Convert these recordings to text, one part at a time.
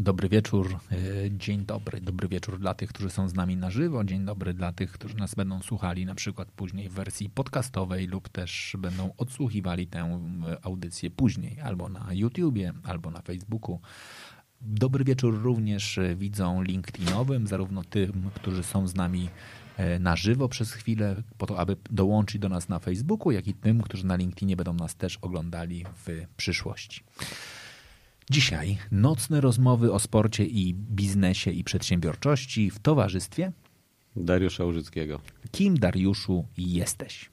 Dobry wieczór, e, dzień dobry, dobry wieczór dla tych, którzy są z nami na żywo, dzień dobry dla tych, którzy nas będą słuchali na przykład później w wersji podcastowej lub też będą odsłuchiwali tę e, audycję później albo na YouTubie, albo na Facebooku. Dobry wieczór również e, widzą LinkedInowym, zarówno tym, którzy są z nami na żywo przez chwilę, po to, aby dołączyć do nas na Facebooku, jak i tym, którzy na LinkedInie będą nas też oglądali w przyszłości. Dzisiaj nocne rozmowy o sporcie i biznesie i przedsiębiorczości w towarzystwie Dariusza Użyckiego. Kim Dariuszu jesteś?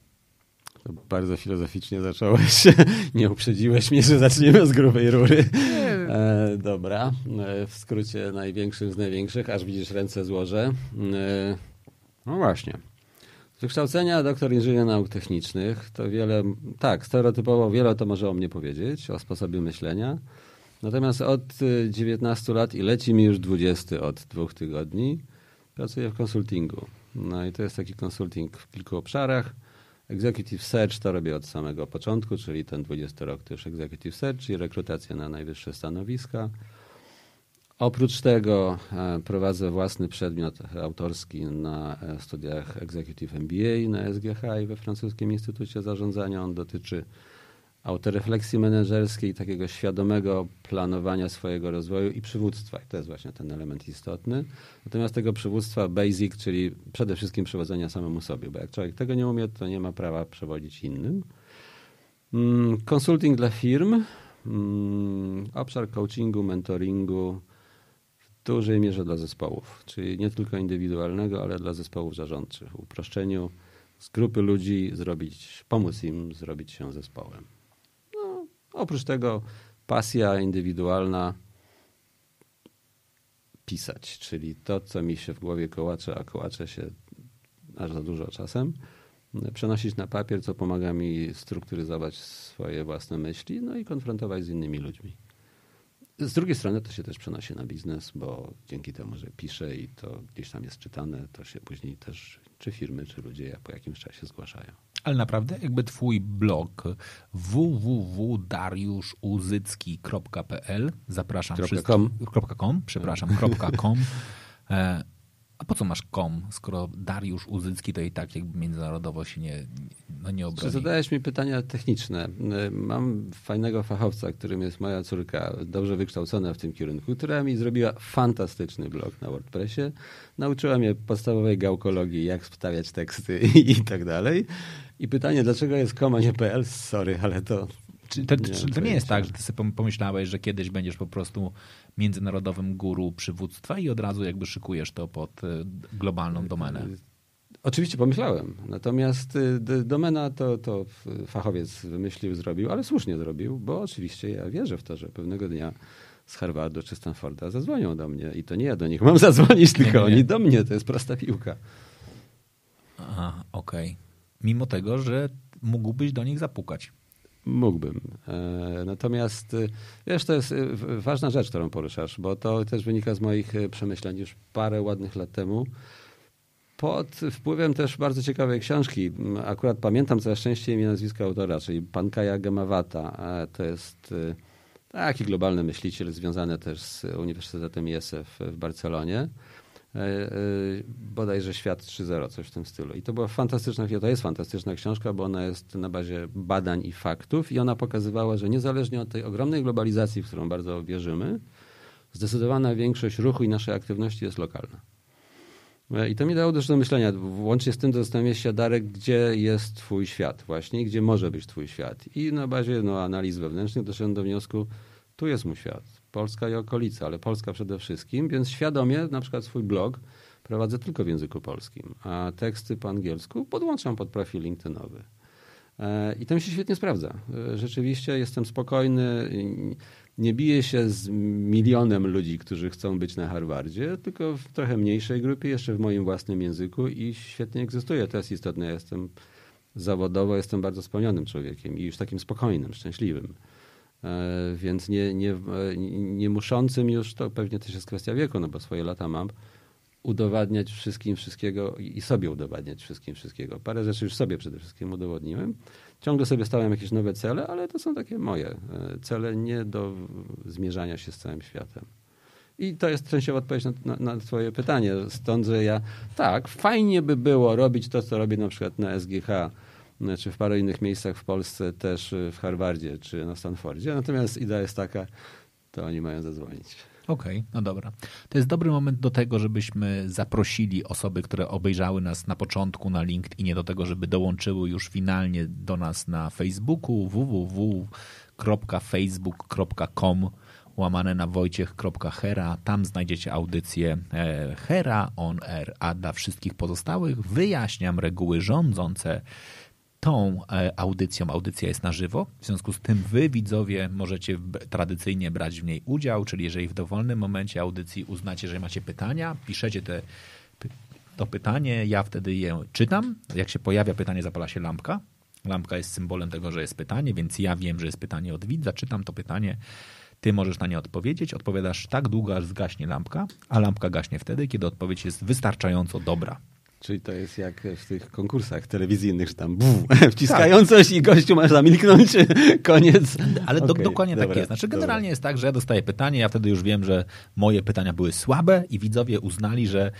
Bardzo filozoficznie zacząłeś. Nie uprzedziłeś mnie, że zaczniemy z grubej rury. E, dobra. E, w skrócie największych z największych, aż widzisz ręce złożę. E, no właśnie. Z wykształcenia doktor inżynier nauk technicznych. To wiele, tak, stereotypowo wiele to może o mnie powiedzieć, o sposobie myślenia. Natomiast od 19 y, lat i leci mi już 20 od dwóch tygodni, pracuję w konsultingu. No i to jest taki konsulting w kilku obszarach. Executive Search to robię od samego początku, czyli ten 20 rok to już Executive Search, czyli rekrutacja na najwyższe stanowiska. Oprócz tego e, prowadzę własny przedmiot autorski na e, studiach Executive MBA na SGH i we Francuskim Instytucie Zarządzania. On dotyczy autorefleksji menedżerskiej, takiego świadomego planowania swojego rozwoju i przywództwa. I to jest właśnie ten element istotny. Natomiast tego przywództwa basic, czyli przede wszystkim przewodzenia samemu sobie, bo jak człowiek tego nie umie, to nie ma prawa przewodzić innym. Konsulting mm, dla firm, mm, obszar coachingu, mentoringu w dużej mierze dla zespołów, czyli nie tylko indywidualnego, ale dla zespołów zarządczych. Uproszczeniu z grupy ludzi zrobić, pomóc im zrobić się zespołem. Oprócz tego pasja indywidualna pisać, czyli to, co mi się w głowie kołacze, a kołacze się aż za dużo czasem, przenosić na papier, co pomaga mi strukturyzować swoje własne myśli, no i konfrontować z innymi ludźmi. Z drugiej strony to się też przenosi na biznes, bo dzięki temu, że piszę i to gdzieś tam jest czytane, to się później też czy firmy, czy ludzie po jakimś czasie zgłaszają. Ale naprawdę jakby twój blog www.dariuszuzycki.pl zapraszam wszystkich. .com. .com, przepraszam, .com A po co masz kom, skoro Dariusz Uzycki to i tak jakby międzynarodowo się nie, no nie obroni? Zadałeś mi pytania techniczne. Mam fajnego fachowca, którym jest moja córka, dobrze wykształcona w tym kierunku, która mi zrobiła fantastyczny blog na WordPressie. Nauczyła mnie podstawowej gałkologii, jak wstawiać teksty i tak dalej. I pytanie, dlaczego jest koma, nie PL? Sorry, ale to... Czy to, nie, to nie jest tak, że ty sobie pomyślałeś, że kiedyś będziesz po prostu międzynarodowym guru przywództwa i od razu jakby szykujesz to pod e, globalną domenę? Oczywiście pomyślałem. Natomiast e, domena to, to fachowiec wymyślił, zrobił, ale słusznie zrobił, bo oczywiście ja wierzę w to, że pewnego dnia z Harvardu czy Stanforda zadzwonią do mnie i to nie ja do nich mam zadzwonić, tylko nie, nie, nie. oni do mnie. To jest prosta piłka. Aha, okej. Okay mimo tego, że mógłbyś do nich zapukać. Mógłbym. E, natomiast e, wiesz, to jest e, ważna rzecz, którą poruszasz, bo to też wynika z moich przemyśleń już parę ładnych lat temu. Pod wpływem też bardzo ciekawej książki. Akurat pamiętam coraz częściej imię nazwiska autora, czyli Pankaja Gemawata. To jest taki globalny myśliciel związany też z Uniwersytetem ISF w Barcelonie. E, e, bodajże Świat 3.0, coś w tym stylu. I to była fantastyczna, to jest fantastyczna książka, bo ona jest na bazie badań i faktów i ona pokazywała, że niezależnie od tej ogromnej globalizacji, w którą bardzo wierzymy, zdecydowana większość ruchu i naszej aktywności jest lokalna. E, I to mi dało też do myślenia, łącznie z tym zastanawiam się, Darek, gdzie jest twój świat właśnie, gdzie może być twój świat. I na bazie no, analiz wewnętrznych doszedłem do wniosku, tu jest mój świat Polska i okolice, ale Polska przede wszystkim, więc świadomie na przykład swój blog prowadzę tylko w języku polskim, a teksty po angielsku podłączam pod profil LinkedInowy. E, I to mi się świetnie sprawdza. E, rzeczywiście jestem spokojny, nie biję się z milionem ludzi, którzy chcą być na Harvardzie, tylko w trochę mniejszej grupie, jeszcze w moim własnym języku i świetnie egzystuję. To jest istotne. Ja jestem zawodowo, jestem bardzo spełnionym człowiekiem i już takim spokojnym, szczęśliwym. E, więc nie, nie, nie muszącym już, to pewnie też jest kwestia wieku, no bo swoje lata mam, udowadniać wszystkim wszystkiego i sobie udowadniać wszystkim wszystkiego. Parę rzeczy już sobie przede wszystkim udowodniłem. Ciągle sobie stałem jakieś nowe cele, ale to są takie moje e, cele, nie do zmierzania się z całym światem. I to jest częściowa odpowiedź na, na, na twoje pytanie. Stąd, że ja tak, fajnie by było robić to, co robię na przykład na SGH, e, czy w paru innych miejscach w Polsce, też w Harvardzie, czy na Stanfordzie. Natomiast idea jest taka, to oni mają zadzwonić. Okej, okay, no dobra. To jest dobry moment do tego, żebyśmy zaprosili osoby, które obejrzały nas na początku na LinkedInie do tego, żeby dołączyły już finalnie do nas na Facebooku www.facebook.com łamane na wojciech.hera. Tam znajdziecie audycję e, Hera on Air, a dla wszystkich pozostałych wyjaśniam reguły rządzące tą e, audycją. Audycja jest na żywo, w związku z tym wy, widzowie, możecie tradycyjnie brać w niej udział, czyli jeżeli w dowolnym momencie audycji uznacie, że macie pytania, piszecie te, to pytanie, ja wtedy je czytam. Jak się pojawia pytanie, zapala się lampka. Lampka jest symbolem tego, że jest pytanie, więc ja wiem, że jest pytanie od widza, czytam to pytanie, ty możesz na nie odpowiedzieć, odpowiadasz tak długo, aż zgaśnie lampka, a lampka gaśnie wtedy, kiedy odpowiedź jest wystarczająco dobra. Czyli to jest jak w tych konkursach telewizyjnych, że tam buf, wciskają tak. coś i gościu masz zamilknąć, koniec. Ale do, dokładnie tak dobra, tak jest. Znaczy generalnie dobra. jest tak, że ja dostaję pytanie, ja wtedy już wiem, że moje pytania były słabe i widzowie uznali, że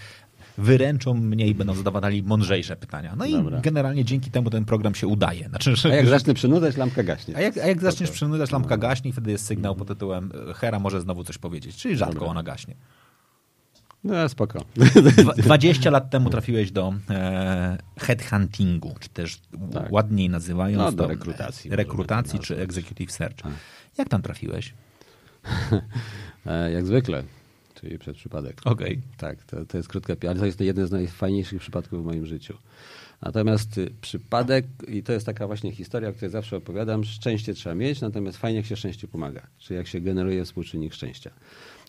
wyręczą mnie i będą zadawali mądrzejsze pytania. No Dobra. i generalnie dzięki temu ten program się udaje. Znaczy, a jak zacznę przynudzać, lampka gaśnie. A jak, a jak zaczniesz przynudzać, lampka no. gaśnie i wtedy jest sygnał pod tytułem Hera może znowu coś powiedzieć, czyli rzadko Dobra. ona gaśnie. No spoko. 20 lat temu trafiłeś do e, headhuntingu, czy też tak. ładniej nazywając no, do rekrutacji. Rekrutacji czy executive search. A. Jak tam trafiłeś? E, jak zwykle, czyli przez przypadek. Okej. Okay. Tak, to, to jest krótka, ale to jest jeden z najfajniejszych przypadków w moim życiu. Natomiast y, przypadek, i to jest taka właśnie historia, o której zawsze opowiadam, szczęście trzeba mieć, natomiast fajnie jak się szczęście pomaga, czyli jak się generuje współczynnik szczęścia.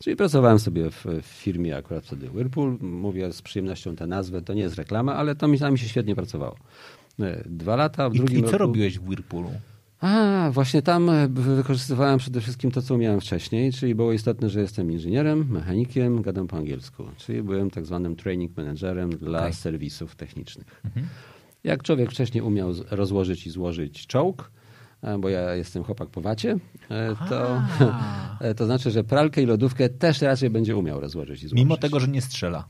Czyli pracowałem sobie w, w, firmie akurat wtedy Whirlpool. Mówię z przyjemnością tę nazwę, to nie jest reklama, ale to mi, mi się świetnie pracowało. E, dwa lata, w I, drugim I co roku... robiłeś w Whirlpoolu? A, właśnie tam e, wykorzystywałem przede wszystkim to, co umiałem wcześniej, czyli było istotne, że jestem inżynierem, mechanikiem, gadam po angielsku, czyli byłem tak zwanym training managerem dla okay. serwisów technicznych. Mhm. Jak człowiek wcześniej umiał rozłożyć i złożyć czołg, bo ja jestem chłopak po wacie, e, to, e, to znaczy, że pralkę i lodówkę też raczej będzie umiał rozłożyć i złożyć. Mimo tego, że nie strzela.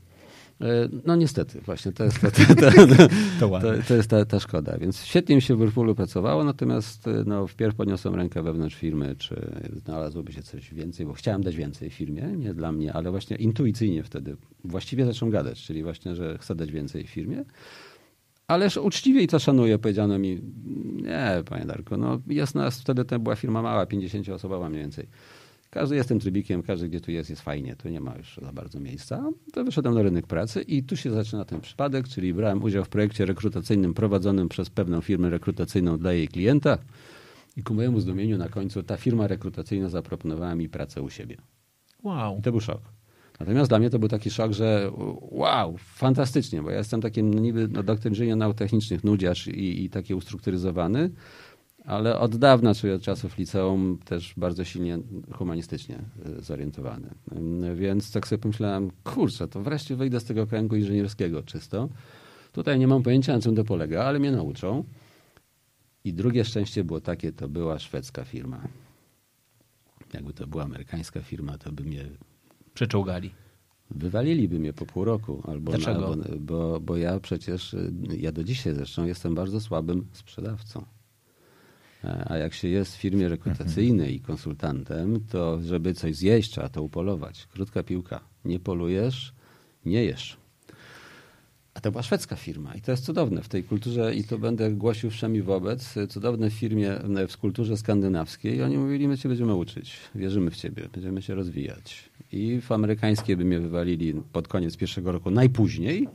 No niestety, właśnie to jest, to, to, to, to jest ta, ta, szkoda. Więc świetnie mi się w Whirlpoolu pracowało, natomiast no, wpierw podniosłem rękę wewnątrz firmy, czy znalazłoby się coś więcej, bo chciałem dać więcej firmie, nie dla mnie, ale właśnie intuicyjnie wtedy właściwie zacząłem gadać, czyli właśnie, że chcę dać więcej firmie. Ależ uczciwie i to szanuję, powiedziano mi, nie, panie Darku, no jest nas, wtedy to była firma mała, 50-osobowa mniej więcej. Każdy jest tym trybikiem, każdy gdzie tu jest, jest fajnie, tu nie ma już za bardzo miejsca. To wyszedłem na rynek pracy i tu się zaczyna ten przypadek, czyli brałem udział w projekcie rekrutacyjnym prowadzonym przez pewną firmę rekrutacyjną dla jej klienta i ku mojemu zdumieniu na końcu ta firma rekrutacyjna zaproponowała mi pracę u siebie. Wow. I to był szok. Natomiast dla mnie to był taki szok, że wow, fantastycznie, bo ja jestem takim niby no, doktor inżynier nauk technicznych, nudziarz i, i taki ustrukturyzowany, ale od dawna, czyli od czasów liceum, też bardzo silnie humanistycznie e, zorientowany. Więc tak sobie pomyślałem, kurczę, to wreszcie wyjdę z tego kręgu inżynierskiego czysto. Tutaj nie mam pojęcia, na czym to polega, ale mnie nauczą. I drugie szczęście było takie, to była szwedzka firma. Jakby to była amerykańska firma, to by mnie przeczołgali? Wywaliliby mnie po pół roku. Albo Dlaczego? Na, bo, bo ja przecież, ja do dzisiaj zresztą jestem bardzo słabym sprzedawcą. A jak się jest w firmie rekrutacyjnej i konsultantem, to żeby coś zjeść, trzeba to upolować. Krótka piłka. Nie polujesz, nie jesz. A to była szwedzka firma i to jest cudowne w tej kulturze i to będę głosił wszemi wobec. Cudowne w firmie w kulturze skandynawskiej i oni mówili, my cię będziemy uczyć, wierzymy w ciebie, będziemy się rozwijać. I w amerykańskie by mnie wywalili pod koniec pierwszego roku najpóźniej,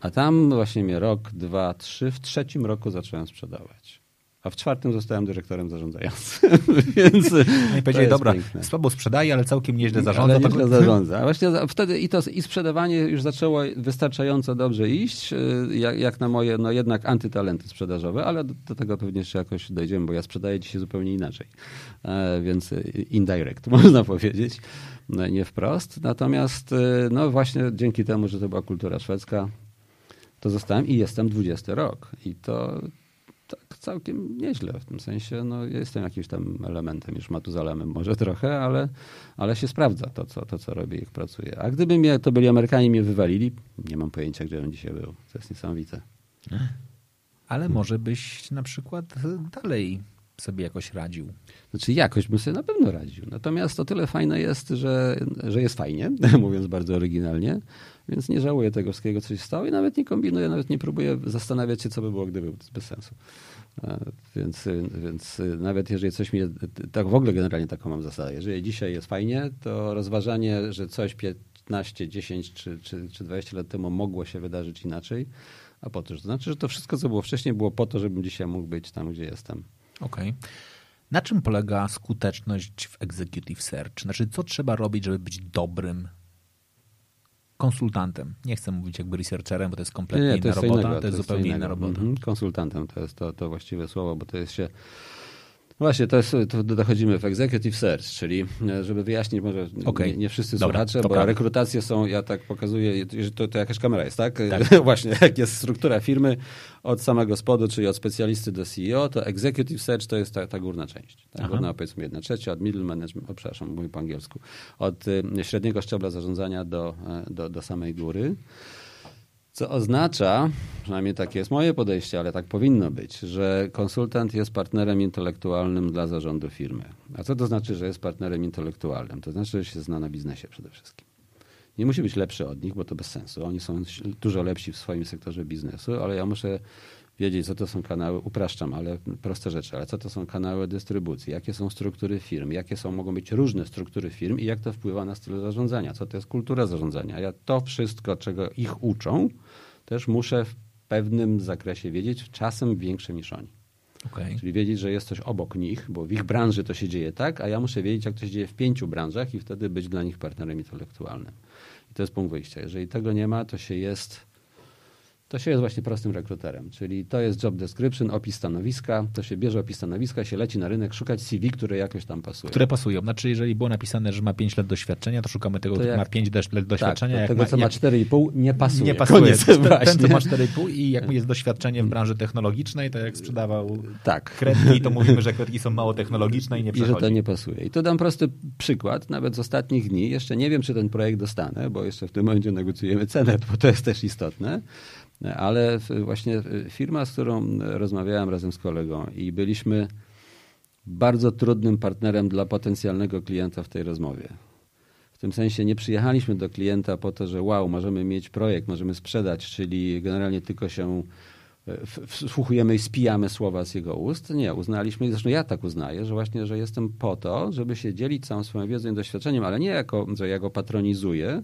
a tam właśnie mnie rok, dwa, trzy, w trzecim roku zacząłem sprzedawać. A w czwartym zostałem dyrektorem zarządzającym. Więc no i powiedzieli, dobra, piękne. słabo sprzedaje, ale całkiem nieźle zarządza. Ale nieźle zarządza. A właśnie wtedy i, to, i sprzedawanie już zaczęło wystarczająco dobrze iść, y, jak, jak na moje, no jednak antytalenty sprzedażowe, ale do, do, tego pewnie jeszcze jakoś dojdziemy, bo ja sprzedaję dzisiaj zupełnie inaczej. E, więc indirect, można powiedzieć, nie wprost. Natomiast y, no właśnie dzięki temu, że to była kultura szwedzka, to zostałem i jestem 20 rok. I to tak całkiem nieźle. W tym sensie no, jestem jakimś tam elementem, już Matuzalemem może trochę, ale, ale się sprawdza to co, to, co robię, jak pracuję. A gdyby mnie, to byli Amerykanie mnie wywalili, nie mam pojęcia, gdzie bym dzisiaj był. To jest niesamowite. Ale może byś na przykład dalej sobie jakoś radził. Znaczy jakoś bym sobie na pewno radził. Natomiast o tyle fajne jest, że, że jest fajnie, mówiąc bardzo oryginalnie, więc nie żałuję tego wszystkiego, co się stało i nawet nie kombinuję, nawet nie próbuję zastanawiać się, co by było, gdyby. To jest bez sensu. Więc, więc nawet jeżeli coś mi, tak w ogóle generalnie taką mam zasadę, jeżeli dzisiaj jest fajnie, to rozważanie, że coś 15, 10 czy, czy, czy 20 lat temu mogło się wydarzyć inaczej, a po to, to znaczy, że to wszystko, co było wcześniej, było po to, żebym dzisiaj mógł być tam, gdzie jestem. Okej. Okay. Na czym polega skuteczność w executive search? Znaczy, co trzeba robić, żeby być dobrym konsultantem. Nie chcę mówić jakby researcherem, bo to jest kompletnie nie, to inna robota, innego, to, jest zupełnie inna robota. Mhm. Konsultantem to jest to, to właściwe słowo, bo to jest się Właśnie, to, jest, to dochodzimy w executive search, czyli e, żeby wyjaśnić, może okay. nie, nie, wszyscy Dobra, słuchacze, bo prawda. rekrutacje są, ja tak pokazuję, że to, to jakaś kamera jest, tak? tak. Właśnie, jak jest struktura firmy od samego spodu, czyli od specjalisty do CEO, to executive search to jest ta, ta górna część. Ta górna powiedzmy jedna trzecia, od middle management, o, przepraszam, mówię po angielsku, od y, średniego szczebla zarządzania do, e, do, do samej góry. Co oznacza, przynajmniej takie jest moje podejście, ale tak powinno być, że konsultant jest partnerem intelektualnym dla zarządu firmy. A co to znaczy, że jest partnerem intelektualnym? To znaczy, że się zna na biznesie przede wszystkim. Nie musi być lepszy od nich, bo to bez sensu. Oni są dużo lepsi w swoim sektorze biznesu, ale ja muszę wiedzieć, co to są kanały, upraszczam, ale proste rzeczy, ale co to są kanały dystrybucji, jakie są struktury firm, jakie są, mogą być różne struktury firm i jak to wpływa na styl zarządzania, co to jest kultura zarządzania. Ja to wszystko, czego ich uczą, też muszę w pewnym zakresie wiedzieć, czasem większym niż oni. Okay. Czyli wiedzieć, że jest coś obok nich, bo w ich branży to się dzieje tak, a ja muszę wiedzieć, jak to się dzieje w pięciu branżach i wtedy być dla nich partnerem intelektualnym. I to jest punkt wyjścia. Jeżeli tego nie ma, to się jest to się jest właśnie prostym rekruterem. Czyli to jest job description, opis stanowiska, to się bierze opis stanowiska, się leci na rynek, szukać CV, które jakoś tam pasują. Które pasują. Znaczy, jeżeli było napisane, że ma 5 lat doświadczenia, to szukamy tego, który ma 5 lat doświadczenia. Tak, tego, co ma 4,5 nie pasuje. Nie pasuje. Koniec, ten, ten, co ma 4,5 i jak jest doświadczenie w branży technologicznej, to jak sprzedawał tak. kredki, to mówimy, że kredki są mało technologiczne i nie przechodzi. I że to nie pasuje. I tu dam prosty przykład, nawet z ostatnich dni. Jeszcze nie wiem, czy ten projekt dostanę, bo jeszcze w tym momencie negocjujemy cenę, bo to jest też istotne ale właśnie firma, z którą rozmawiałem razem z kolegą i byliśmy bardzo trudnym partnerem dla potencjalnego klienta w tej rozmowie. W tym sensie nie przyjechaliśmy do klienta po to, że wow, możemy mieć projekt, możemy sprzedać, czyli generalnie tylko się e, wsłuchujemy i spijamy słowa z jego ust. Nie, uznaliśmy, zresztą ja tak uznaję, że właśnie, że jestem po to, żeby się dzielić całą swoją wiedzą i doświadczeniem, ale nie jako, że ja go patronizuję,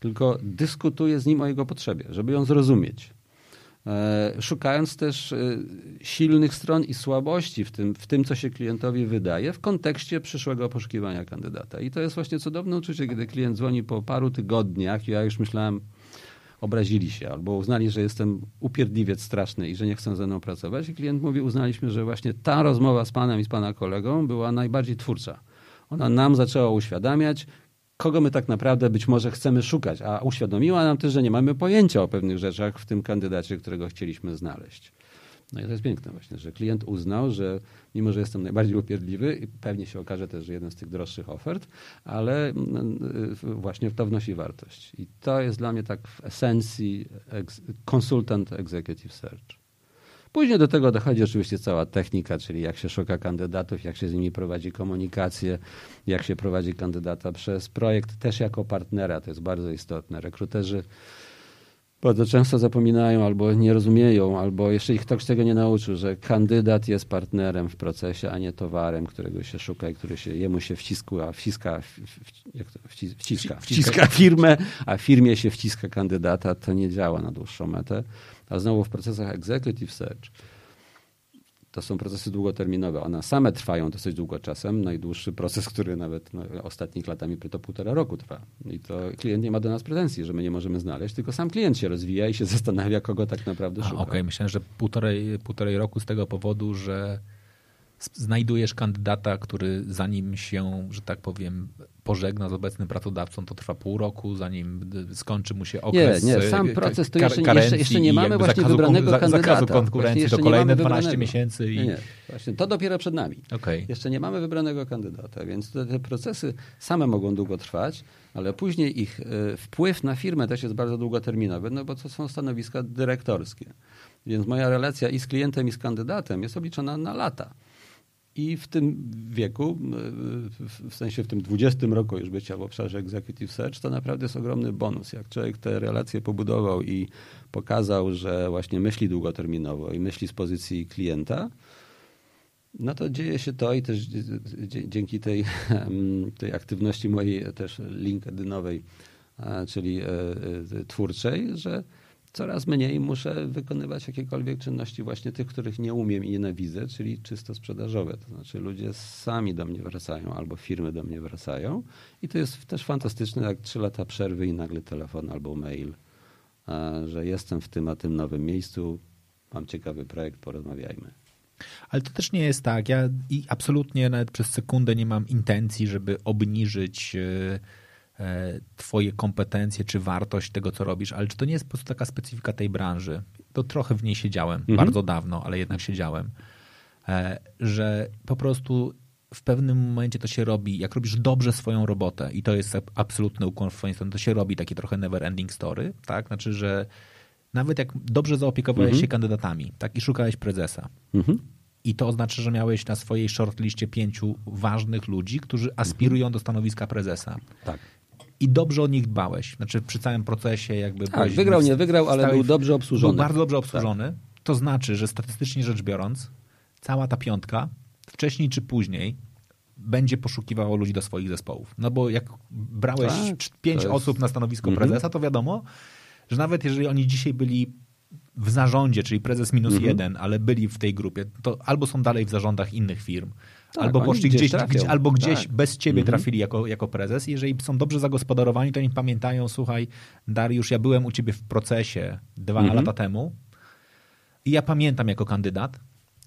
tylko dyskutuję z nim o jego potrzebie, żeby ją zrozumieć. E, szukając też e, silnych stron i słabości w tym, w tym, co się klientowi wydaje w kontekście przyszłego poszukiwania kandydata. I to jest właśnie cudowne uczucie, kiedy klient dzwoni po paru tygodniach, ja już myślałem, obrazili się albo uznali, że jestem upierdliwiec straszny i że nie chcą ze mną pracować. I klient mówi, uznaliśmy, że właśnie ta rozmowa z panem i z pana kolegą była najbardziej twórcza. Ona nam zaczęła uświadamiać, kogo my tak naprawdę być może chcemy szukać, a uświadomiła nam też, że nie mamy pojęcia o pewnych rzeczach w tym kandydacie, którego chcieliśmy znaleźć. No i to jest piękne właśnie, że klient uznał, że mimo, że jestem najbardziej upierdliwy i pewnie się okaże też, że jeden z tych droższych ofert, ale mm, y, właśnie to wnosi wartość. I to jest dla mnie tak w esencji konsultant executive search. Później do tego dochodzi oczywiście cała technika, czyli jak się szuka kandydatów, jak się z nimi prowadzi komunikację, jak się prowadzi kandydata przez projekt, też jako partnera, to jest bardzo istotne. Rekruterzy bardzo często zapominają albo nie rozumieją, albo jeszcze ich ktoś tego nie nauczył, że kandydat jest partnerem w procesie, a nie towarem, którego się szuka i który się, jemu się wciska, wciska, wciska, wciska, wciska firmę, a firmie się wciska kandydata, to nie działa na dłuższą metę. A znowu w procesach executive search to są procesy długoterminowe. One same trwają dosyć długo czasem. Najdłuższy proces, który nawet no, ostatnich latami to półtora roku trwa. I to klient nie ma do nas pretensji, że my nie możemy znaleźć, tylko sam klient się rozwija i się zastanawia, kogo tak naprawdę szuka. Okej, okay. myślałem, że półtorej, półtorej roku z tego powodu, że znajdujesz kandydata, który zanim się, że tak powiem, pożegna z obecnym pracodawcą, to trwa pół roku, zanim skończy mu się okres Nie, nie, sam proces to jeszcze, jeszcze, jeszcze nie mamy właśnie zakazu, wybranego kandydata. Zakazu konkurencji to kolejne 12 miesięcy. I... Nie, nie, właśnie to dopiero przed nami. Okay. Jeszcze nie mamy wybranego kandydata, więc te, te procesy same mogą długo trwać, ale później ich y, wpływ na firmę też jest bardzo długoterminowy, no bo to są stanowiska dyrektorskie. Więc moja relacja i z klientem, i z kandydatem jest obliczona na lata. I w tym wieku, w sensie w tym 20 roku już bycia w obszarze Executive Search, to naprawdę jest ogromny bonus. Jak człowiek te relacje pobudował i pokazał, że właśnie myśli długoterminowo i myśli z pozycji klienta, no to dzieje się to i też dzięki tej, tej aktywności mojej też LinkedInowej, czyli e, e, twórczej, że coraz mniej muszę wykonywać jakiekolwiek czynności właśnie tych, których nie umiem i nienawidzę, czyli czysto sprzedażowe. To znaczy ludzie sami do mnie wracają albo firmy do mnie wracają i to jest też fantastyczne, jak trzy lata przerwy i nagle telefon albo mail, że jestem w tym a tym nowym miejscu, mam ciekawy projekt, porozmawiajmy. Ale to też nie jest tak. Ja i absolutnie nawet przez sekundę nie mam intencji, żeby obniżyć yy E, twoje kompetencje, czy wartość tego, co robisz, ale czy to nie jest po prostu taka specyfika tej branży? To trochę w niej siedziałem, mhm. bardzo dawno, ale jednak siedziałem, e, że po prostu w pewnym momencie to się robi, jak robisz dobrze swoją robotę i to jest absolutny ukłon w twoją stronę, to się robi takie trochę never ending story, tak? Znaczy, że nawet jak dobrze zaopiekowałeś mhm. się kandydatami, tak? I szukałeś prezesa. Mhm. I to oznacza, że miałeś na swojej shortliście pięciu ważnych ludzi, którzy aspirują do stanowiska prezesa. Tak i dobrze o nich dbałeś. Znaczy przy całym procesie jakby... Tak, wygrał, nie wygrał, ale był dobrze obsłużony. Był bardzo dobrze obsłużony. Tak. To znaczy, że statystycznie rzecz biorąc, cała ta piątka wcześniej czy później będzie poszukiwało ludzi do swoich zespołów. No bo jak brałeś tak, pięć jest... osób na stanowisko mhm. prezesa, to wiadomo, że nawet jeżeli oni dzisiaj byli w zarządzie, czyli prezes minus mhm. jeden, ale byli w tej grupie, to albo są dalej w zarządach innych firm, tak, albo poszli gdzieś, gdzieś albo gdzieś tak. bez ciebie mhm. trafili jako, jako prezes. Jeżeli są dobrze zagospodarowani, to oni pamiętają, słuchaj, Dariusz, ja byłem u ciebie w procesie dwa mhm. lata temu i ja pamiętam jako kandydat,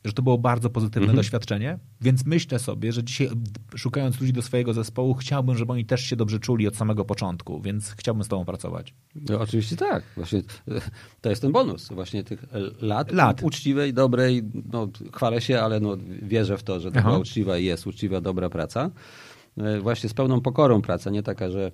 że to było bardzo pozytywne mhm. doświadczenie, więc myślę sobie, że dzisiaj szukając ludzi do swojego zespołu, chciałbym, żeby oni też się dobrze czuli od samego początku, więc chciałbym z tobą pracować. No, oczywiście tak. Właśnie to jest ten bonus właśnie tych lat, lat. uczciwej, dobrej, no, chwalę się, ale no, wierzę w to, że to była uczciwa i jest uczciwa, dobra praca. E, właśnie z pełną pokorą praca, nie taka, że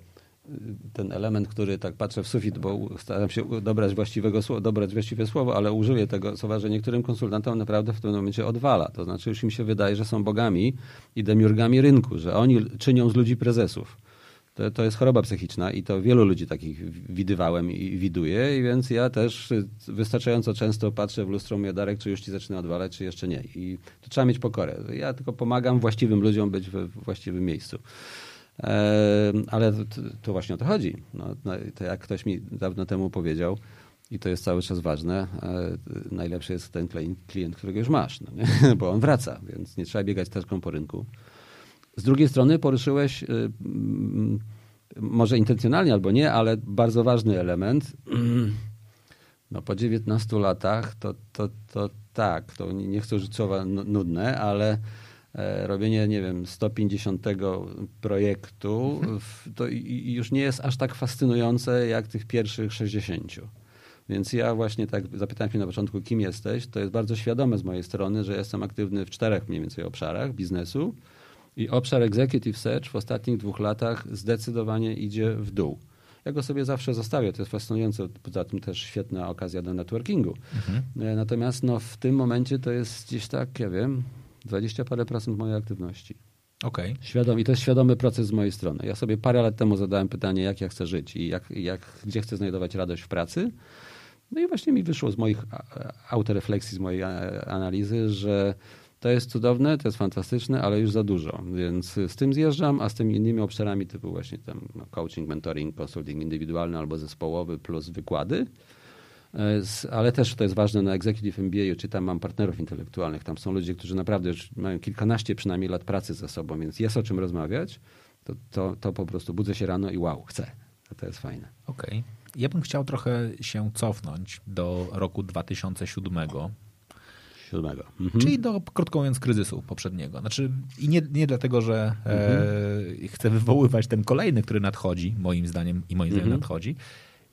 ten element, który tak patrzę w sufit, bo staram się dobrać, właściwego, dobrać właściwe słowo, ale użyję tego słowa, że niektórym konsultantom naprawdę w tym momencie odwala. To znaczy już im się wydaje, że są bogami i demiurgami rynku, że oni czynią z ludzi prezesów. To, to jest choroba psychiczna i to wielu ludzi takich widywałem i widuję, i więc ja też wystarczająco często patrzę w lustro, mówię, Darek, czy już ci zaczyna odwalać, czy jeszcze nie. I to trzeba mieć pokorę. Ja tylko pomagam właściwym ludziom być we właściwym miejscu. Ale to, właśnie o to chodzi. No, no, to jak ktoś mi dawno temu powiedział, i to jest cały czas ważne, e, najlepszy jest ten klient, którego już masz, no bo on wraca, więc nie trzeba biegać teczką po rynku. Z drugiej strony poruszyłeś, y, mm, może intencjonalnie albo nie, ale bardzo ważny element. No, po 19 latach to, to, to tak, to nie chcę użyć słowa nudne, ale robienie, nie wiem, 150 projektu, mhm. to już nie jest aż tak fascynujące jak tych pierwszych 60. Więc ja właśnie tak zapytałem się na początku, kim jesteś. To jest bardzo świadome z mojej strony, że jestem aktywny w czterech mniej więcej obszarach biznesu i obszar executive search w ostatnich dwóch latach zdecydowanie idzie w dół. Ja go sobie zawsze zostawię, to jest fascynujące, poza tym też świetna okazja do networkingu. Mhm. E, natomiast no, w tym momencie to jest gdzieś tak, ja wiem, 20 parę procent mojej aktywności. Okay. Świadom, I to jest świadomy proces z mojej strony. Ja sobie parę lat temu zadałem pytanie, jak ja chcę żyć i jak, jak, gdzie chcę znajdować radość w pracy. No i właśnie mi wyszło z moich autorefleksji, z mojej analizy, że to jest cudowne, to jest fantastyczne, ale już za dużo. Więc z tym zjeżdżam, a z tymi innymi obszarami typu właśnie tam no, coaching, mentoring, consulting indywidualny albo zespołowy plus wykłady ale też to jest ważne na Executive MBA, czy tam mam partnerów intelektualnych. Tam są ludzie, którzy naprawdę już mają kilkanaście przynajmniej lat pracy ze sobą, więc jest o czym rozmawiać. To, to, to po prostu budzę się rano i wow, chcę. To jest fajne. Okej. Okay. Ja bym chciał trochę się cofnąć do roku 2007. Siódmego. Mhm. Czyli do, krótko mówiąc, kryzysu poprzedniego. Znaczy, i nie, nie dlatego, że mhm. e, chcę wywoływać ten kolejny, który nadchodzi, moim zdaniem i moim zdaniem mhm. nadchodzi.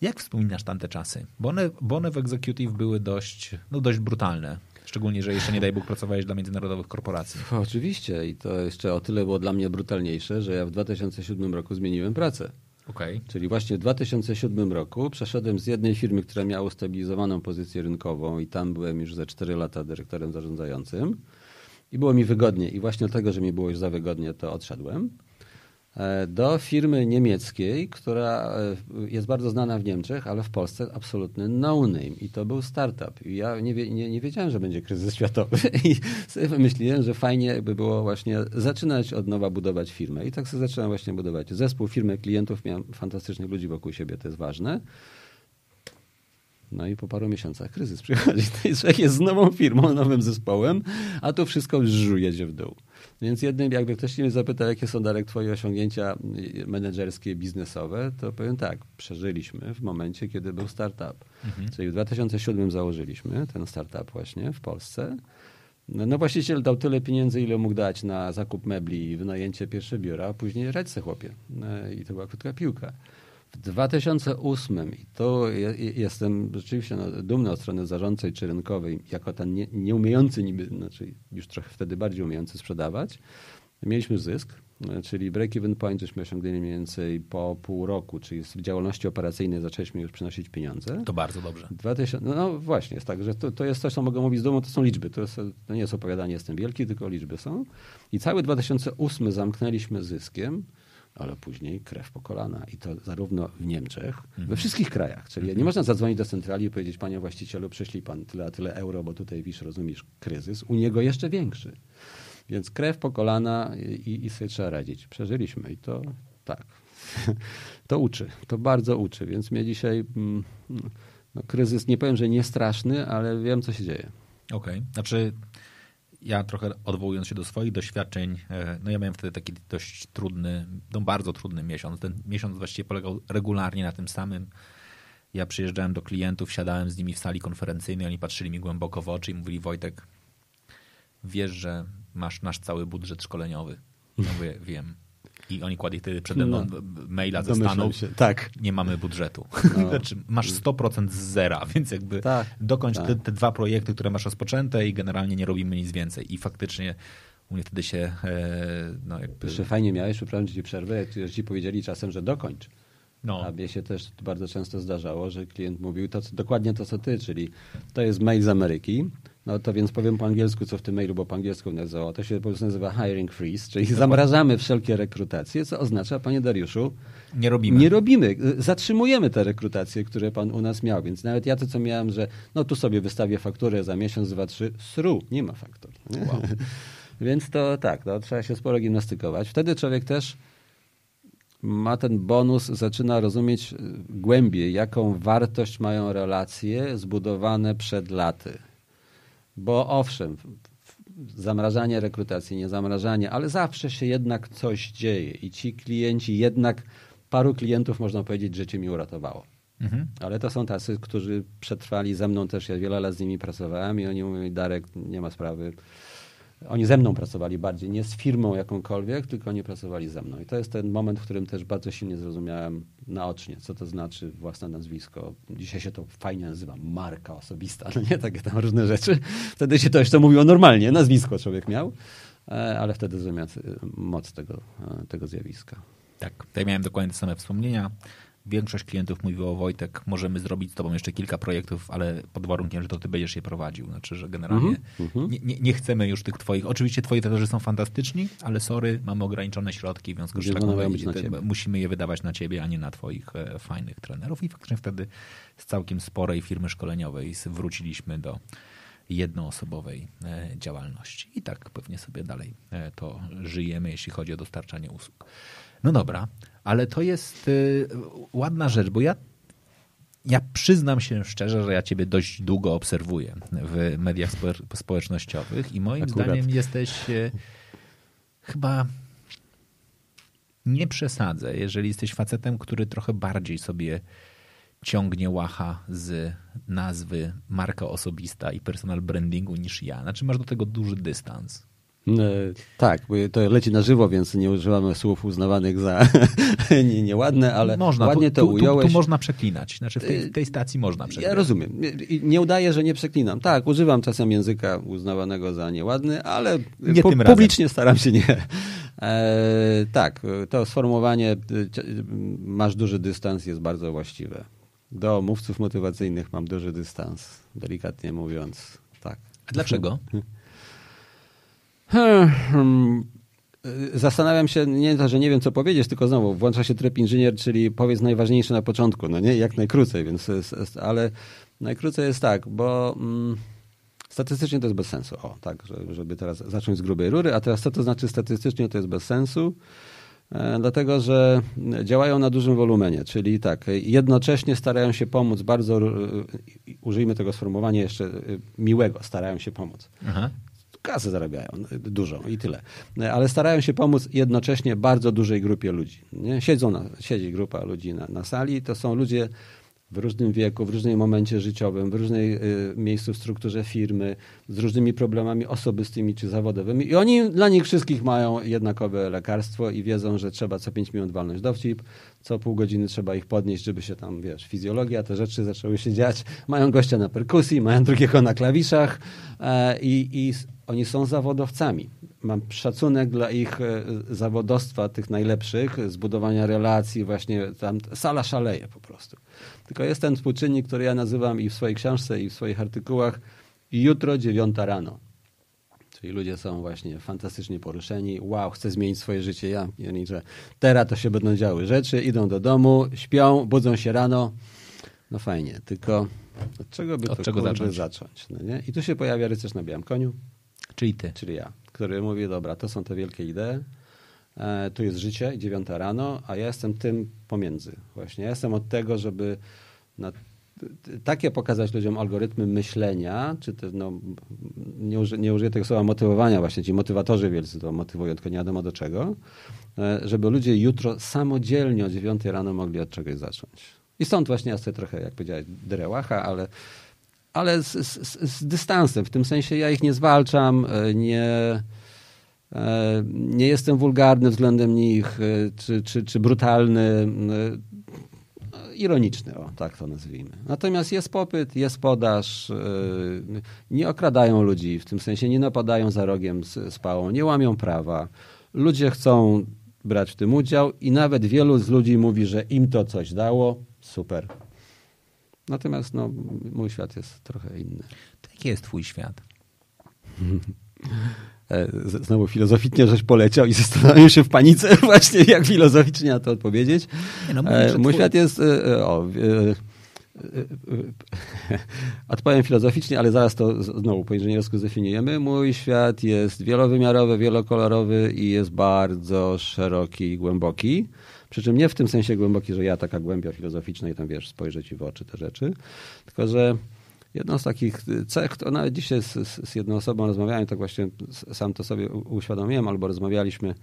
Jak wspominasz tamte czasy? Bo one, bo one w Executive były dość, no dość brutalne. Szczególnie, że jeszcze nie daj Bóg pracowałeś dla międzynarodowych korporacji. Oczywiście i to jeszcze o tyle było dla mnie brutalniejsze, że ja w 2007 roku zmieniłem pracę. Okay. Czyli właśnie w 2007 roku przeszedłem z jednej firmy, która miała ustabilizowaną pozycję rynkową i tam byłem już za 4 lata dyrektorem zarządzającym i było mi wygodnie i właśnie dlatego, że mi było już za wygodnie, to odszedłem. E, do firmy niemieckiej, która e, jest bardzo znana w Niemczech, ale w Polsce absolutny no-name i to był startup. I ja nie, nie, nie wiedziałem, że będzie kryzys światowy i sobie wymyśliłem, że fajnie by było właśnie zaczynać od nowa budować firmę. I tak sobie zacząłem właśnie budować zespół, firmę klientów, miałem fantastycznych ludzi wokół siebie, to jest ważne. No i po paru miesiącach kryzys przychodzi. Człowiek jest z nową firmą, nowym zespołem, a tu wszystko już jedzie w dół. Więc jednym, jakby ktoś mnie zapytał, jakie są Darek twoje osiągnięcia menedżerskie, biznesowe, to powiem tak, przeżyliśmy w momencie, kiedy był startup. Mhm. Czyli w 2007 założyliśmy ten startup właśnie w Polsce. No, no właściciel dał tyle pieniędzy, ile mógł dać na zakup mebli i wynajęcie pierwsze biura, a później radź se chłopie. No, I to była krótka piłka. W 2008, i to jestem rzeczywiście no, dumny od strony zarządczej czy rynkowej, jako ten nie, nieumiejący niby, znaczy już trochę wtedy bardziej umiejący sprzedawać, mieliśmy zysk, czyli break-even point żeśmy osiągnęli mniej więcej po pół roku, czyli w działalności operacyjnej zaczęliśmy już przynosić pieniądze. To bardzo dobrze. 2000, no, no, właśnie, jest tak, że to, to jest coś, co mogę mówić z dumą, to są liczby. To, jest, to nie jest opowiadanie, jestem wielki, tylko liczby są. I cały 2008 zamknęliśmy zyskiem ale później krew po kolana. I to zarówno w Niemczech, mhm. we wszystkich krajach. Czyli nie mhm. można zadzwonić do centrali i powiedzieć, panie właścicielu, przyszli pan tyle a tyle euro, bo tutaj wisz, rozumiesz, kryzys. U niego jeszcze większy. Więc krew po kolana i, i sobie trzeba radzić. Przeżyliśmy i to tak. to uczy. To bardzo uczy. Więc mnie dzisiaj mm, no, kryzys, nie powiem, że nie straszny, ale wiem, co się dzieje. Okej. Okay. Znaczy ja trochę odwołując się do swoich doświadczeń, e, no ja miałem wtedy taki dość trudny, no bardzo trudny miesiąc. Ten miesiąc właściwie polegał regularnie na tym samym. Ja przyjeżdżałem do klientów, siadałem z nimi w sali konferencyjnej, oni patrzyli mi głęboko w oczy i mówili Wojtek, wiesz, że masz nasz cały budżet szkoleniowy. Ja mówię, wiem. I oni kładli wtedy przede mną no, maila ze Stanów. Się. Tak. Nie mamy budżetu. No. znaczy, masz 100% z zera, więc jakby tak, dokończ tak. Te, te, dwa projekty, które masz rozpoczęte i generalnie nie robimy nic więcej. I faktycznie u mnie wtedy się e, no jakby... Jeszcze fajnie miałeś, przepraszam ci przerwę, jak ci powiedzieli czasem, że dokończ. No. A mnie się też bardzo często zdarzało, że klient mówił to, co, dokładnie to, co ty, czyli to jest mail z Ameryki, no to więc powiem po angielsku, co w tym mailu, bo po angielsku nazywało. To się po prostu nazywa hiring freeze, czyli zamrażamy wszelkie rekrutacje, co oznacza, panie Dariuszu, nie robimy. Nie robimy. Zatrzymujemy te rekrutacje, które pan u nas miał. Więc nawet ja to, co miałem, że no tu sobie wystawię fakturę za miesiąc, dwa, trzy, sru, nie ma faktur. Nie? Wow. więc to tak, no, trzeba się sporo gimnastykować. Wtedy człowiek też ma ten bonus, zaczyna rozumieć głębiej, jaką wartość mają relacje zbudowane przed laty. Bo owszem, zamrażanie rekrutacji, nie zamrażanie, ale zawsze się jednak coś dzieje i ci klienci jednak, paru klientów można powiedzieć, życie mi uratowało. Mhm. Ale to są tacy, którzy przetrwali ze mną też, ja wiele lat z nimi pracowałem i oni mówią, Darek, nie ma sprawy, oni ze mną pracowali bardziej, nie z firmą jakąkolwiek, tylko oni pracowali ze mną. I to jest ten moment, w którym też bardzo silnie zrozumiałem naocznie, co to znaczy własne nazwisko. Dzisiaj się to fajnie nazywa marka osobista, no nie takie tam różne rzeczy. Wtedy się to jeszcze mówiło normalnie, nazwisko człowiek miał, e, ale wtedy zrozumiałem moc tego, e, tego zjawiska. Tak, tutaj miałem dokładnie te same wspomnienia większość klientów mówiło, Wojtek, możemy zrobić z tobą jeszcze kilka projektów, ale pod warunkiem, że to ty będziesz je prowadził. Znaczy, że generalnie mm -hmm. nie, nie, nie, chcemy już tych twoich, oczywiście twoi trenerzy są fantastyczni, ale sorry, mamy ograniczone środki, w związku z czym musimy je wydawać na ciebie, a nie na twoich e, fajnych trenerów. I faktycznie wtedy z całkiem sporej firmy szkoleniowej wróciliśmy do jednoosobowej e, działalności. I tak pewnie sobie dalej e, to żyjemy, jeśli chodzi o dostarczanie usług. No dobra, ale to jest y, ładna rzecz, bo ja ja przyznam się szczerze, że ja ciebie dość długo obserwuję w mediach społecznościowych i moim Akurat. zdaniem jesteś e, chyba nie przesadzę, jeżeli jesteś facetem, który trochę bardziej sobie ciągnie łacha z nazwy marka osobista i personal brandingu niż ja. Znaczy masz do tego duży dystans. E, tak, to leci na żywo, więc nie używamy słów uznawanych za nieładne, ale można, ładnie to tu, ująłeś. Tu, tu, można przeklinać, znaczy w tej, w tej stacji można przeklinać. Ja rozumiem. Nie udaję, że nie przeklinam. Tak, używam czasem języka uznawanego za nieładny, ale nie pu publicznie staram się nie. E, tak, to sformułowanie masz duży dystans jest bardzo właściwe. Do mówców motywacyjnych mam duży dystans, delikatnie mówiąc. Tak. A dlaczego? Hmm, zastanawiam się, nie to, że nie wiem, co powiedzieć, tylko znowu włącza się tryb inżynier, czyli powiedz najważniejsze na początku, no nie, jak najkrócej, więc, jest, ale najkrócej jest tak, bo mm, statystycznie to jest bez sensu. O, tak, żeby teraz zacząć z grubej rury, a teraz co to znaczy statystycznie to jest bez sensu? E, dlatego, że działają na dużym wolumenie, czyli tak, jednocześnie starają się pomóc bardzo, użyjmy tego sformułowania jeszcze miłego, starają się pomóc. Aha kasę zarabiają, dużą i tyle. Ale starają się pomóc jednocześnie bardzo dużej grupie ludzi. Nie? Siedzą na, siedzi grupa ludzi na, na sali, to są ludzie w różnym wieku, w różnym momencie życiowym, w różnej y, miejscu w strukturze firmy, z różnymi problemami osobistymi czy zawodowymi. I oni dla nich wszystkich mają jednakowe lekarstwo i wiedzą, że trzeba co 5 minut walnąć dowcip, co pół godziny trzeba ich podnieść, żeby się tam, wiesz, fizjologia, te rzeczy zaczęły się dziać. Mają gościa na perkusji, mają drugiego na klawiszach e, i, i oni są zawodowcami. Mam szacunek dla ich e, zawodowstwa, tych najlepszych, zbudowania relacji, właśnie tam sala szaleje po prostu. Tylko jest ten współczynnik, który ja nazywam i w swojej książce, i w swoich artykułach jutro dziewiąta rano. Czyli ludzie są właśnie fantastycznie poruszeni. Wow, chcę zmienić swoje życie. Ja że teraz to się będą działy rzeczy, idą do domu, śpią, budzą się rano. No fajnie, tylko od czego by od to czego zacząć? zacząć no nie? I tu się pojawia rycerz na białym koniu. Czyli ty. Czyli ja, który mówi, dobra, to są te wielkie idee, e, tu jest życie, dziewiąta rano, a ja jestem tym pomiędzy. Właśnie ja jestem od tego, żeby na takie pokazać ludziom algorytmy myślenia, czy te, no, nie, uży, nie użyję tego słowa motywowania, właśnie ci motywatorzy wielcy to motywują, tylko nie wiadomo do czego, e, żeby ludzie jutro samodzielnie o dziewiątej rano mogli od czegoś zacząć. I stąd właśnie ja sobie trochę, jak powiedziałeś, drełacha, ale ale z, z, z, dystansem. W tym sensie ja ich nie zwalczam, e, nie, e, nie jestem wulgarny względem nich, e, czy, czy, czy brutalny. Ironiczny, o, tak to nazwijmy. Natomiast jest popyt, jest podaż, nie okradają ludzi, w tym sensie nie napadają za rogiem z, z pałą, nie łamią prawa. Ludzie chcą brać w tym udział i nawet wielu z ludzi mówi, że im to coś dało. Super, Natomiast no, mój świat jest trochę inny. To jaki jest twój świat? E, znowu filozoficznie żeś poleciał i zastanawiam się w panice właśnie, jak filozoficznie na to odpowiedzieć. Nie, no, mówię, mój twój... świat jest... E, o, Odpowiem filozoficznie, ale zaraz to znowu po inżyniersku zdefiniujemy. Mój świat jest wielowymiarowy, wielokolorowy i jest bardzo szeroki i głęboki. Przy czym nie w tym sensie głęboki, że ja taka głębia filozoficzna i tam wiesz, spojrzę ci w oczy te rzeczy, tylko że jedną z takich cech, to nawet dzisiaj z, z jedną osobą rozmawiałem, tak właśnie sam to sobie uświadomiłem, albo rozmawialiśmy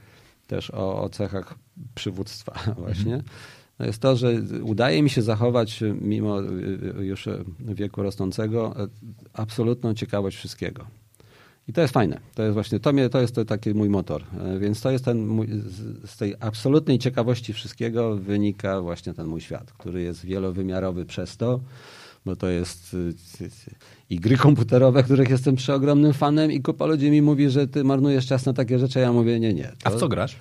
też o, o cechach przywództwa właśnie. No jest to, że udaje mi się zachować, mimo już wieku rosnącego, absolutną ciekawość wszystkiego. I to jest fajne. To jest właśnie, to, mnie, to jest to taki mój motor. E, więc to jest ten mój, z tej absolutnej ciekawości wszystkiego wynika właśnie ten mój świat, który jest wielowymiarowy przez to, bo to jest e, i gry komputerowe, których jestem przeogromnym fanem i kupa ludzi mi mówi, że ty marnujesz czas na takie rzeczy, ja mówię nie, nie. To... A w co grasz?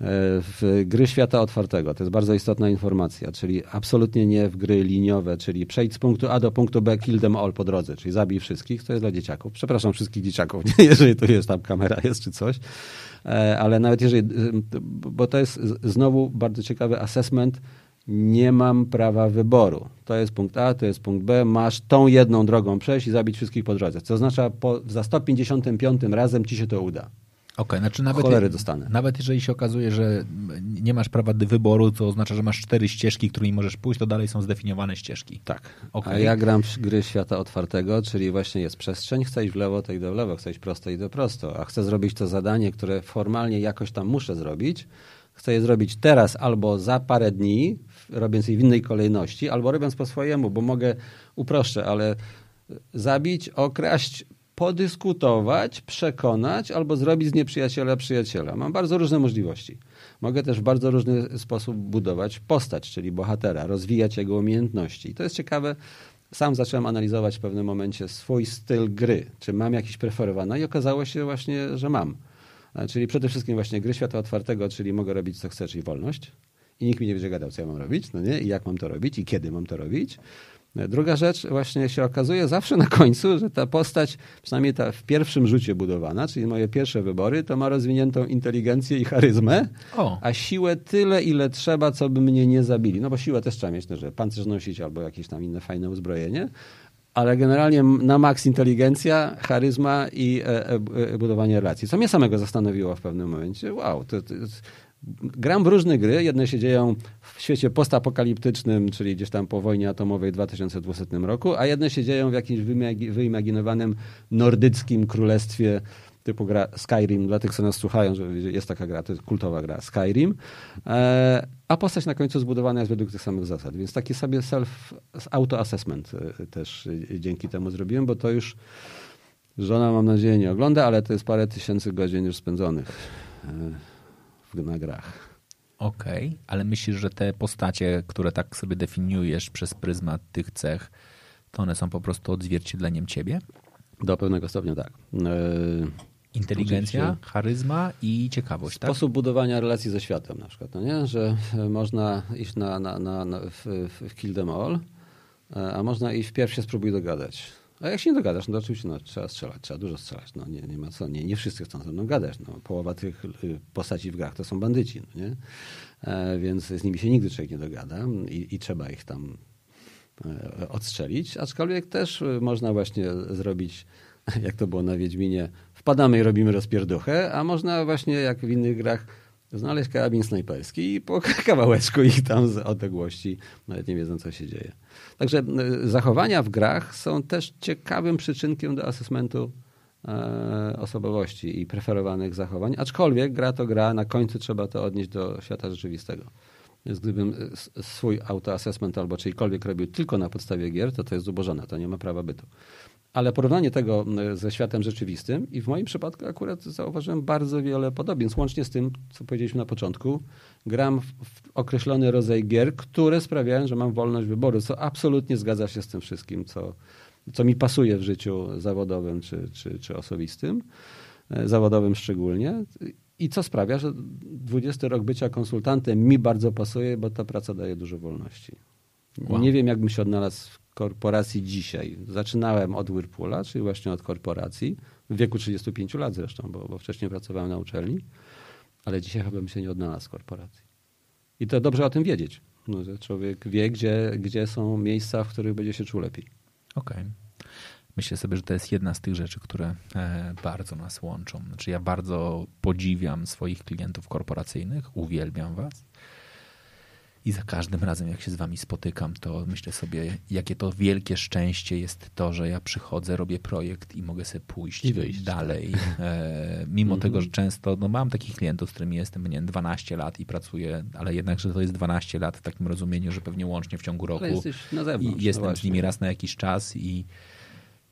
E, w gry świata otwartego. To jest bardzo istotna informacja, czyli absolutnie nie w gry liniowe, czyli przejdź z punktu A do punktu B, kill them all po drodze, czyli zabij wszystkich, to jest dla dzieciaków. Przepraszam wszystkich dzieciaków, jeżeli tu jest tam kamera jest czy coś, e, ale nawet jeżeli, bo to jest znowu bardzo ciekawy assessment, nie mam prawa wyboru. To jest punkt A, to jest punkt B, masz tą jedną drogą przejść i zabić wszystkich po drodze. Co oznacza, po, za 155 razem ci się to uda. Okay, znaczy nawet, cholery dostanę. Nawet jeżeli się okazuje, że nie masz prawa do wyboru, to oznacza, że masz cztery ścieżki, którymi możesz pójść, to dalej są zdefiniowane ścieżki. Tak. Okay. A ja gram w gry świata otwartego, czyli właśnie jest przestrzeń, chcę iść w lewo, to idę w lewo, chcę iść prosto, idę prosto, a chcę zrobić to zadanie, które formalnie jakoś tam muszę zrobić, chcę je zrobić teraz albo za parę dni, robiąc je w innej kolejności, albo robiąc po swojemu, bo mogę, uproszczę, ale zabić, okraść, podyskutować, przekonać albo zrobić z nieprzyjaciela przyjaciela. Mam bardzo różne możliwości. Mogę też w bardzo różny sposób budować postać, czyli bohatera, rozwijać jego umiejętności. I to jest ciekawe. Sam zacząłem analizować w pewnym momencie swój styl gry, czy mam jakiś preferowany i okazało się właśnie, że mam. Czyli przede wszystkim właśnie gry świata otwartego, czyli mogę robić co chcę, czyli wolność. I nikt mi nie będzie gadał, co ja mam robić, no nie? I jak mam to robić, i kiedy mam to robić. Druga rzecz właśnie się okazuje zawsze na końcu, że ta postać, przynajmniej ta w pierwszym rzucie budowana, czyli moje pierwsze wybory, to ma rozwiniętą inteligencję i charyzmę, o. a siłę tyle, ile trzeba, co by mnie nie zabili. No bo siłę też trzeba mieć, no, że pancerz nosić albo jakieś tam inne fajne uzbrojenie, ale generalnie na maks inteligencja, charyzma i e, e, e budowanie relacji. Co mnie samego zastanowiło w pewnym momencie. Wow, to, to, gram w różne gry. Jedne się dzieją w świecie postapokaliptycznym, czyli gdzieś tam po wojnie atomowej w 2200 roku, a jedne się dzieją w jakimś wyimaginowanym nordyckim królestwie typu gra Skyrim, dla tych, co nas słuchają, że jest taka gra, to jest kultowa gra Skyrim, e, a postać na końcu zbudowana jest według tych samych zasad, więc taki sobie self, auto-assessment e, też dzięki temu zrobiłem, bo to już żona mam nadzieję nie ogląda, ale to jest parę tysięcy godzin już spędzonych. E, na grach. Okej, okay, ale myślisz, że te postacie, które tak sobie definiujesz przez pryzmat tych cech, to one są po prostu odzwierciedleniem ciebie? Do pewnego stopnia tak. Yy, Inteligencja, oczywiście. charyzma i ciekawość. Tak? Sposób tak? budowania relacji ze światem na przykład, no nie? że można iść na, na, na, na w, w Kill Them All, e, a można iść wpierw się spróbuj dogadać. A jak się nie dogadasz, no to oczywiście no, trzeba strzelać, trzeba dużo strzelać. No, nie, nie ma co, nie, nie wszyscy chcą ze mną gadać. No, połowa tych y, postaci w grach to są bandyci, no, nie? E, więc z nimi się nigdy człowiek nie dogada i, i trzeba ich tam e, odstrzelić. Aczkolwiek też y, można właśnie zrobić, jak to było na Wiedźminie, wpadamy i robimy rozpierduchę, a można właśnie jak w innych grach znaleźć karabin snajperski i po kawałeczku ich tam z odległości, nawet nie wiedzą co się dzieje. Także e, zachowania w grach są też ciekawym przyczynkiem do asesmentu e, osobowości i preferowanych zachowań, aczkolwiek gra to gra, na końcu trzeba to odnieść do świata rzeczywistego. Więc gdybym e, swój autoassessment albo czyjkolwiek robił tylko na podstawie gier, to to jest zubożone, to nie ma prawa bytu. Ale porównanie tego ze światem rzeczywistym i w moim przypadku akurat zauważyłem bardzo wiele podobieństw, łącznie z tym, co powiedzieliśmy na początku. Gram w określony rodzaj gier, które sprawiają, że mam wolność wyboru, co absolutnie zgadza się z tym wszystkim, co, co mi pasuje w życiu zawodowym czy, czy, czy osobistym, e, zawodowym szczególnie. I co sprawia, że 20 rok bycia konsultantem mi bardzo pasuje, bo ta praca daje dużo wolności. Wow. Nie wiem, jakbym się odnalazł korporacji dzisiaj. Zaczynałem od Whirlpoola, czyli właśnie od korporacji, w wieku 35 lat zresztą, bo, bo wcześniej pracowałem na uczelni, ale dzisiaj chyba bym się nie odnalazł w korporacji. I to dobrze o tym wiedzieć, no, że człowiek wie, gdzie, gdzie są miejsca, w których będzie się czuł lepiej. Okej. Okay. Myślę sobie, że to jest jedna z tych rzeczy, które e, bardzo nas łączą. Znaczy ja bardzo podziwiam swoich klientów korporacyjnych, uwielbiam was i za każdym razem, jak się z wami spotykam, to myślę sobie, jakie to wielkie szczęście jest to, że ja przychodzę, robię projekt i mogę sobie pójść I wyjść dalej. Tak. E, mimo mm -hmm. tego, że często no, mam takich klientów, z którymi jestem nie 12 lat i pracuję, ale jednak, że to jest 12 lat w takim rozumieniu, że pewnie łącznie w ciągu roku. zewnątrz, I jestem no z nimi raz na jakiś czas i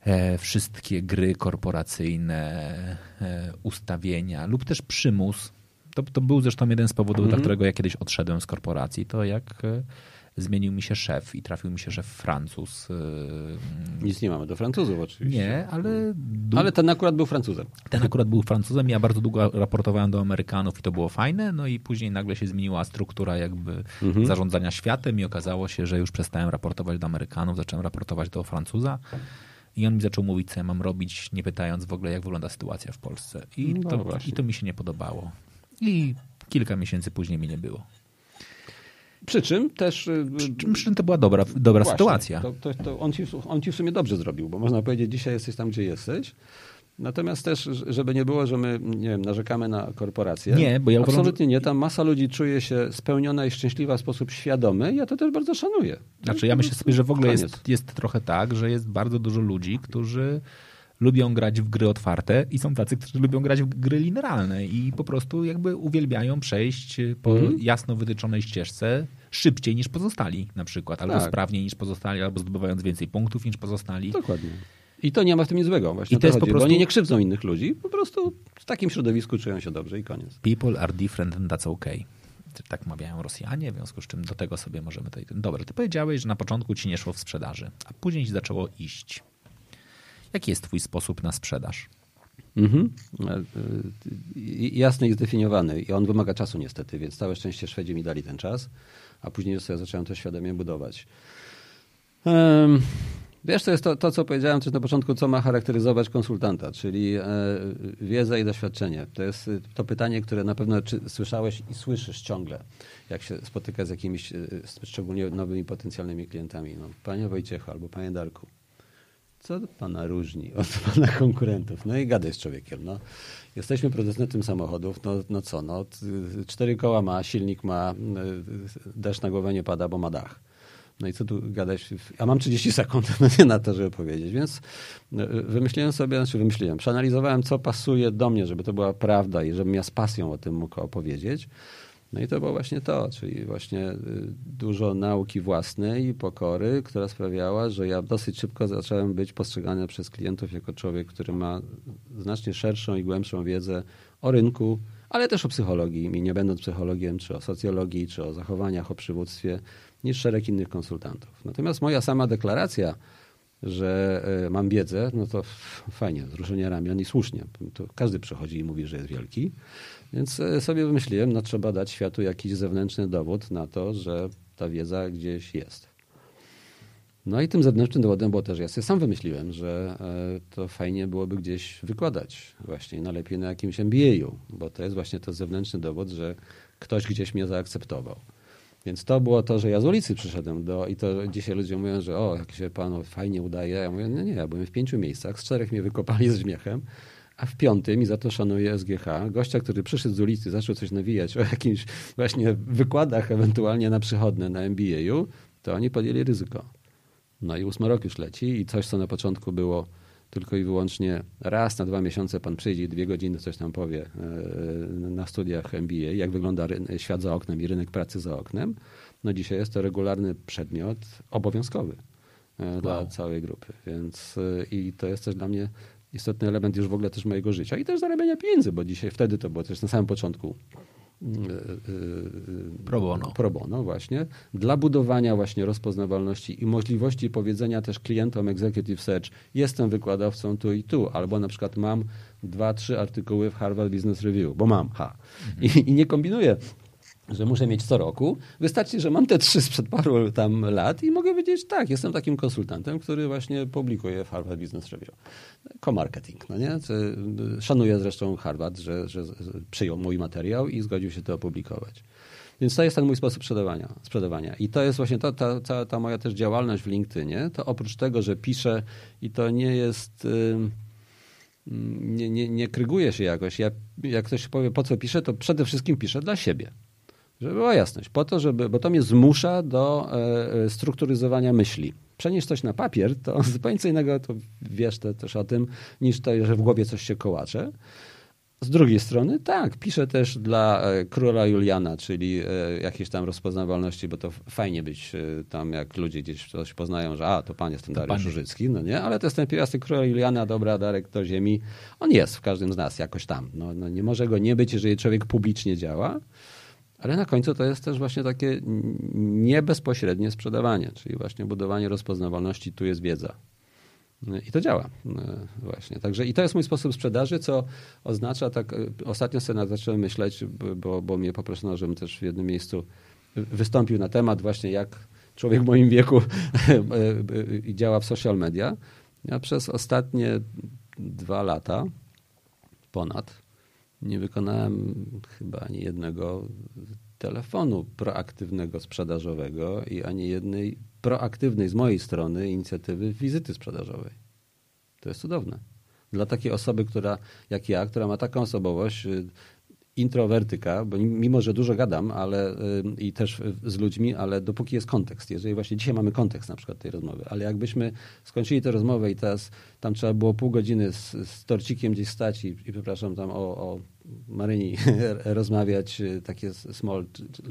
e, wszystkie gry korporacyjne, e, ustawienia lub też przymus to, to był zresztą jeden z powodów, dla którego ja kiedyś odszedłem z korporacji, to jak e, zmienił mi się szef i trafił mi się szef Francuz. E, Nic nie mamy do Francuzów oczywiście. Nie, ale... Ale ten akurat był Francuzem. Ten akurat był Francuzem. Ja bardzo długo raportowałem do Amerykanów i to było fajne, no i później nagle się zmieniła struktura jakby mhm. zarządzania światem i okazało się, że już przestałem raportować do Amerykanów, zacząłem raportować do Francuza. I on mi zaczął mówić, co ja mam robić, nie pytając w ogóle, jak wygląda sytuacja w Polsce. I, no to, i to mi się nie podobało. I kilka miesięcy później mi nie było. Przy czym też. Y, przy czym, przy czym to była dobra, dobra Właśnie, sytuacja. To, to, to on, ci, on ci w sumie dobrze zrobił, bo można powiedzieć, dzisiaj jesteś tam, gdzie jesteś. Natomiast też, żeby nie było, że my, nie wiem, narzekamy na korporacje. Nie, bo ja uważam, Absolutnie nie. Tam masa ludzi czuje się spełniona i szczęśliwa w sposób świadomy. Ja to też bardzo szanuję. Znaczy ja myślę sobie, że w ogóle jest, jest trochę tak, że jest bardzo dużo ludzi, którzy lubią grać w gry otwarte i są tacy, którzy lubią grać w gry linearne i po prostu jakby uwielbiają przejść po mm. jasno wytyczonej ścieżce szybciej niż pozostali na przykład, albo tak. sprawniej niż pozostali, albo zdobywając więcej punktów niż pozostali. Dokładnie. I to nie ma w tym nic złego. Właśnie I to jest chodzi, po prostu... Oni nie krzywdzą innych ludzi, po prostu w takim środowisku czują się dobrze i koniec. People are different and that's okay. Tak mawiają Rosjanie, w związku z czym do tego sobie możemy tutaj... Dobra, ty powiedziałeś, że na początku ci nie szło w sprzedaży, a później ci zaczęło iść. Jaki jest twój sposób na sprzedaż? Mhm. E, e, jasny i zdefiniowany. I on wymaga czasu niestety, więc całe szczęście Szwedzi mi dali ten czas, a później sobie zacząłem to świadomie budować. Wiesz, to jest to, to, co powiedziałem też na początku, co ma charakteryzować konsultanta, czyli e, wiedza i doświadczenie. To jest to pytanie, które na pewno słyszałeś i słyszysz ciągle, jak się spotyka z jakimiś szczególnie nowymi potencjalnymi klientami. No, panie Wojciechu albo panie Darku, co pana różni od pana konkurentów? No i gadaj z człowiekiem. No. Jesteśmy producentem samochodów, no, no co, no, cztery koła ma, silnik ma, deszcz na głowę nie pada, bo ma dach. No i co tu gadać? A mam 30 sekund na to, żeby powiedzieć. Więc wymyśliłem sobie, znaczy wymyśliłem, przeanalizowałem, co pasuje do mnie, żeby to była prawda i żebym ja z pasją o tym mógł opowiedzieć. No i to było właśnie to, czyli właśnie y, dużo nauki własnej i pokory, która sprawiała, że ja dosyć szybko zacząłem być postrzegany przez klientów jako człowiek, który ma znacznie szerszą i głębszą wiedzę o rynku, ale też o psychologii, i nie będąc psychologiem, czy o socjologii, czy o zachowaniach, o przywództwie, niż szereg innych konsultantów. Natomiast moja sama deklaracja, że y, mam wiedzę, no to fajnie, wzruszenie ramion i słusznie. To każdy przychodzi i mówi, że jest wielki. Więc e, sobie wymyśliłem, no trzeba dać światu jakiś zewnętrzny dowód na to, że ta wiedza gdzieś jest. No i tym zewnętrznym dowodem było też, ja sobie sam wymyśliłem, że e, to fajnie byłoby gdzieś wykładać właśnie, najlepiej na jakimś MBA-u, bo to jest właśnie to zewnętrzny dowód, że ktoś gdzieś mnie zaakceptował. Więc to było to, że ja z ulicy przyszedłem do, i to dzisiaj ludzie mówią, że o, jak się panu fajnie udaje. Ja mówię, no nie, ja byłem w pięciu miejscach, z czterech mnie wykopali z śmiechem, a w piątym, i za to szanuję SGH, gościa, który przyszedł z ulicy, zaczął coś nawijać o jakimś właśnie wykładach ewentualnie na przychodne na MBA-u, to oni podjęli ryzyko. No i ósmy rok już leci i coś, co na początku było tylko i wyłącznie raz na dwa miesiące pan przyjdzie dwie godziny coś tam powie e, na studiach MBA, jak wygląda świat za oknem i rynek pracy za oknem. No dzisiaj jest to regularny przedmiot obowiązkowy e, wow. dla całej grupy. Więc e, i to jest też dla mnie istotny element już w ogóle też mojego życia i też zarabiania pieniędzy, bo dzisiaj wtedy to było też na samym początku pro bono. pro bono właśnie, dla budowania właśnie rozpoznawalności i możliwości powiedzenia też klientom Executive Search jestem wykładowcą tu i tu, albo na przykład mam dwa, trzy artykuły w Harvard Business Review, bo mam, ha. Mhm. I, I nie kombinuję że muszę mieć co roku. Wystarczy, że mam te trzy sprzed paru tam lat i mogę powiedzieć, tak, jestem takim konsultantem, który właśnie publikuje w Harvard Business Review. Co-marketing, no nie? Szanuję zresztą Harvard, że, że przyjął mój materiał i zgodził się to opublikować. Więc to jest ten mój sposób sprzedawania. sprzedawania. I to jest właśnie to, ta, ta, ta moja też działalność w LinkedInie. To oprócz tego, że piszę i to nie jest... Nie, nie, nie kryguje się jakoś. Ja, jak ktoś powie, po co piszę, to przede wszystkim piszę dla siebie. Żeby była jasność. Po to, żeby, bo to mnie zmusza do e, e, strukturyzowania myśli. Przenieść coś na papier, to zupełnie co innego, to wiesz te, też o tym, niż to, że w głowie coś się kołacze. Z drugiej strony, tak, piszę też dla e, króla Juliana, czyli jakiejś tam rozpoznawalności, bo to fajnie być tam, jak ludzie gdzieś coś poznają, że a, to pan jest ten Dariusz Żurzycki, no nie? Ale to jest ten pierwiastek króla Juliana, dobra, Darek do ziemi. On jest w każdym z nas jakoś tam. No, no nie może go nie być, jeżeli człowiek publicznie działa. Ale na końcu to jest też właśnie takie niebezpośrednie sprzedawanie, czyli właśnie budowanie rozpoznawalności, tu jest wiedza. I to działa właśnie. Także i to jest mój sposób sprzedaży, co oznacza tak, ostatnio sobie zacząłem myśleć, bo, bo mnie poproszono, żebym też w jednym miejscu wystąpił na temat właśnie jak człowiek w moim wieku działa w social media. Ja przez ostatnie dwa lata ponad nie wykonałem chyba ani jednego telefonu proaktywnego sprzedażowego i ani jednej proaktywnej z mojej strony inicjatywy wizyty sprzedażowej. To jest cudowne. dla takiej osoby, która, jak ja, która ma taką osobowość, y, introwertyka, bo mimo, że dużo gadam, ale y, i też z ludźmi, ale dopóki jest kontekst, jeżeli właśnie dzisiaj mamy kontekst na przykład tej rozmowy, ale jakbyśmy skończyli tę rozmowę i teraz tam trzeba było pół godziny z, z torcikiem gdzieś stać i, i przepraszam, tam o, o Maryni rozmawiać, y, takie small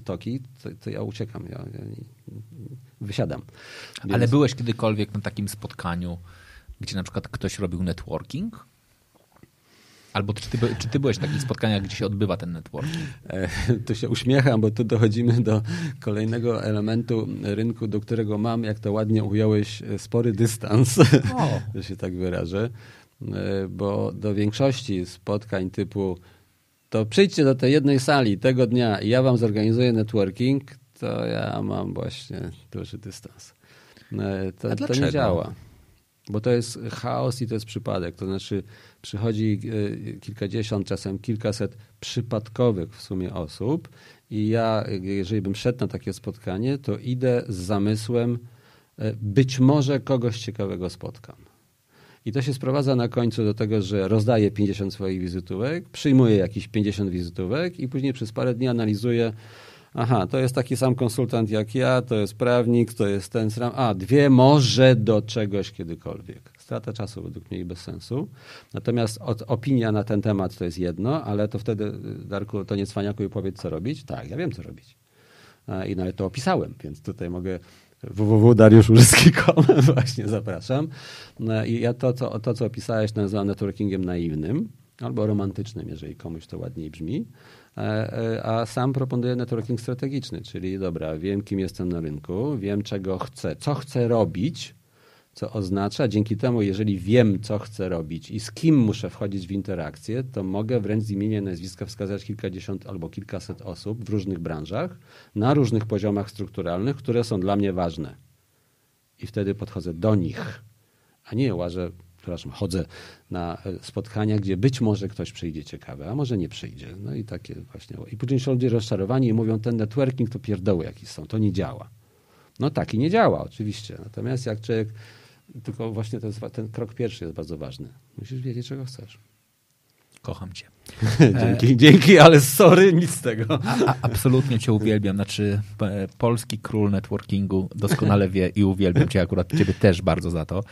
talki, to, to ja uciekam, ja, ja wysiadam. Więc... Ale byłeś kiedykolwiek na takim spotkaniu, gdzie na przykład ktoś robił networking? Albo czy ty, czy ty byłeś w takich spotkaniach, gdzie się odbywa ten networking? E, tu się uśmiecham, bo tu dochodzimy do kolejnego elementu rynku, do którego mam, jak to ładnie ująłeś, spory dystans, że się tak wyrażę. E, bo do większości spotkań typu to przyjdźcie do tej jednej sali tego dnia i ja wam zorganizuję networking, to ja mam właśnie duży dystans. E, to, to nie działa. Bo to jest chaos i to jest przypadek. To znaczy przychodzi e, kilkadziesiąt, czasem kilkaset przypadkowych w sumie osób i ja, jeżeli bym szedł na takie spotkanie, to idę z zamysłem, e, być może kogoś ciekawego spotkam. I to się sprowadza na końcu do tego, że rozdaję 50 swoich wizytówek, przyjmuję jakieś 50 wizytówek i później przez parę dni analizuję, aha, to jest taki sam konsultant jak ja, to jest prawnik, to jest ten sam, a dwie może do czegoś kiedykolwiek. Strata czasu według mnie i bez sensu. Natomiast od, opinia na ten temat to jest jedno, ale to wtedy, Darku, to nie cwaniaku i powiedz, co robić. Tak, ja wiem, co robić. I nawet to opisałem, więc tutaj mogę www.dariuszurzycki.com właśnie zapraszam. I ja to, co, to, co opisałeś, nazywam networkingiem naiwnym albo romantycznym, jeżeli komuś to ładniej brzmi. E, e, a sam proponuję networking strategiczny, czyli dobra, wiem, kim jestem na rynku, wiem, czego chcę, co chcę robić, co oznacza, dzięki temu, jeżeli wiem, co chcę robić i z kim muszę wchodzić w interakcję, to mogę wręcz z imienia nazwiska wskazać kilkadziesiąt albo kilkaset osób w różnych branżach, na różnych poziomach strukturalnych, które są dla mnie ważne. I wtedy podchodzę do nich, a nie łażę, przepraszam, chodzę na e, spotkania, gdzie być może ktoś przyjdzie ciekawy, a może nie przyjdzie. No i takie właśnie. I później są ludzie rozczarowani i mówią, ten networking to pierdoły jakieś są, to nie działa. No tak i nie działa oczywiście. Natomiast jak człowiek tylko właśnie ten, ten krok pierwszy jest bardzo ważny. Musisz wiedzieć, czego chcesz. Kocham cię. dzięki, dzięki, ale sorry, nic z tego. A, a, absolutnie cię uwielbiam. Znaczy, polski król networkingu doskonale wie i uwielbiam cię akurat, ciebie też bardzo za to.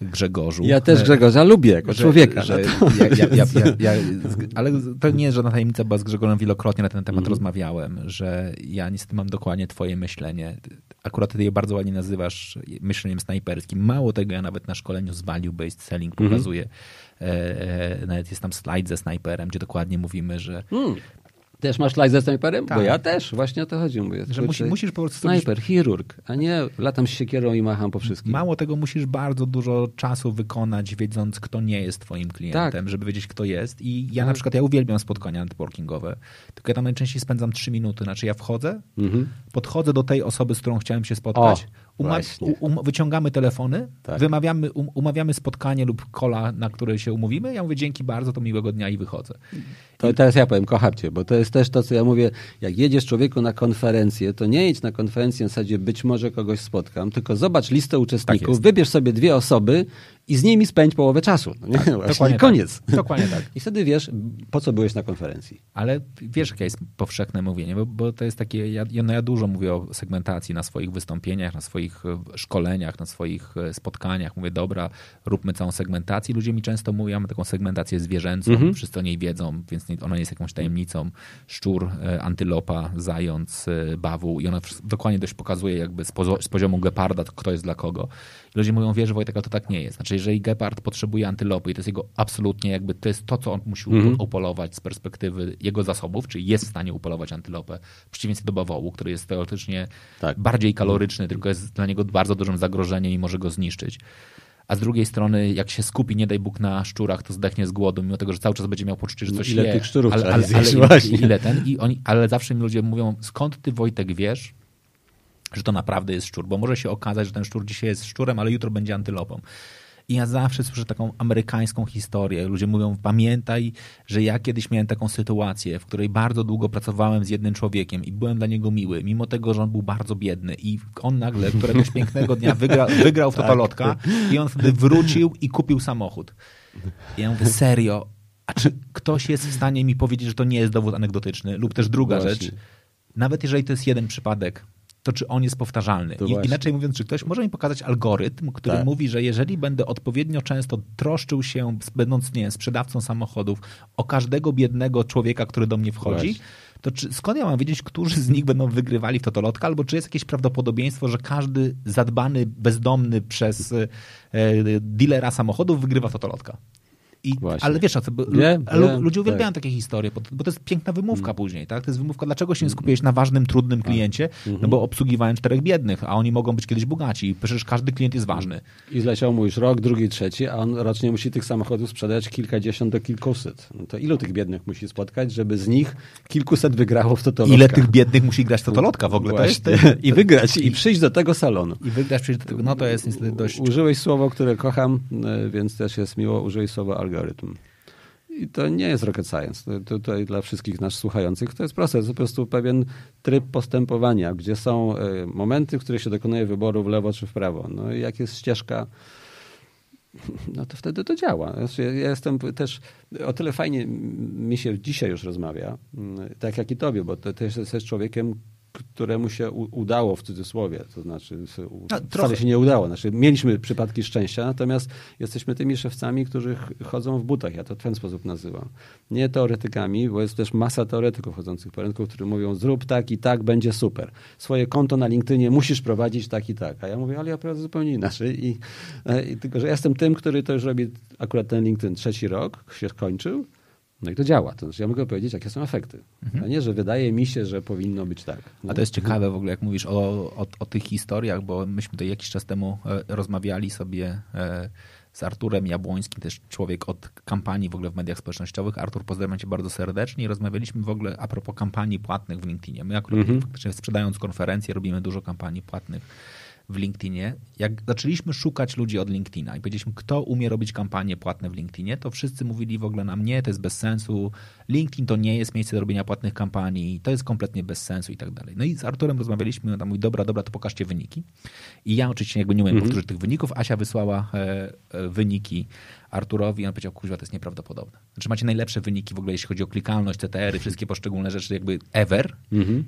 Grzegorzu. Ja też Grzegorza lubię jako że, człowieka. Że ja, ja, ja, ale to nie jest żadna tajemnica, bo z Grzegorzem wielokrotnie na ten temat mm. rozmawiałem, że ja niestety mam dokładnie twoje myślenie. Akurat ty je bardzo ładnie nazywasz myśleniem snajperskim. Mało tego, ja nawet na szkoleniu z value-based selling mm. pokazuję. E, e, nawet jest tam slajd ze snajperem, gdzie dokładnie mówimy, że mm. Też masz slajd ze snajperem? Tak. Bo ja też, właśnie o to chodzi. Mówię. Że musi, musisz po prostu... Snajper, chirurg, a nie latam z siekierą i macham po wszystkim. Mało tego, musisz bardzo dużo czasu wykonać, wiedząc, kto nie jest twoim klientem, tak. żeby wiedzieć, kto jest. I ja tak. na przykład, ja uwielbiam spotkania networkingowe, tylko ja tam najczęściej spędzam trzy minuty. Znaczy ja wchodzę, mhm. podchodzę do tej osoby, z którą chciałem się spotkać, o Uma um, wyciągamy telefony, tak. wymawiamy, um, umawiamy spotkanie lub kola, na które się umówimy. Ja mówię dzięki bardzo, to miłego dnia i wychodzę. To I... teraz ja powiem, kocham cię, bo to jest też to, co ja mówię, jak jedziesz człowieku na konferencję, to nie jedź na konferencję w zasadzie być może kogoś spotkam, tylko zobacz listę uczestników, tak wybierz sobie dwie osoby i z nimi spędź połowę czasu. No nie? Tak, dokładnie koniec. Tak. Dokładnie tak. I wtedy wiesz, po co byłeś na konferencji. Ale wiesz, jakie jest powszechne mówienie, bo, bo to jest takie, ja, no ja dużo mówię o segmentacji na swoich wystąpieniach, na swoich e, szkoleniach, na swoich e, spotkaniach. Mówię, dobra, róbmy całą segmentację. Ludzie mi często mówią, mamy taką segmentację zwierzęcą, mhm. wszyscy o niej wiedzą, więc ona jest jakąś tajemnicą. Szczur, e, antylopa, zając, bawu i ona dokładnie dość pokazuje jakby z, z poziomu geparda, kto jest dla kogo. Ludzie mówią, wiesz, Wojtek, ale to tak nie jest. Znaczy, jeżeli gepard potrzebuje antylopy i to jest jego absolutnie jakby, to jest to, co on musi mm. upolować z perspektywy jego zasobów, czyli jest w stanie upolować antylopę, w przeciwieństwie do bawołu, który jest teoretycznie tak. bardziej kaloryczny, tylko jest dla niego bardzo dużym zagrożeniem i może go zniszczyć. A z drugiej strony, jak się skupi, nie daj Bóg, na szczurach, to zdechnie z głodu, mimo tego, że cały czas będzie miał poczucie, że no coś ile je. tych szczurów ale, ale, ale, ale ile ten, i oni, ale zawsze mi ludzie mówią, skąd ty Wojtek wiesz, że to naprawdę jest szczur, bo może się okazać, że ten szczur dzisiaj jest szczurem, ale jutro będzie antylopą. I ja zawsze słyszę taką amerykańską historię. Ludzie mówią, pamiętaj, że ja kiedyś miałem taką sytuację, w której bardzo długo pracowałem z jednym człowiekiem i byłem dla niego miły, mimo tego, że on był bardzo biedny i on nagle któregoś pięknego dnia wygra, wygrał w Totolotka i on wtedy wrócił i kupił samochód. I ja mówię, serio, a czy ktoś jest w stanie mi powiedzieć, że to nie jest dowód anegdotyczny? Lub też druga Właśnie. rzecz, nawet jeżeli to jest jeden przypadek, to czy on jest powtarzalny? To I, właśnie. inaczej mówiąc, czy ktoś może mi pokazać algorytm, który Tak. mówi, że jeżeli będę odpowiednio często troszczył się, będąc nie sprzedawcą samochodów, o każdego biednego człowieka, który do mnie wchodzi, Właśnie. to czy, skąd ja mam wiedzieć, którzy z nich będą wygrywali w Totolotka, albo czy jest jakieś prawdopodobieństwo, że każdy zadbany, bezdomny przez e, e, dealera samochodów wygrywa w Totolotka? I, Właśnie. ale wiesz, o co, ludzie uwielbiają tak. takie historie, bo, bo to jest piękna wymówka Mm. później, tak? To jest wymówka, dlaczego się nie skupiłeś na ważnym, trudnym Tak. kliencie, Mhm. no bo obsługiwałem czterech biednych, a oni mogą być kiedyś bogaci. I Przecież każdy klient jest ważny. I zleciał mu już rok, drugi, trzeci, a on rocznie musi tych samochodów sprzedać kilkadziesiąt do kilkuset. No to ilu tych biednych musi spotkać, żeby z nich kilkuset wygrało w Totolotka? Ile tych biednych musi grać w Totolotka w ogóle? To jest. I wygrać, i przyjść do tego salonu. I wygrać przecież do tego, no to jest niestety dość... Użyłeś słowo, które kocham, e, więc też jest miło, użyłeś słowa algorytm. I to nie jest rocket science. Tutaj dla wszystkich nas słuchających to jest proste. To jest po prostu pewien tryb postępowania, gdzie są e, momenty, w których się dokonuje wyboru w lewo czy w prawo. No i jak jest ścieżka, no to wtedy to działa. Znaczy, ja jestem też, o tyle fajnie mi się dzisiaj już rozmawia, mm, tak jak i tobie, bo ty też jesteś człowiekiem, któremu się udało w cudzysłowie, to znaczy A, wcale się nie udało. Znaczy, mieliśmy przypadki szczęścia, natomiast jesteśmy tymi szewcami, którzy ch- chodzą w butach. Ja to w ten sposób nazywam. Nie teoretykami, bo jest też masa teoretyków chodzących po rynku, którzy mówią zrób tak i tak, będzie super. Swoje konto na LinkedInie musisz prowadzić tak i tak. A ja mówię, ale ja prowadzę zupełnie inaczej. I, e, i tylko, że ja jestem tym, który to już robi akurat ten LinkedIn trzeci rok, się skończył. No i to działa. To znaczy, ja mogę powiedzieć, jakie są efekty. A nie, że wydaje mi się, że powinno być tak. No. A to jest ciekawe w ogóle, jak mówisz o, o, o tych historiach, bo myśmy tutaj jakiś czas temu e, rozmawiali sobie e, z Arturem Jabłońskim, też człowiek od kampanii w ogóle w mediach społecznościowych. Artur, pozdrawiam cię bardzo serdecznie i rozmawialiśmy w ogóle a propos kampanii płatnych w LinkedInie. My akurat Mhm. faktycznie sprzedając konferencje robimy dużo kampanii płatnych w LinkedInie. Jak zaczęliśmy szukać ludzi od LinkedIna i powiedzieliśmy, kto umie robić kampanie płatne w LinkedInie, to wszyscy mówili w ogóle nam, nie, to jest bez sensu, LinkedIn to nie jest miejsce do robienia płatnych kampanii, to jest kompletnie bez sensu i tak dalej. No i z Arturem rozmawialiśmy, on tam mówi, dobra, dobra, to pokażcie wyniki. I ja oczywiście jakby nie umiem Mhm. powtórzyć tych wyników, Asia wysłała e, e, wyniki Arturowi i on powiedział, kuźwa, to jest nieprawdopodobne. Znaczy macie najlepsze wyniki w ogóle, jeśli chodzi o klikalność, CTR-y, wszystkie poszczególne rzeczy jakby ever.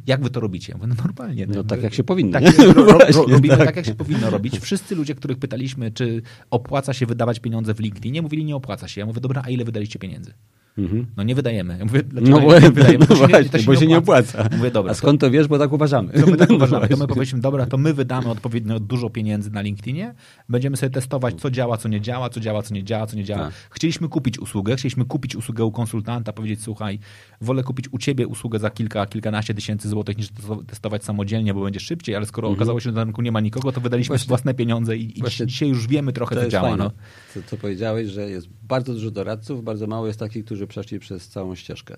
Jak wy to robicie? Ja mówię, no normalnie. Mhm. No tak, jak się powinno, Tak, nie? ro, ro, ro, robimy tak. tak, jak się powinno robić. Wszyscy ludzie, których pytaliśmy, czy opłaca się wydawać pieniądze w LinkedInie, mówili, nie opłaca się. Ja mówię, dobra, a ile wydaliście pieniędzy? Mhm. No nie wydajemy. Ja mówię, dlaczego No, nie, nie wydajemy? no To się nie- właśnie, to się bo się nie opłaca. Mówię, dobra. A skąd to wiesz, bo tak uważamy. To my tak No uważamy. To my powiedzieliśmy, dobra, to my wydamy odpowiednio dużo pieniędzy na LinkedInie, będziemy sobie testować, co działa, co nie działa, co działa, co nie działa, co nie działa. Tak. Chcieliśmy kupić usługę, chcieliśmy kupić usługę u konsultanta, powiedzieć, słuchaj, wolę kupić u ciebie usługę za kilka, kilkanaście tysięcy złotych, niż testo- testować samodzielnie, bo będzie szybciej, ale skoro okazało się, że na rynku nie ma nikogo, to wydaliśmy Mhm. Właśnie- własne pieniądze i, i dzisiaj już wiemy trochę, To co działa. fajne, No. co, co powiedziałeś, że jest bardzo dużo doradców, bardzo mało jest takich, którzy przeszli przez całą ścieżkę.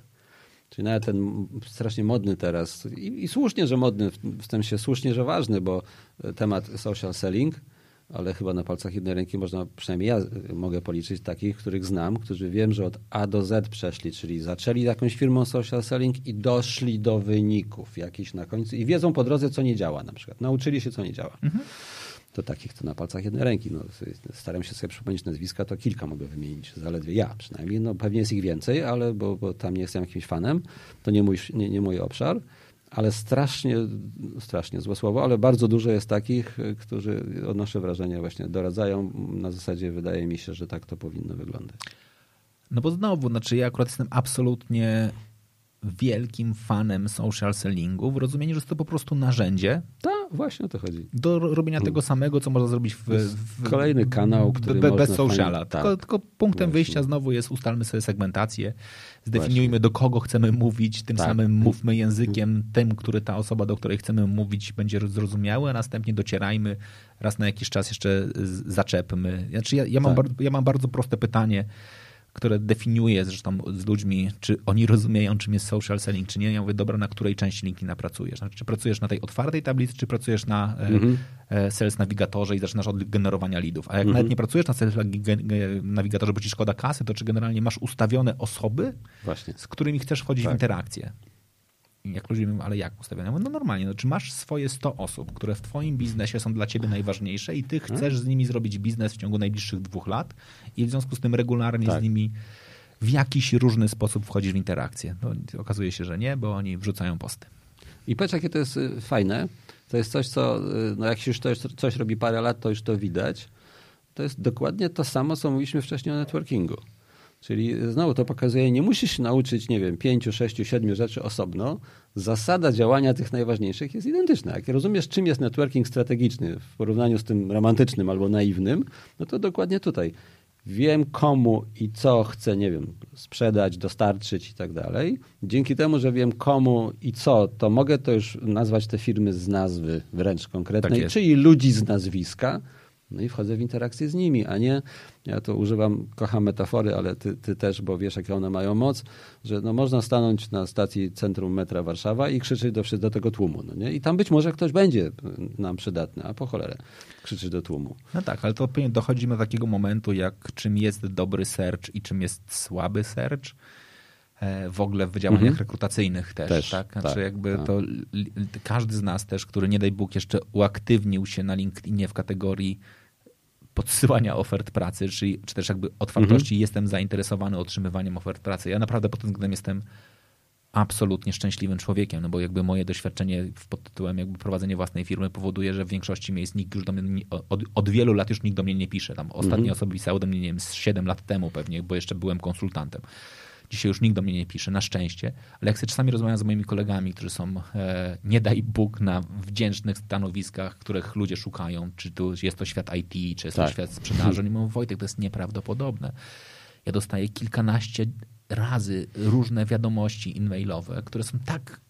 Czyli nawet ten strasznie modny teraz, i, i słusznie, że modny, w, sensie słusznie, że ważny, bo e, temat social selling, ale chyba na palcach jednej ręki można, przynajmniej ja e, mogę policzyć takich, których znam, którzy wiem, że od A do Z przeszli, czyli zaczęli jakąś firmą social selling i doszli do wyników jakichś na końcu i wiedzą po drodze, co nie działa na przykład. Nauczyli się, co nie działa. To takich to na palcach jednej ręki. No, staram się sobie przypomnieć nazwiska, to kilka mogę wymienić, zaledwie ja przynajmniej. No, pewnie jest ich więcej, ale bo, bo tam nie jestem jakimś fanem, to nie mój, nie, nie mój obszar, ale strasznie, strasznie złe słowo, ale bardzo dużo jest takich, y, którzy odnoszę wrażenie właśnie doradzają na zasadzie wydaje mi się, że tak to powinno wyglądać. No bo znowu, znaczy ja akurat jestem absolutnie wielkim fanem social sellingu, w rozumieniu, że jest to po prostu narzędzie Tak, właśnie o to chodzi. do ro- robienia tego samego, co można zrobić w, w Kolejny kanał, który be, bez sociala. fajnie- tylko, tak. tylko punktem Właśnie. wyjścia znowu jest ustalmy sobie segmentację, zdefiniujmy do kogo chcemy mówić, tym Tak. samym mówmy językiem tym, który ta osoba, do której chcemy mówić będzie zrozumiały, a następnie docierajmy, raz na jakiś czas jeszcze zaczepmy. Znaczy ja, ja, mam, Tak. bardzo, ja mam bardzo proste pytanie, które definiuje zresztą z ludźmi, czy oni rozumieją, czym jest social selling, czy nie. Ja mówię, dobra, na której części LinkedIna pracujesz? Znaczy, czy pracujesz na tej otwartej tablicy, czy pracujesz na e, mhm. Sales Navigatorze i zaczynasz od generowania leadów? A jak mhm. nawet nie pracujesz na Sales Navigatorze, bo ci szkoda kasy, to czy generalnie masz ustawione osoby, Właśnie. z którymi chcesz wchodzić tak. w interakcję? Jak ludzie mówią, ale jak ustawione? No normalnie, no, czy masz swoje 100 osób, które w twoim biznesie są dla ciebie najważniejsze i ty chcesz z nimi zrobić biznes w ciągu najbliższych dwóch lat i w związku z tym regularnie tak. z nimi w jakiś różny sposób wchodzisz w interakcję. No, okazuje się, że nie, bo oni wrzucają posty. I patrz, jakie to jest y, fajne. To jest coś, co y, no jak się już coś, coś robi parę lat, to już to widać. To jest dokładnie to samo, co mówiliśmy wcześniej o networkingu. Czyli znowu to pokazuje, nie musisz się nauczyć, nie wiem, pięciu, sześciu, siedmiu rzeczy osobno. Zasada działania tych najważniejszych jest identyczna. Jak rozumiesz, czym jest networking strategiczny w porównaniu z tym romantycznym albo naiwnym, no to dokładnie tutaj. Wiem komu i co chcę, nie wiem, sprzedać, dostarczyć i tak dalej. Dzięki temu, że wiem komu i co, to mogę to już nazwać te firmy z nazwy wręcz konkretnej, tak czyli ludzi z nazwiska no i wchodzę w interakcję z nimi, a nie, ja to używam, kocham metafory, ale ty, ty też, bo wiesz, jakie one mają moc, że no można stanąć na stacji centrum metra Warszawa i krzyczeć do, do tego tłumu. No nie? I tam być może ktoś będzie nam przydatny, a po cholerę krzyczeć do tłumu. No tak, ale to dochodzimy do takiego momentu, jak czym jest dobry search i czym jest słaby search e, w ogóle w działaniach mhm. rekrutacyjnych też, też tak? Znaczy tak, jakby tak. to każdy z nas też, który nie daj Bóg jeszcze uaktywnił się na LinkedInie w kategorii podsyłania ofert pracy, czy, czy też jakby otwartości, mhm. jestem zainteresowany otrzymywaniem ofert pracy. Ja naprawdę pod tym względem jestem absolutnie szczęśliwym człowiekiem, no bo jakby moje doświadczenie pod tytułem jakby prowadzenie własnej firmy powoduje, że w większości miejsc nikt już do mnie, od, od wielu lat już nikt do mnie nie pisze. Tam ostatnie mhm. osoby pisały do mnie, nie wiem, z 7 lat temu pewnie, bo jeszcze byłem konsultantem. Dzisiaj już nikt do mnie nie pisze, na szczęście, ale jak sobie czasami rozmawiam z moimi kolegami, którzy są, e, nie daj Bóg, na wdzięcznych stanowiskach, których ludzie szukają, czy tu jest to świat IT, czy jest tak. to świat sprzedaży, oni mówią, Wojtek, to jest nieprawdopodobne. Ja dostaję kilkanaście razy różne wiadomości e-mailowe, które są tak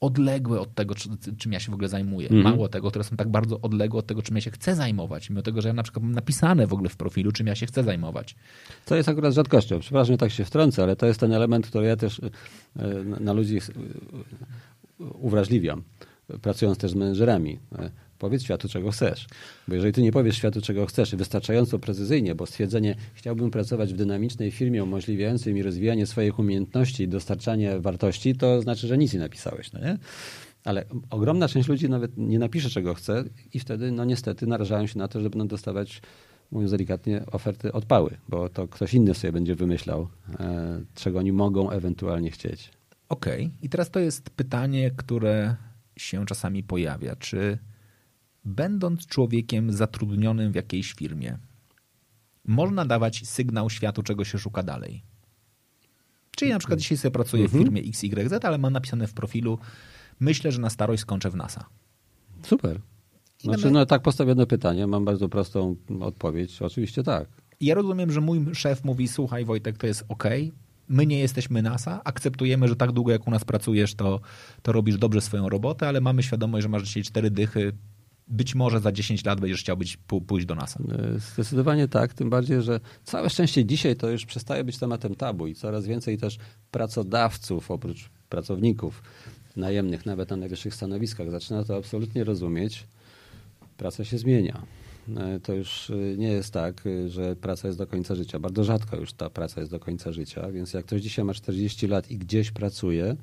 odległe od tego, czym ja się w ogóle zajmuję. -hmm. Mało tego, które są tak bardzo odległe od tego, czym ja się chcę zajmować, mimo tego, że ja na przykład mam napisane w ogóle w profilu, czym ja się chcę zajmować. To jest akurat rzadkością. Przepraszam, że tak się wtrącę, ale to jest ten element, który ja też e, na ludzi uwrażliwiam, pracując też z menedżerami. Powiedz światu, czego chcesz. Bo jeżeli ty nie powiesz światu, czego chcesz, wystarczająco precyzyjnie, bo stwierdzenie, chciałbym pracować w dynamicznej firmie umożliwiającej mi rozwijanie swoich umiejętności i dostarczanie wartości, to znaczy, że nic nie napisałeś. No nie? Ale ogromna część ludzi nawet nie napisze, czego chce i wtedy, no niestety, narażają się na to, że będą dostawać mówiąc delikatnie, oferty odpały, bo to ktoś inny sobie będzie wymyślał, e, czego oni mogą ewentualnie chcieć. Okej. Okay. I teraz to jest pytanie, które się czasami pojawia. Czy będąc człowiekiem zatrudnionym w jakiejś firmie, można dawać sygnał światu, czego się szuka dalej. Czyli na przykład dzisiaj sobie pracuję w mhm. firmie XYZ, ale mam napisane w profilu, myślę, że na starość skończę w NASA. Super. Znaczy, no tak postawione pytanie, mam bardzo prostą odpowiedź. Oczywiście tak. Ja rozumiem, że mój szef mówi, słuchaj Wojtek, to jest ok, my nie jesteśmy NASA, akceptujemy, że tak długo jak u nas pracujesz, to, to robisz dobrze swoją robotę, ale mamy świadomość, że masz dzisiaj cztery dychy, być może za 10 lat będziesz chciał być, pójść do NASA. E, zdecydowanie tak, tym bardziej, że całe szczęście dzisiaj to już przestaje być tematem tabu i coraz więcej też pracodawców oprócz pracowników najemnych, nawet na najwyższych stanowiskach, zaczyna to absolutnie rozumieć. Praca się zmienia. E, to już e, nie jest tak, że praca jest do końca życia. Bardzo rzadko już ta praca jest do końca życia, więc jak ktoś dzisiaj ma 40 lat i gdzieś pracuje,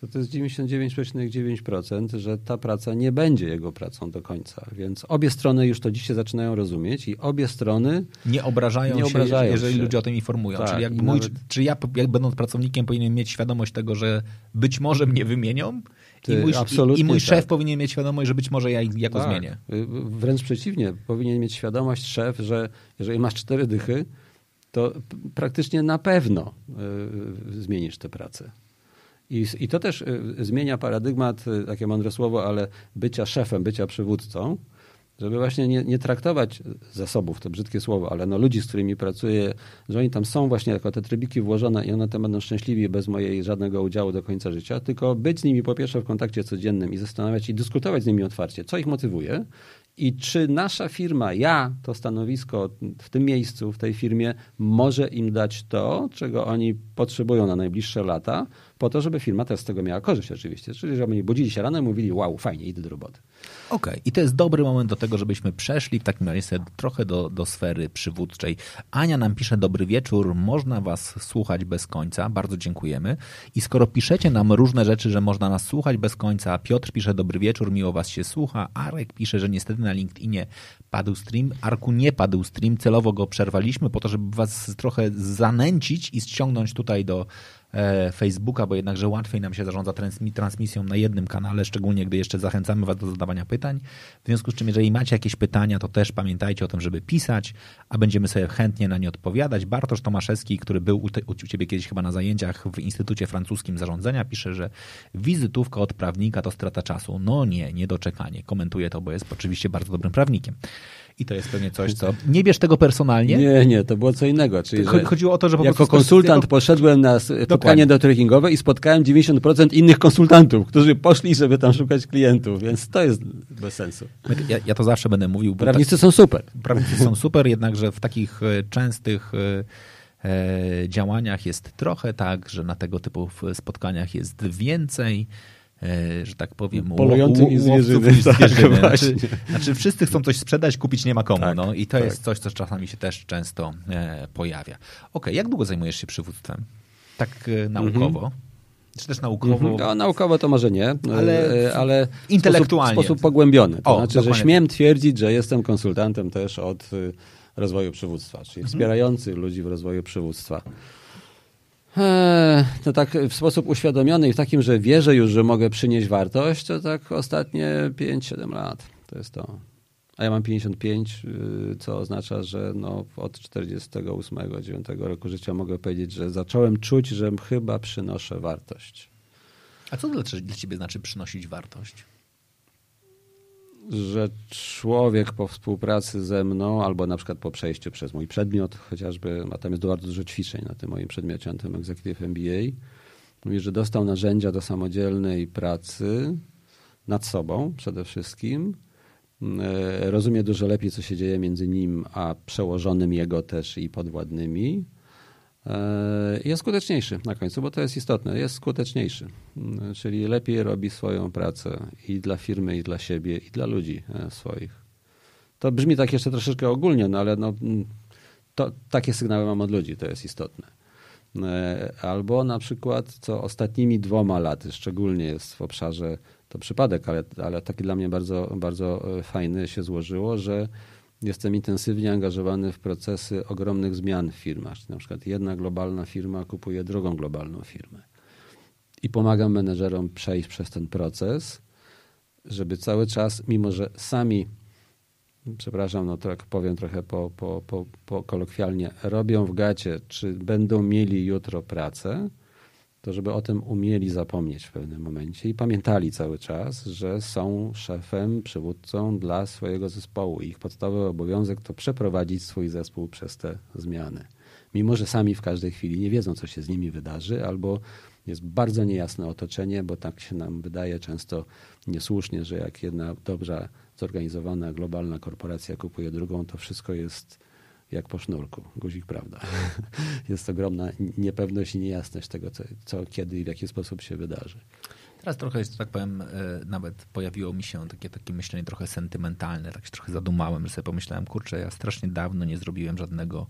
to to jest 99,9%, że ta praca nie będzie jego pracą do końca. Więc obie strony już to dzisiaj zaczynają rozumieć i obie strony nie obrażają, nie się, jeżeli się. ludzie o tym informują. Tak, Czyli jak mój, nawet... czy ja jak będąc pracownikiem powinienem mieć świadomość tego, że być może mnie wymienią Ty, i mój, i, i mój szef tak. powinien mieć świadomość, że być może ja jako tak. zmienię. Wręcz przeciwnie, powinien mieć świadomość szef, że jeżeli masz cztery dychy, to praktycznie na pewno y, zmienisz tę pracę. I, I to też y, zmienia paradygmat, y, takie mądre słowo, ale bycia szefem, bycia przywódcą, żeby właśnie nie, nie, traktować zasobów, to brzydkie słowo, ale no ludzi, z którymi pracuję, że oni tam są właśnie jako te trybiki włożone i one tam będą szczęśliwi bez mojej żadnego udziału do końca życia, tylko być z nimi po pierwsze w kontakcie codziennym i zastanawiać i dyskutować z nimi otwarcie, co ich motywuje I czy nasza firma, ja, to stanowisko w tym miejscu, w tej firmie, może im dać to, czego oni potrzebują na najbliższe lata, po to, żeby firma też z tego miała korzyść oczywiście. Czyli żeby oni budzili się rano i mówili, wow, fajnie, idę do roboty. Okej, okay. i to jest dobry moment do tego, żebyśmy przeszli w takim razie trochę do, do sfery przywódczej. Ania nam pisze, dobry wieczór, można was słuchać bez końca, bardzo dziękujemy. I skoro piszecie nam różne rzeczy, że można nas słuchać bez końca, Piotr pisze, dobry wieczór, miło was się słucha, Arek pisze, że niestety na LinkedInie padł stream, Arku nie padł stream, celowo go przerwaliśmy po to, żeby was trochę zanęcić i ściągnąć tutaj do Facebooka, bo jednakże łatwiej nam się zarządza transmisją na jednym kanale, szczególnie gdy jeszcze zachęcamy Was do zadawania pytań. W związku z czym, jeżeli macie jakieś pytania, to też pamiętajcie o tym, żeby pisać, a będziemy sobie chętnie na nie odpowiadać. Bartosz Tomaszewski, który był u Ciebie kiedyś chyba na zajęciach w Instytucie Francuskim Zarządzania, pisze, że wizytówka od prawnika to strata czasu. No nie, niedoczekanie. Komentuje to, bo jest oczywiście bardzo dobrym prawnikiem. I to jest pewnie coś, co... Nie bierz tego personalnie. Nie, nie, to było co innego. Czyli, Chodziło o to, że po Jako konsultant jako... poszedłem na spotkanie networkingowe i spotkałem 90% innych konsultantów, którzy poszli, żeby tam szukać klientów, więc to jest bez sensu. Ja, ja to zawsze będę mówił. Prawnicy tak, są super. Prawnicy są super, jednakże w takich e, częstych e, e, działaniach jest trochę tak, że na tego typu spotkaniach jest więcej że tak powiem, polującym i zwierzyny. Tak, znaczy, znaczy, wszyscy chcą coś sprzedać, kupić nie ma komu. Tak, no, I to tak. jest coś, co czasami się też często e, pojawia. Ok, jak długo zajmujesz się przywództwem? Tak e, naukowo? Mhm. Czy też naukowo? Mhm. No, naukowo to może nie, ale, e, ale intelektualnie. W sposób, pogłębiony. To o, znaczy, dokładnie. że śmiem twierdzić, że jestem konsultantem też od rozwoju przywództwa, czyli mhm. wspierający ludzi w rozwoju przywództwa. To tak w sposób uświadomiony i w takim, że wierzę już, że mogę przynieść wartość, to tak ostatnie 5-7 lat. To jest to. A ja mam 55, y, co oznacza, że no od 48-9 roku życia mogę powiedzieć, że zacząłem czuć, że chyba przynoszę wartość. A co dla ciebie znaczy przynosić wartość? Że człowiek po współpracy ze mną, albo na przykład po przejściu przez mój przedmiot, chociażby, a tam jest bardzo dużo ćwiczeń na tym moim przedmiocie, na tym Executive MBA, mówi, że dostał narzędzia do samodzielnej pracy nad sobą przede wszystkim, e, rozumie dużo lepiej, co się dzieje między nim a przełożonym jego też i podwładnymi, jest skuteczniejszy na końcu, bo to jest istotne, jest skuteczniejszy. Mm, czyli lepiej robi swoją pracę i dla firmy, i dla siebie, i dla ludzi e, swoich. To brzmi tak jeszcze troszeczkę ogólnie, no ale no, mm, to, takie sygnały mam od ludzi, to jest istotne. E, albo na przykład, co ostatnimi dwoma laty szczególnie jest w obszarze, to przypadek, ale, ale taki dla mnie bardzo, bardzo fajny się złożyło, że Jestem intensywnie angażowany w procesy ogromnych zmian w firmach. Na przykład jedna globalna firma kupuje drugą globalną firmę. I pomagam menedżerom przejść przez ten proces, żeby cały czas, mimo że sami, przepraszam, no tak powiem trochę po, po, po, po kolokwialnie, robią w gacie, czy będą mieli jutro pracę, to żeby o tym umieli zapomnieć w pewnym momencie i pamiętali cały czas, że są szefem, przywódcą dla swojego zespołu. Ich podstawowy obowiązek to przeprowadzić swój zespół przez te zmiany. Mimo, że sami w każdej chwili nie wiedzą, co się z nimi wydarzy, albo jest bardzo niejasne otoczenie, bo tak się nam wydaje często niesłusznie, że jak jedna dobrze zorganizowana globalna korporacja kupuje drugą, to wszystko jest jak po sznurku, guzik prawda. Jest ogromna niepewność i niejasność tego, co, co, kiedy i w jaki sposób się wydarzy. Teraz trochę, że tak powiem, e, nawet pojawiło mi się takie, takie myślenie trochę sentymentalne, tak się trochę zadumałem, że sobie pomyślałem, kurczę, ja strasznie dawno nie zrobiłem żadnego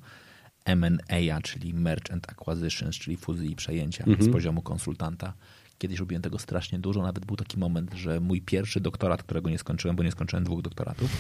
M&A, czyli Merchant Acquisitions, czyli fuzji i przejęcia -hmm. z poziomu konsultanta. Kiedyś robiłem tego strasznie dużo. Nawet był taki moment, że mój pierwszy doktorat, którego nie skończyłem, bo nie skończyłem dwóch doktoratów.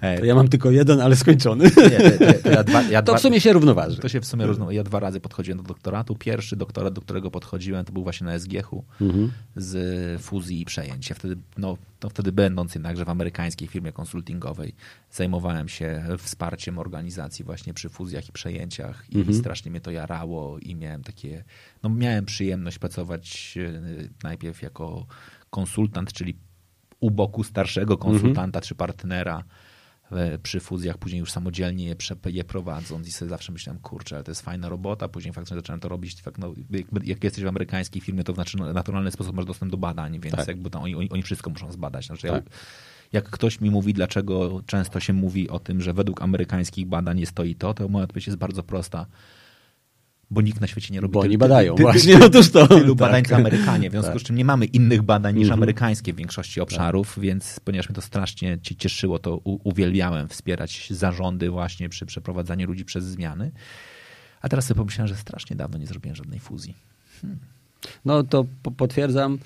To ja mam tylko jeden, ale skończony. Nie, to, to, ja dwa, ja to w sumie się równoważy. To się w sumie równoważy. Ja dwa razy podchodziłem do doktoratu. Pierwszy doktorat, do którego podchodziłem, to był właśnie na SGH-u mhm. z fuzji i przejęcia. Wtedy, no, wtedy będąc jednakże w amerykańskiej firmie konsultingowej, zajmowałem się wsparciem organizacji właśnie przy fuzjach i przejęciach i mhm. strasznie mnie to jarało i miałem takie, no miałem przyjemność pracować e, najpierw jako konsultant, czyli u boku starszego mhm. konsultanta mhm. czy partnera e, przy fuzjach, później już samodzielnie je, je prowadząc i sobie zawsze myślałem, kurczę, ale to jest fajna robota, później faktycznie zacząłem to robić, fakt, no, jak jesteś w amerykańskiej firmie, to w naturalny sposób masz dostęp do badań, więc tak. jakby to oni, oni, wszystko muszą zbadać. Znaczy, tak. ja, jak ktoś mi mówi, dlaczego często się mówi o tym, że według amerykańskich badań jest to i to, to moja odpowiedź jest bardzo prosta bo nikt na świecie nie robi Bo tylu, oni badają, ty, właśnie, otóż to. tylu tak. badań co Amerykanie, w związku Tak. z czym nie mamy innych badań niż Mhm. amerykańskie w większości obszarów, więc ponieważ mnie to strasznie ci- cieszyło, to uwielbiałem wspierać zarządy właśnie przy przeprowadzaniu ludzi przez zmiany. A teraz sobie pomyślałem, że strasznie dawno nie zrobiłem żadnej fuzji. No to po- potwierdzam.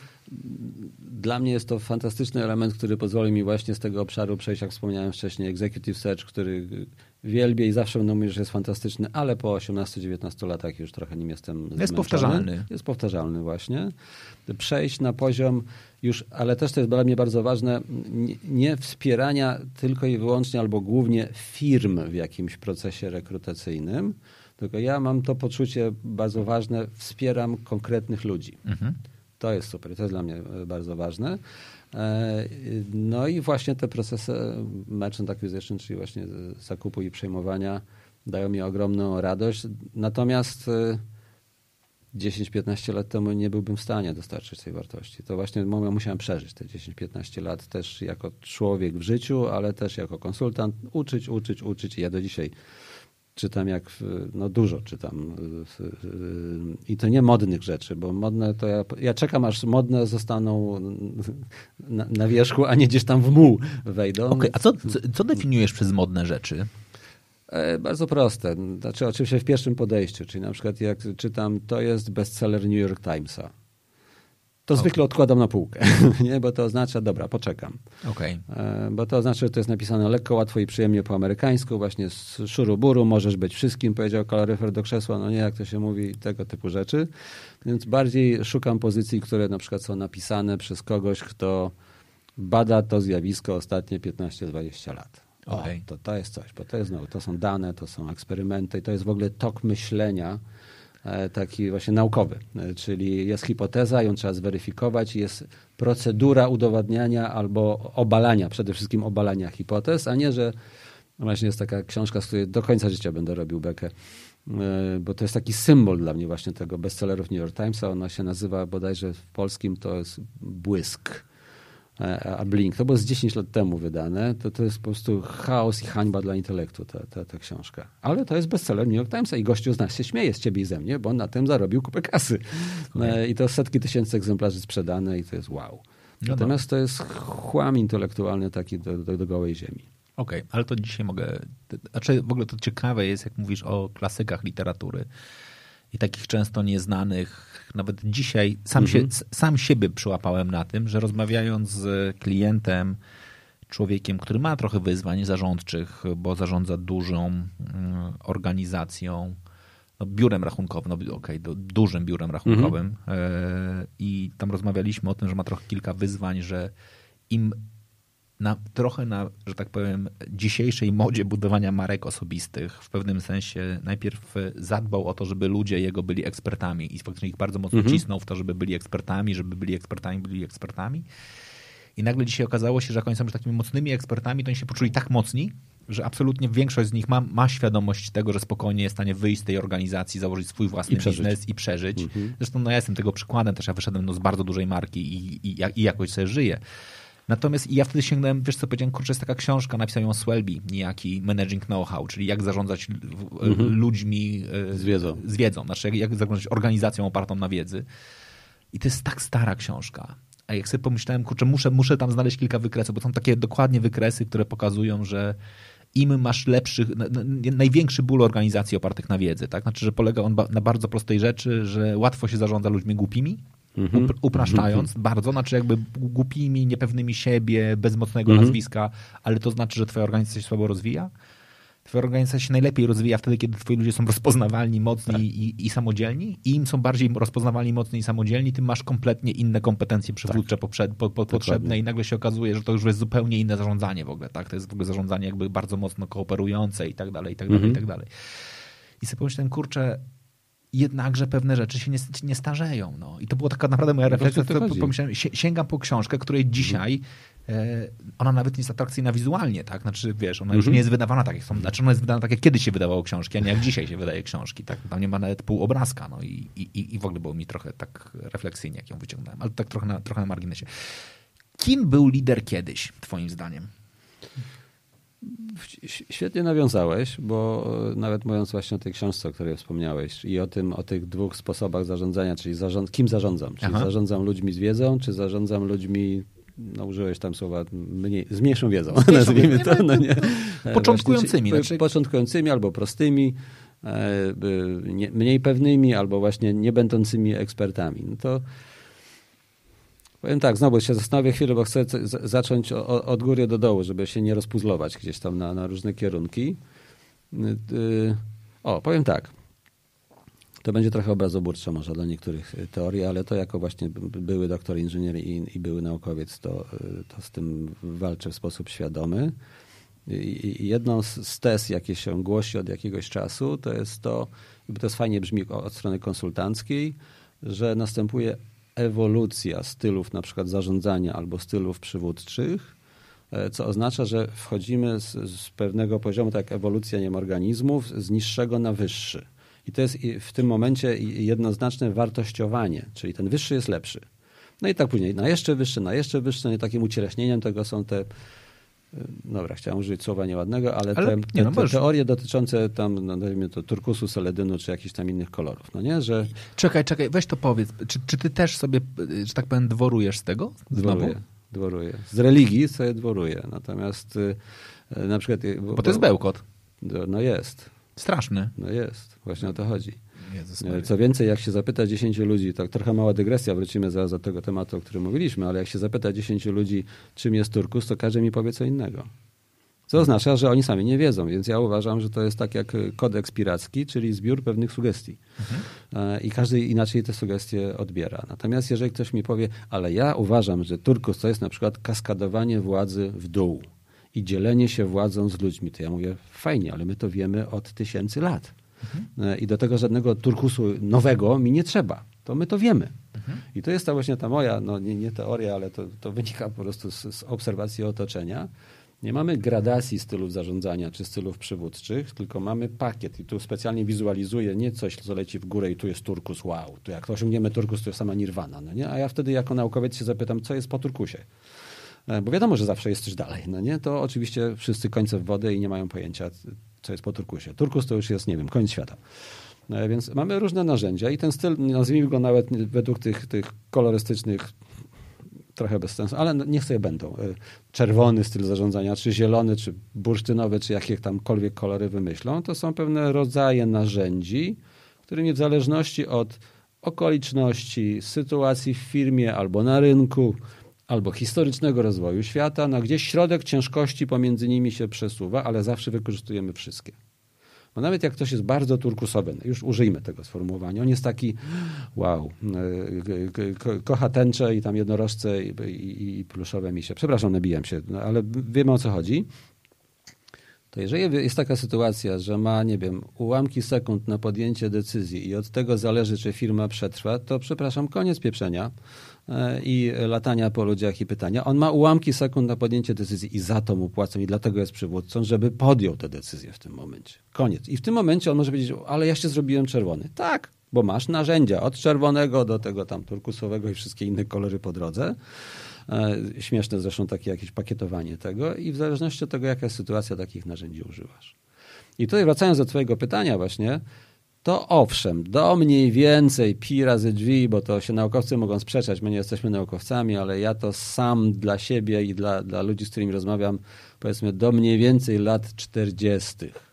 Dla mnie jest to fantastyczny element, który pozwoli mi właśnie z tego obszaru przejść, jak wspomniałem wcześniej, executive search, który wielbię i zawsze będę mówił, że jest fantastyczny, ale po 18-19 latach już trochę nim jestem zmęczony. powtarzalny. Jest powtarzalny właśnie. Przejść na poziom już, ale też to jest dla mnie bardzo ważne, nie, nie wspierania tylko i wyłącznie albo głównie firm w jakimś procesie rekrutacyjnym, tylko ja mam to poczucie bardzo ważne, wspieram konkretnych ludzi. Mhm. To jest super, to jest dla mnie e, bardzo ważne. E, No i właśnie te procesy merchant acquisition, czyli właśnie zakupu i przejmowania dają mi ogromną radość. Natomiast e, 10-15 lat temu nie byłbym w stanie dostarczyć tej wartości. To właśnie musiałem przeżyć te 10-15 lat też jako człowiek w życiu, ale też jako konsultant. Uczyć, uczyć, uczyć. I ja do dzisiaj czytam jak, no dużo czytam. w- w- I to nie modnych rzeczy, bo modne to ja, ja czekam aż modne zostaną na, na wierzchu, a nie gdzieś tam w muł wejdą. Okej, a co, co, co definiujesz przez modne rzeczy? E, Bardzo proste. Znaczy, oczywiście w pierwszym podejściu, czyli na przykład jak czytam, to jest bestseller New York Timesa. To zwykle odkładam na półkę, nie? bo to oznacza, dobra, poczekam. Okej. E, Bo to oznacza, że to jest napisane lekko, łatwo i przyjemnie po amerykańsku, właśnie z szuruburu, możesz być wszystkim, powiedział kaloryfer do krzesła, no nie, jak to się mówi, tego typu rzeczy. Więc bardziej szukam pozycji, które na przykład są napisane przez kogoś, kto bada to zjawisko ostatnie 15-20 lat. O, Okej. to, to jest coś, bo to jest znowu, to są dane, to są eksperymenty, to jest w ogóle tok myślenia, taki właśnie naukowy, E, czyli jest hipoteza, ją trzeba zweryfikować, jest procedura udowadniania albo obalania, przede wszystkim obalania hipotez, a nie, że właśnie jest taka książka, z której do końca życia będę robił bekę, E, bo to jest taki symbol dla mnie właśnie tego bestsellerów New York Timesa, ona się nazywa bodajże w polskim to jest Błysk. E, A Blink, to było z 10 lat temu wydane, to, to jest po prostu chaos i hańba dla intelektu ta, ta, ta książka. Ale to jest bestseller New York Timesa i gościu z nas się śmieje z ciebie i ze mnie, bo on na tym zarobił kupę kasy. E, I to setki tysięcy egzemplarzy sprzedane i to jest wow. No Natomiast to jest chłam intelektualny taki do, do, do gołej ziemi. Okej, ale to dzisiaj mogę. Znaczy, w ogóle to ciekawe jest, jak mówisz o klasykach literatury i takich często nieznanych. Nawet dzisiaj sam, się, sam siebie przyłapałem na tym, że rozmawiając z klientem, człowiekiem, który ma trochę wyzwań zarządczych, bo zarządza dużą mm, organizacją, no, biurem rachunkowym, no okej, do- dużym biurem rachunkowym e, i tam rozmawialiśmy o tym, że ma trochę kilka wyzwań, że im na, trochę na, że tak powiem, dzisiejszej modzie budowania marek osobistych, w pewnym sensie najpierw zadbał o to, żeby ludzie jego byli ekspertami i faktycznie ich bardzo mocno cisnął w to, żeby byli ekspertami, żeby byli ekspertami, byli ekspertami. I nagle dzisiaj okazało się, że jak oni są już takimi mocnymi ekspertami, to oni się poczuli tak mocni, że absolutnie większość z nich ma, ma świadomość tego, że spokojnie jest w stanie wyjść z tej organizacji, założyć swój własny I biznes i przeżyć. Zresztą no, ja jestem tego przykładem, też ja wyszedłem no, z bardzo dużej marki i, i, i jakoś sobie żyję. Natomiast ja wtedy sięgnąłem, wiesz co, powiedziałem, kurczę, jest taka książka, napisał ją Swelby, niejaki Managing Know-how, czyli jak zarządzać w- ludźmi e, Z wiedzą. z wiedzą, znaczy jak, jak zarządzać organizacją opartą na wiedzy. I to jest tak stara książka. A jak sobie pomyślałem, kurczę, muszę, muszę tam znaleźć kilka wykresów, bo są takie dokładnie wykresy, które pokazują, że im masz lepszych, na- na- największy ból organizacji opartych na wiedzy, tak? Znaczy, że polega on na bardzo prostej rzeczy, że łatwo się zarządza ludźmi głupimi, up- upraszczając bardzo, znaczy jakby głupimi, niepewnymi siebie, bez mocnego nazwiska, ale to znaczy, że twoja organizacja się słabo rozwija. Twoja organizacja się najlepiej rozwija wtedy, kiedy twoi ludzie są rozpoznawalni, mocni i, i samodzielni. I im są bardziej rozpoznawalni, mocni i samodzielni, tym masz kompletnie inne kompetencje przywódcze poprzed, po, po, potrzebne i nagle się okazuje, że to już jest zupełnie inne zarządzanie w ogóle. Tak? To jest w ogóle zarządzanie jakby bardzo mocno kooperujące i tak dalej, i tak dalej, i tak dalej. I sobie pomyślałem, kurczę, jednakże pewne rzeczy się nie, nie starzeją. No. I to była taka naprawdę moja refleksja. to To, pomyślałem, sięgam po książkę, której dzisiaj e, ona nawet nie jest atrakcyjna wizualnie, tak? Znaczy, wiesz, ona już nie jest wydawana tak, jak są, znaczy ona jest wydana tak, jak kiedyś się wydawało książki, a nie jak dzisiaj się wydaje książki, tak? Tam nie ma nawet pół obrazka, no i, i, i w ogóle było mi trochę tak refleksyjnie, jak ją wyciągnąłem, ale tak trochę na, trochę na marginesie. Kim był lider kiedyś, Twoim zdaniem? Świetnie nawiązałeś, bo nawet mówiąc właśnie o tej książce, o której wspomniałeś i o tym, o tych dwóch sposobach zarządzania, czyli zarząd, kim zarządzam? Czyli Aha. zarządzam ludźmi z wiedzą, czy zarządzam ludźmi no użyłeś tam słowa mniej, z mniejszą wiedzą, z mniejszą nazwijmy to. No nie. Początkującymi. Właśnie, znaczy... Początkującymi albo prostymi, e, mniej pewnymi, albo właśnie nie będącymi ekspertami. No to Powiem tak, znowu się zastanowię chwilę, bo chcę zacząć od góry do dołu, żeby się nie rozpuzlować gdzieś tam na, na różne kierunki. Y, y, o, powiem tak. To będzie trochę obrazoburcze może dla niektórych teorii, ale to jako właśnie były doktor inżynier i, i były naukowiec, to, y, to z tym walczę w sposób świadomy. I, jedną z, z tez, jakie się głosi od jakiegoś czasu, to jest to, bo to jest fajnie brzmi od strony konsultanckiej, że następuje ewolucja stylów na przykład zarządzania albo stylów przywódczych, e, co oznacza, że wchodzimy z, z pewnego poziomu, tak jak ewolucja nie organizmów, z niższego na wyższy. I to jest w tym momencie jednoznaczne wartościowanie, czyli ten wyższy jest lepszy. No i tak później na jeszcze wyższy, na jeszcze wyższy, no i takim ucieleśnieniem tego są te Dobra, chciałem użyć słowa nieładnego, ale, ale te, nie, no te, teorie dotyczące tam, no, nazwijmy to turkusu, seledynu, czy jakichś tam innych kolorów, no nie, że... Czekaj, czekaj, weź to powiedz. Czy, czy ty też sobie, że tak powiem, dworujesz z tego? Dworuję, dworuję. Z religii sobie dworuję, natomiast y, na przykład... Y, bo, bo to jest bełkot. No jest. Straszny. No jest, właśnie o to chodzi. Co więcej, jak się zapyta 10 ludzi, tak trochę mała dygresja, wrócimy zaraz do tego tematu, o którym mówiliśmy, ale jak się zapyta 10 ludzi, czym jest turkus, to każdy mi powie co innego. Co oznacza, że oni sami nie wiedzą, więc ja uważam, że to jest tak jak kodeks piracki, czyli zbiór pewnych sugestii. Mhm. E, I każdy inaczej te sugestie odbiera. Natomiast jeżeli ktoś mi powie, ale ja uważam, że turkus to jest na przykład kaskadowanie władzy w dół i dzielenie się władzą z ludźmi, to ja mówię, fajnie, ale my to wiemy od tysięcy lat. Mhm. I do tego żadnego turkusu nowego mi nie trzeba. To my to wiemy. Mhm. I to jest ta właśnie ta moja, no nie, nie teoria, ale to, to wynika po prostu z, z obserwacji otoczenia. Nie mamy gradacji stylów zarządzania czy stylów przywódczych, tylko mamy pakiet i tu specjalnie wizualizuję nie coś, co leci w górę i tu jest turkus, wow, tu jak to osiągniemy turkus, to jest sama nirwana, no nie? A ja wtedy jako naukowiec się zapytam, co jest po turkusie. E, bo wiadomo, że zawsze jest coś dalej, no nie? To oczywiście wszyscy końce w wodę i nie mają pojęcia, co jest po turkusie. Turkus to już jest, nie wiem, koniec świata. E, więc mamy różne narzędzia i ten styl, nazwijmy go nawet według tych, tych kolorystycznych, trochę bez sensu, ale niech sobie będą. E, czerwony styl zarządzania, czy zielony, czy bursztynowy, czy jakie tamkolwiek kolory wymyślą, to są pewne rodzaje narzędzi, którymi w zależności od okoliczności, sytuacji w firmie albo na rynku, albo historycznego rozwoju świata, no gdzieś środek ciężkości pomiędzy nimi się przesuwa, ale zawsze wykorzystujemy wszystkie. Bo nawet jak ktoś jest bardzo turkusowy, no już użyjmy tego sformułowania, on jest taki wow, e, kocha tęcze i tam jednorożce i, i, i pluszowe misie. Przepraszam, nabijam się, no, ale wiemy o co chodzi. To jeżeli jest taka sytuacja, że ma, nie wiem, ułamki sekund na podjęcie decyzji i od tego zależy, czy firma przetrwa, to przepraszam, koniec pieprzenia E, i latania po ludziach i pytania. On ma ułamki sekund na podjęcie decyzji i za to mu płacą i dlatego jest przywódcą, żeby podjął tę decyzję w tym momencie. Koniec. I w tym momencie on może powiedzieć, ale ja się zrobiłem czerwony. Tak, bo masz narzędzia od czerwonego do tego tam turkusowego i wszystkie inne kolory po drodze. E, śmieszne zresztą takie jakieś pakietowanie tego i w zależności od tego, jaka jest sytuacja, takich narzędzi używasz. I tutaj wracając do twojego pytania właśnie, to owszem, do mniej więcej pi razy drzwi, bo to się naukowcy mogą sprzeczać, my nie jesteśmy naukowcami, ale ja to sam dla siebie i dla, dla ludzi, z którymi rozmawiam, powiedzmy do mniej więcej lat czterdziestych.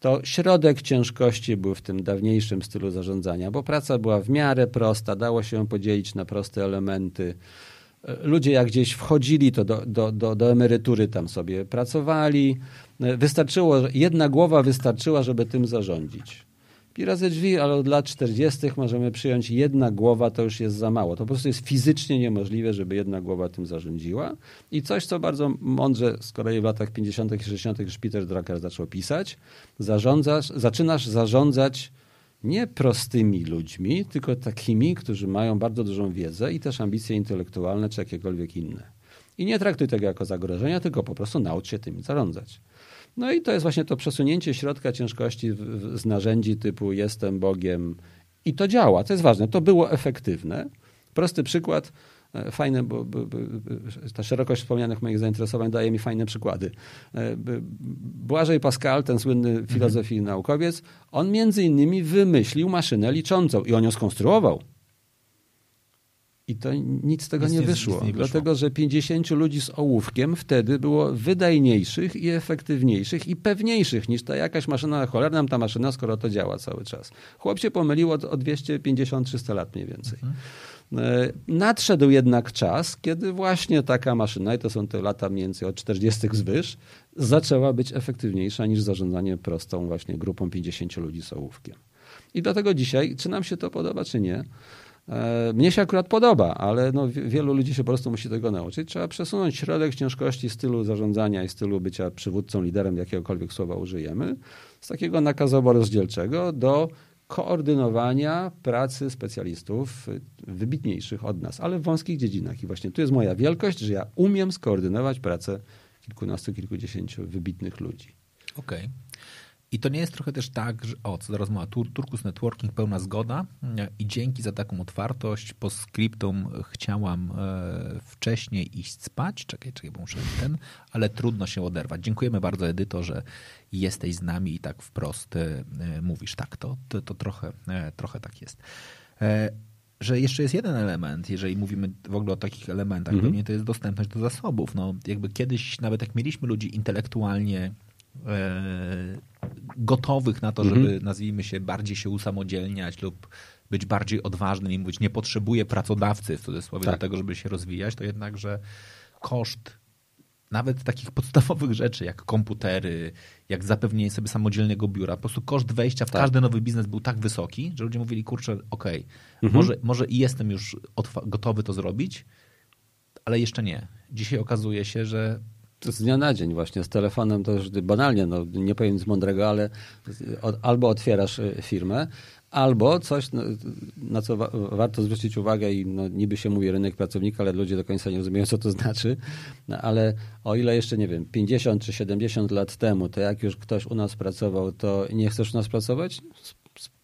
To środek ciężkości był w tym dawniejszym stylu zarządzania, bo praca była w miarę prosta, dało się ją podzielić na proste elementy. Ludzie jak gdzieś wchodzili, to do, do, do, do emerytury tam sobie pracowali. Wystarczyło, jedna głowa wystarczyła, żeby tym zarządzić. Pi razy drzwi, ale od lat 40. możemy przyjąć jedna głowa, to już jest za mało. To po prostu jest fizycznie niemożliwe, żeby jedna głowa tym zarządziła. I coś, co bardzo mądrze z kolei w latach 50. i 60. już Peter Drucker zaczął pisać, zarządzasz, zaczynasz zarządzać nie prostymi ludźmi, tylko takimi, którzy mają bardzo dużą wiedzę i też ambicje intelektualne czy jakiekolwiek inne. I nie traktuj tego jako zagrożenia, tylko po prostu naucz się tymi zarządzać. No i to jest właśnie to przesunięcie środka ciężkości z narzędzi typu jestem Bogiem i to działa, to jest ważne, to było efektywne. Prosty przykład, e, fajne, bo, bo, bo ta szerokość wspomnianych moich zainteresowań daje mi fajne przykłady. E, Błażej Pascal, ten słynny mhm. filozof i naukowiec, on między innymi wymyślił maszynę liczącą i on ją skonstruował. I to nic z tego nic, nie, wyszło, nie wyszło, dlatego że 50 ludzi z ołówkiem wtedy było wydajniejszych i efektywniejszych i pewniejszych niż ta jakaś maszyna. Cholera nam ta maszyna, skoro to działa cały czas. Chłop się pomylił o, o 250-300 lat mniej więcej. Mhm. E, nadszedł jednak czas, kiedy właśnie taka maszyna, i to są te lata mniej więcej od 40. zwyż, zaczęła być efektywniejsza niż zarządzanie prostą właśnie grupą 50 ludzi z ołówkiem. I dlatego dzisiaj, czy nam się to podoba, czy nie, mnie się akurat podoba, ale no, wielu ludzi się po prostu musi tego nauczyć. Trzeba przesunąć środek ciężkości stylu zarządzania i stylu bycia przywódcą, liderem, jakiegokolwiek słowa użyjemy, z takiego nakazowo-rozdzielczego do koordynowania pracy specjalistów wybitniejszych od nas, ale w wąskich dziedzinach. I właśnie tu jest moja wielkość, że ja umiem skoordynować pracę kilkunastu, kilkudziesięciu wybitnych ludzi. Okej. Okay. I to nie jest trochę też tak, że o, co rozmowa, Tur Turkus Networking, pełna zgoda i dzięki za taką otwartość po skryptum chciałam e, wcześniej iść spać, czekaj, czekaj, bo muszę ten, ale trudno się oderwać. Dziękujemy bardzo Edyto, że jesteś z nami i tak wprost e, mówisz. Tak, to, to, to trochę, e, trochę tak jest. E, że jeszcze jest jeden element, jeżeli mówimy w ogóle o takich elementach, pewnie to jest dostępność do zasobów. No, jakby kiedyś, nawet jak mieliśmy ludzi intelektualnie E, gotowych na to, żeby, mhm. nazwijmy się, bardziej się usamodzielniać lub być bardziej odważnym i mówić, nie potrzebuję pracodawcy w cudzysłowie tak. do tego, żeby się rozwijać, to jednakże koszt nawet takich podstawowych rzeczy, jak komputery, jak zapewnienie sobie samodzielnego biura, po prostu koszt wejścia w tak. każdy nowy biznes był tak wysoki, że ludzie mówili, kurczę, okej, okay, mhm. może, może i jestem już gotowy to zrobić, ale jeszcze nie. Dzisiaj okazuje się, że z dnia na dzień właśnie, z telefonem to już banalnie, no, nie powiem nic mądrego, ale albo otwierasz y, firmę, albo coś, no, na co wa warto zwrócić uwagę i no, niby się mówi rynek pracownika, ale ludzie do końca nie rozumieją, co to znaczy, no, ale o ile jeszcze, nie wiem, 50 czy 70 lat temu, to jak już ktoś u nas pracował, to nie chcesz u nas pracować?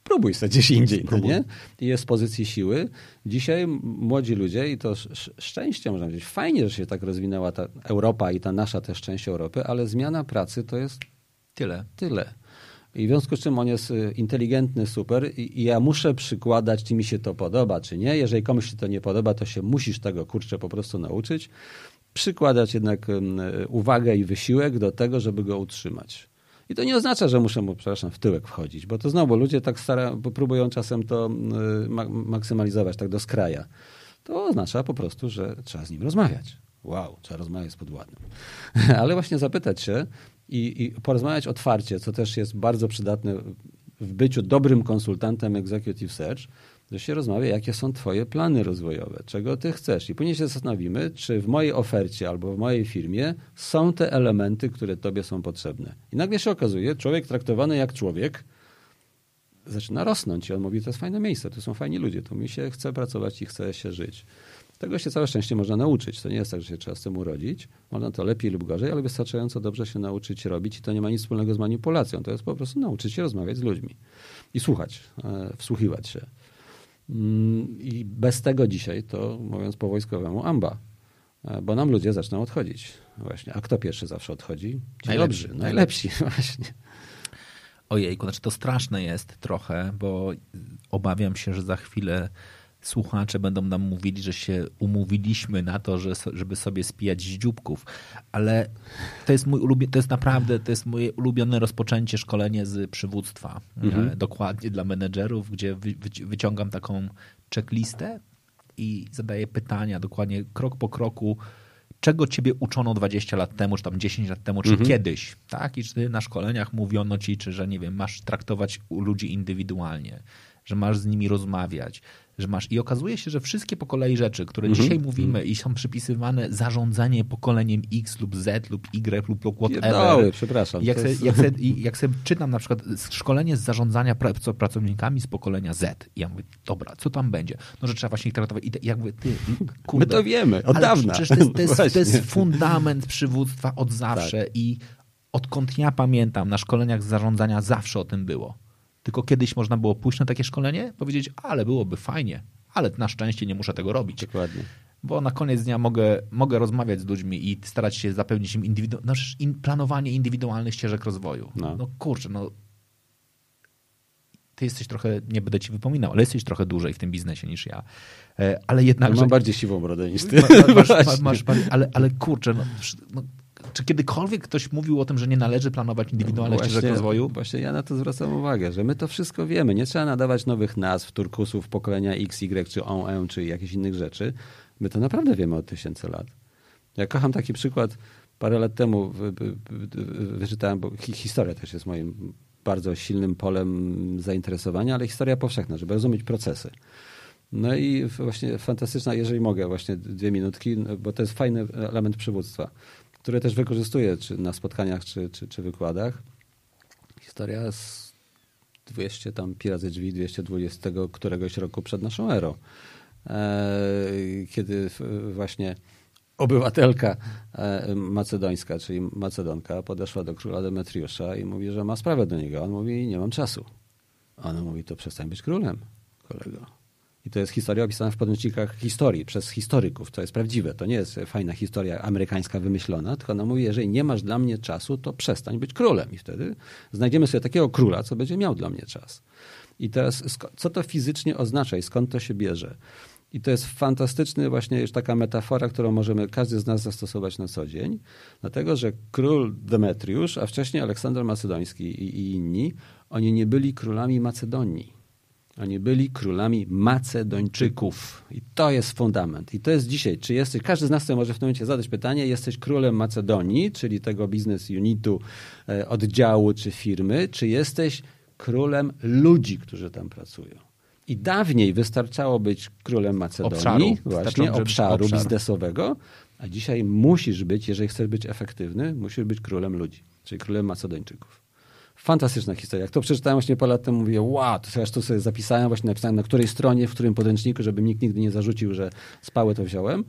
Spróbuj sobie gdzieś indziej, no nie? I jest z pozycji siły. Dzisiaj młodzi ludzie, i to szczęście można powiedzieć, fajnie, że się tak rozwinęła ta Europa i ta nasza też część Europy, ale zmiana pracy to jest tyle. Tyle. I w związku z czym on jest y, inteligentny, super i, ja muszę przykładać, czy mi się to podoba, czy nie. Jeżeli komuś się to nie podoba, to się musisz tego, kurczę, po prostu nauczyć. Przykładać jednak uwagę i wysiłek do tego, żeby go utrzymać. I to nie oznacza, że muszę mu, przepraszam, w tyłek wchodzić, bo to znowu ludzie tak stara, próbują czasem to y, maksymalizować tak do skraja. To oznacza po prostu, że trzeba z nim rozmawiać. Wow, trzeba rozmawiać z podwładnym. Ale właśnie zapytać się i, i porozmawiać otwarcie, co też jest bardzo przydatne w byciu dobrym konsultantem executive search, że się rozmawia, jakie są Twoje plany rozwojowe, czego Ty chcesz. I później się zastanowimy, czy w mojej ofercie albo w mojej firmie są te elementy, które Tobie są potrzebne. I nagle się okazuje, człowiek traktowany jak człowiek zaczyna rosnąć i on mówi, to jest fajne miejsce, to są fajni ludzie, tu mi się chce pracować i chce się żyć. Tego się całe szczęście można nauczyć. To nie jest tak, że się trzeba z tym urodzić. Można to lepiej lub gorzej, ale wystarczająco dobrze się nauczyć robić i to nie ma nic wspólnego z manipulacją. To jest po prostu nauczyć się rozmawiać z ludźmi i słuchać, e, wsłuchiwać się. Mm, I bez tego dzisiaj to, mówiąc po wojskowemu, amba. E, bo nam ludzie zaczną odchodzić. Właśnie. A kto pierwszy zawsze odchodzi? Ci najlepsi. Dobrzy, najlepsi, właśnie. Ojejku, znaczy to straszne jest trochę, bo obawiam się, że za chwilę słuchacze będą nam mówili, że się umówiliśmy na to, że, żeby sobie spijać z dzióbków, ale to jest mój ulubiony, to jest naprawdę, to jest moje ulubione rozpoczęcie szkolenie z przywództwa, mhm. E, dokładnie dla menedżerów, gdzie wy, wyciągam taką checklistę i zadaję pytania dokładnie krok po kroku, czego ciebie uczono 20 lat temu, czy tam 10 lat temu, czy mhm. kiedyś, tak? I czy na szkoleniach mówiono ci, czy że nie wiem, masz traktować ludzi indywidualnie, że masz z nimi rozmawiać, że masz. I okazuje się, że wszystkie po kolei rzeczy, które mhm. dzisiaj mówimy i są przypisywane zarządzanie pokoleniem X lub Z lub Y lub whatever. Doły, przepraszam. Jak, jest... se, jak, se, jak sobie czytam na przykład szkolenie z zarządzania pracownikami z pokolenia Z i ja mówię, dobra, co tam będzie? No, że trzeba właśnie ich traktować. I jak mówię, ty, kurde. My to wiemy, od dawna. Przecież to jest, to, jest, to jest fundament przywództwa od zawsze tak. i odkąd ja pamiętam, na szkoleniach z zarządzania zawsze o tym było. Tylko kiedyś można było pójść na takie szkolenie, powiedzieć, ale byłoby fajnie, ale na szczęście nie muszę tego robić. Dokładnie. bo na koniec dnia mogę, mogę rozmawiać z ludźmi i starać się zapewnić im indywidu- no, in, planowanie indywidualnych ścieżek rozwoju. No. no kurczę, no ty jesteś trochę, nie będę ci wypominał, ale jesteś trochę dłużej w tym biznesie niż ja. E, Ale jednak. Że- mam bardziej siwą brodę niż ty. Ma- masz, Właśnie. masz, masz, ale, ale kurczę, no, no, czy kiedykolwiek ktoś mówił o tym, że nie należy planować indywidualnych ścieżek rozwoju? Właśnie ja na to zwracam uwagę, że my to wszystko wiemy. Nie trzeba nadawać nowych nazw, turkusów, pokolenia X, Y, czy E, czy jakichś innych rzeczy. My to naprawdę wiemy od tysięcy lat. Ja kocham taki przykład. Parę lat temu wy, wy, wy, wyczytałem, bo hi, historia też jest moim bardzo silnym polem zainteresowania, ale historia powszechna, żeby rozumieć procesy. No i właśnie fantastyczna, jeżeli mogę, właśnie dwie minutki, no, bo to jest fajny element przywództwa, który też wykorzystuję czy na spotkaniach, czy, czy, czy wykładach. Historia z 200 tam pi razy drzwi, 220 któregoś roku przed naszą erą. E, kiedy właśnie obywatelka e, macedońska, czyli Macedonka, podeszła do króla Demetriusza i mówi, że ma sprawę do niego. On mówi, nie mam czasu. Ona mówi, to przestań być królem, kolego. I to jest historia opisana w podręcznikach historii przez historyków. To jest prawdziwe. To nie jest fajna historia amerykańska wymyślona, tylko ona mówi, jeżeli nie masz dla mnie czasu, to przestań być królem. I wtedy znajdziemy sobie takiego króla, co będzie miał dla mnie czas. I teraz, co to fizycznie oznacza i skąd to się bierze? I to jest fantastyczny właśnie już taka metafora, którą możemy każdy z nas zastosować na co dzień, dlatego że król Demetriusz, a wcześniej Aleksander Macedoński i, i inni, oni nie byli królami Macedonii. Oni byli królami Macedończyków. I to jest fundament. I to jest dzisiaj. Czy jesteś, każdy z nas sobie może w tym momencie zadać pytanie, jesteś królem Macedonii, czyli tego biznes unitu, e, oddziału czy firmy, czy jesteś królem ludzi, którzy tam pracują. I dawniej wystarczało być królem Macedonii, Obszaru. właśnie obszaru obszar. biznesowego, a dzisiaj musisz być, jeżeli chcesz być efektywny, musisz być królem ludzi, czyli królem Macedończyków. Fantastyczna historia. Jak to przeczytałem właśnie parę lat temu, mówię, wow, to zresztą sobie zapisałem, właśnie napisałem na której stronie, w którym podręczniku, żeby nikt nigdy nie zarzucił, że spały to wziąłem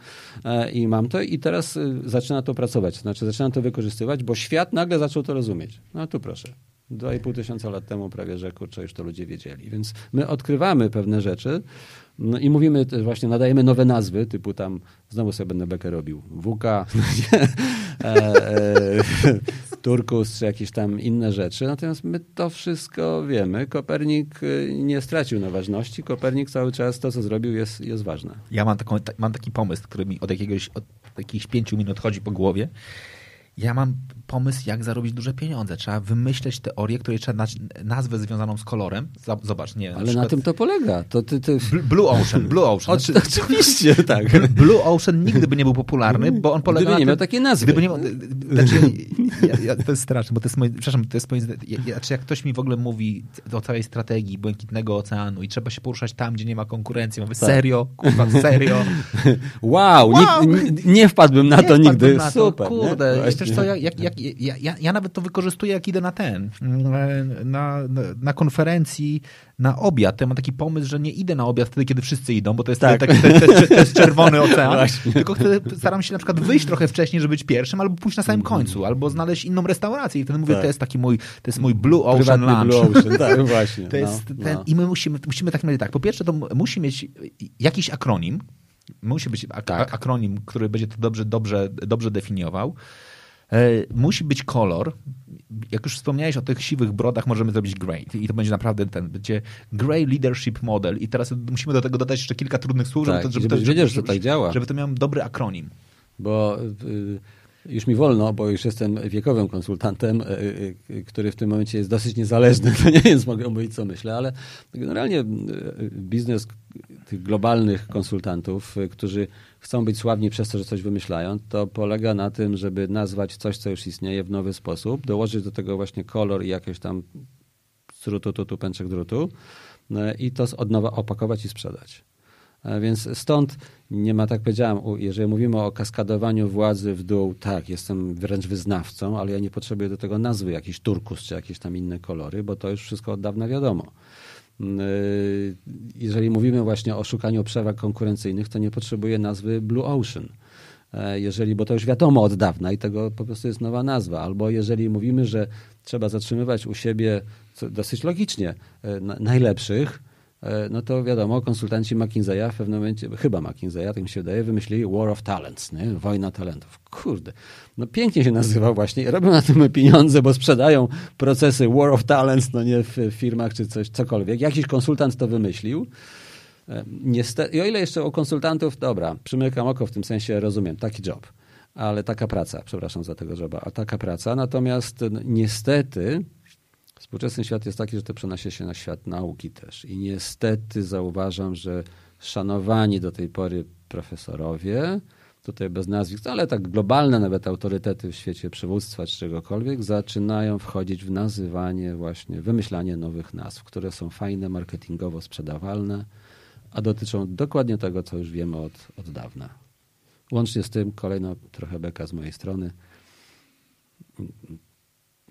e, i mam to i teraz y, zaczyna to pracować, to znaczy zaczynam to wykorzystywać, bo świat nagle zaczął to rozumieć. No tu proszę. Dwa i pół tysiąca lat temu prawie, że kurczę, już to ludzie wiedzieli. Więc my odkrywamy pewne rzeczy no i mówimy też właśnie, nadajemy nowe nazwy, typu tam, znowu sobie będę bekę robił, WK, e, e, Turkus, czy jakieś tam inne rzeczy. Natomiast my to wszystko wiemy. Kopernik y, nie stracił na ważności. Kopernik cały czas to, co zrobił, jest, jest ważne. Ja mam, taką, ta, mam taki pomysł, który mi od jakiegoś od jakichś pięciu minut chodzi po głowie. Ja mam pomysł, jak zarobić duże pieniądze. Trzeba wymyśleć teorię, której trzeba dać nazwę związaną z kolorem. Zobacz, nie Ale na tym to polega. To ty, ty... Bl- Blue Ocean, Blue Ocean. O, Znaczy, oczywiście, tak. Blue Ocean nigdy by nie był popularny, bo on polega Gdyby na nie tym, miał takiej nazwy. Gdyby nie miał, znaczy, ja, ja, to jest straszne, bo to jest moje, przepraszam, to jest moje, ja, znaczy jak ktoś mi w ogóle mówi o całej strategii Błękitnego Oceanu i trzeba się poruszać tam, gdzie nie ma konkurencji, mówię, Tak. serio, kurwa, serio. Wow, Wow! Nie, nie, wpadłbym na Nie to nigdy. na to, Super. Kurde, nie? wiesz co, ja, jak, jak, ja, ja, ja nawet to wykorzystuję, jak idę na ten, na, na, na konferencji, na obiad. To ja mam taki pomysł, że nie idę na obiad wtedy, kiedy wszyscy idą, bo to jest, Tak. taki, to, to, to jest czerwony ocean. Właśnie. Tylko wtedy staram się na przykład wyjść trochę wcześniej, żeby być pierwszym, albo pójść na samym końcu, albo znaleźć inną restaurację. I wtedy mówię, Tak. to jest taki mój, to jest mój Blue Ocean Prywatny Lunch. Blue Ocean, tak, właśnie. To jest no, ten, no. I my musimy, musimy tak naprawdę tak. Po pierwsze, to musi mieć jakiś akronim. Musi być ak- Tak. akronim, który będzie to dobrze, dobrze, dobrze definiował. E, musi być kolor. Jak już wspomniałeś o tych siwych brodach, możemy zrobić grey. I to będzie naprawdę ten, będzie grey leadership model. I teraz musimy do tego dodać jeszcze kilka trudnych słów, Tak, żeby, to, żeby, to, wiedział, że to tak działa. Żeby to miał dobry akronim. Bo y, już mi wolno, bo już jestem wiekowym konsultantem, y, y, który w tym momencie jest dosyć niezależny, to nie więc mogę mówić, co myślę, ale generalnie biznes tych globalnych konsultantów, którzy chcą być sławni przez to, że coś wymyślają, to polega na tym, żeby nazwać coś, co już istnieje w nowy sposób, dołożyć do tego właśnie kolor i jakieś tam strutu, tutu, pęczek drutu y, i to od nowa opakować i sprzedać. E, Więc stąd nie ma, tak powiedziałem, jeżeli mówimy o kaskadowaniu władzy w dół, tak, jestem wręcz wyznawcą, ale ja nie potrzebuję do tego nazwy jakiś turkus czy jakieś tam inne kolory, bo to już wszystko od dawna wiadomo. Y, Jeżeli mówimy właśnie o szukaniu przewag konkurencyjnych, to nie potrzebuję nazwy Blue Ocean. E, Jeżeli, bo to już wiadomo od dawna i tego po prostu jest nowa nazwa. Albo jeżeli mówimy, że trzeba zatrzymywać u siebie dosyć logicznie e, na- najlepszych, no to wiadomo, konsultanci McKinsey'a w pewnym momencie, chyba McKinsey'a, tak mi się wydaje, wymyślili War of Talents, nie? wojna talentów. Kurde, no pięknie się nazywa właśnie. Robią na tym pieniądze, bo sprzedają procesy War of Talents, no nie w firmach czy coś, cokolwiek. Jakiś konsultant to wymyślił. E, niestety, i o ile jeszcze u konsultantów, dobra, przymykam oko w tym sensie, rozumiem, taki job, ale taka praca, przepraszam za tego joba, a taka praca. Natomiast niestety współczesny świat jest taki, że to przenosi się na świat nauki też. I niestety zauważam, że szanowani do tej pory profesorowie, tutaj bez nazwisk, ale tak globalne nawet autorytety w świecie przywództwa czy czegokolwiek, zaczynają wchodzić w nazywanie właśnie, wymyślanie nowych nazw, które są fajne, marketingowo sprzedawalne, a dotyczą dokładnie tego, co już wiemy od, od dawna. Łącznie z tym, kolejna trochę beka z mojej strony,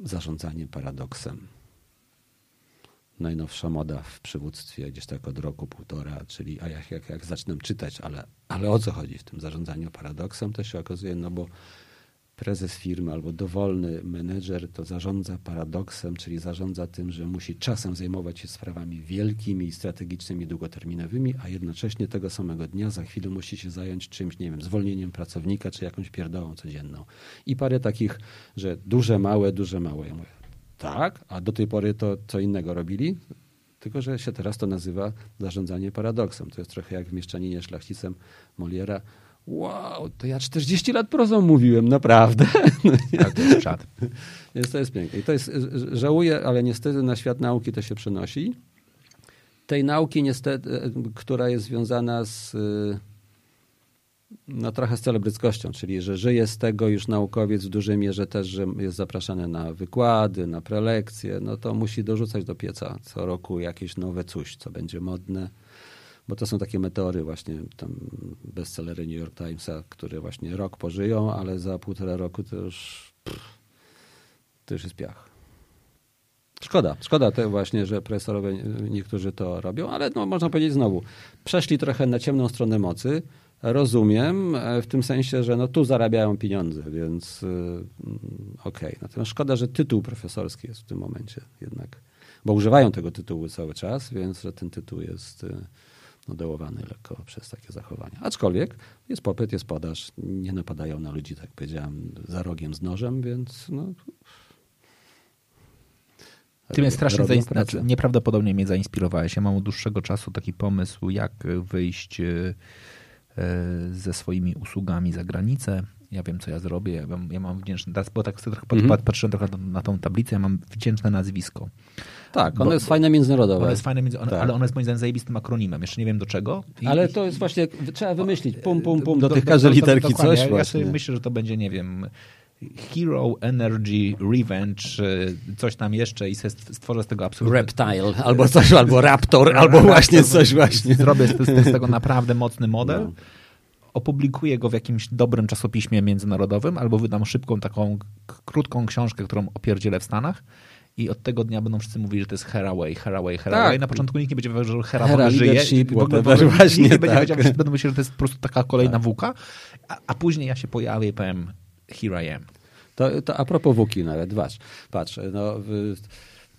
zarządzanie paradoksem. Najnowsza moda w przywództwie gdzieś tak od roku, półtora, czyli a jak, jak, jak zaczynam czytać, ale, ale o co chodzi w tym zarządzaniu paradoksem, to się okazuje, no bo prezes firmy albo dowolny menedżer to zarządza paradoksem, czyli zarządza tym, że musi czasem zajmować się sprawami wielkimi, strategicznymi, długoterminowymi, a jednocześnie tego samego dnia za chwilę musi się zająć czymś, nie wiem, zwolnieniem pracownika czy jakąś pierdołą codzienną. I parę takich, że duże, małe, duże, małe. Ja mówię, tak, a do tej pory to co innego robili, tylko że się teraz to nazywa zarządzanie paradoksem. To jest trochę jak w Mieszczaninie Szlachcicem Moliera wow, to ja 40 lat prozą mówiłem, naprawdę. Tak, to jest czad. Więc to jest piękne. I to jest, żałuję, ale niestety na świat nauki to się przenosi. Tej nauki niestety, która jest związana z no trochę z celebryckością, czyli że żyje z tego już naukowiec w dużej mierze też, że jest zapraszany na wykłady, na prelekcje, no to musi dorzucać do pieca co roku jakieś nowe coś, co będzie modne bo to są takie meteory właśnie, tam bestsellery New York Timesa, które właśnie rok pożyją, ale za półtora roku to już, pff, to już jest piach. Szkoda, szkoda te właśnie, że profesorowie niektórzy to robią, ale no, można powiedzieć znowu, przeszli trochę na ciemną stronę mocy, rozumiem, e, w tym sensie, że no tu zarabiają pieniądze, więc yy, okej. Okay. Natomiast szkoda, że tytuł profesorski jest w tym momencie jednak, bo używają tego tytułu cały czas, więc że ten tytuł jest... Yy, dołowany lekko przez takie zachowania. Aczkolwiek jest popyt, jest podaż, nie napadają na ludzi, tak powiedziałem, za rogiem z nożem, więc no, ty mnie strasznie znaczy, nieprawdopodobnie mnie zainspirowałeś. Ja mam od dłuższego czasu taki pomysł, jak wyjść e, ze swoimi usługami za granicę. Ja wiem, co ja zrobię. Ja mam, ja mam wdzięczne, bo tak trochę -hmm. patrzyłem trochę na, tą tablicę, ja mam wdzięczne nazwisko. Tak, ono bo, jest fajne międzynarodowe. Ono jest fajne, tak. ale ono jest moim zdaniem zajebistym akronimem. Jeszcze nie wiem do czego. I, ale to jest właśnie, trzeba wymyślić pum, pum, pum, do, do tych każdej literki coś ja. Ja sobie myślę, że to będzie, nie wiem, Hero, Energy, Revenge, coś tam jeszcze i stworzę z tego absolutnie... Reptile, albo coś, albo Raptor, albo właśnie coś właśnie. Zrobię z, z, tego naprawdę mocny model. No opublikuję go w jakimś dobrym czasopiśmie międzynarodowym albo wydam szybką taką krótką książkę, którą opierdzielę w Stanach i od tego dnia będą wszyscy mówili, że to jest Haraway, Haraway, Haraway. Tak. Na początku nikt nie będzie wiedział, że Hera, Hera żyje. W ogóle, w ogóle właśnie, nikt nie będzie tak. wiedział, że będą myśleć, że to jest po prostu taka kolejna tak. wuka, a, a, później ja się pojawię i powiem here I am. To, to a propos wuki nawet, patrz, patrz, no...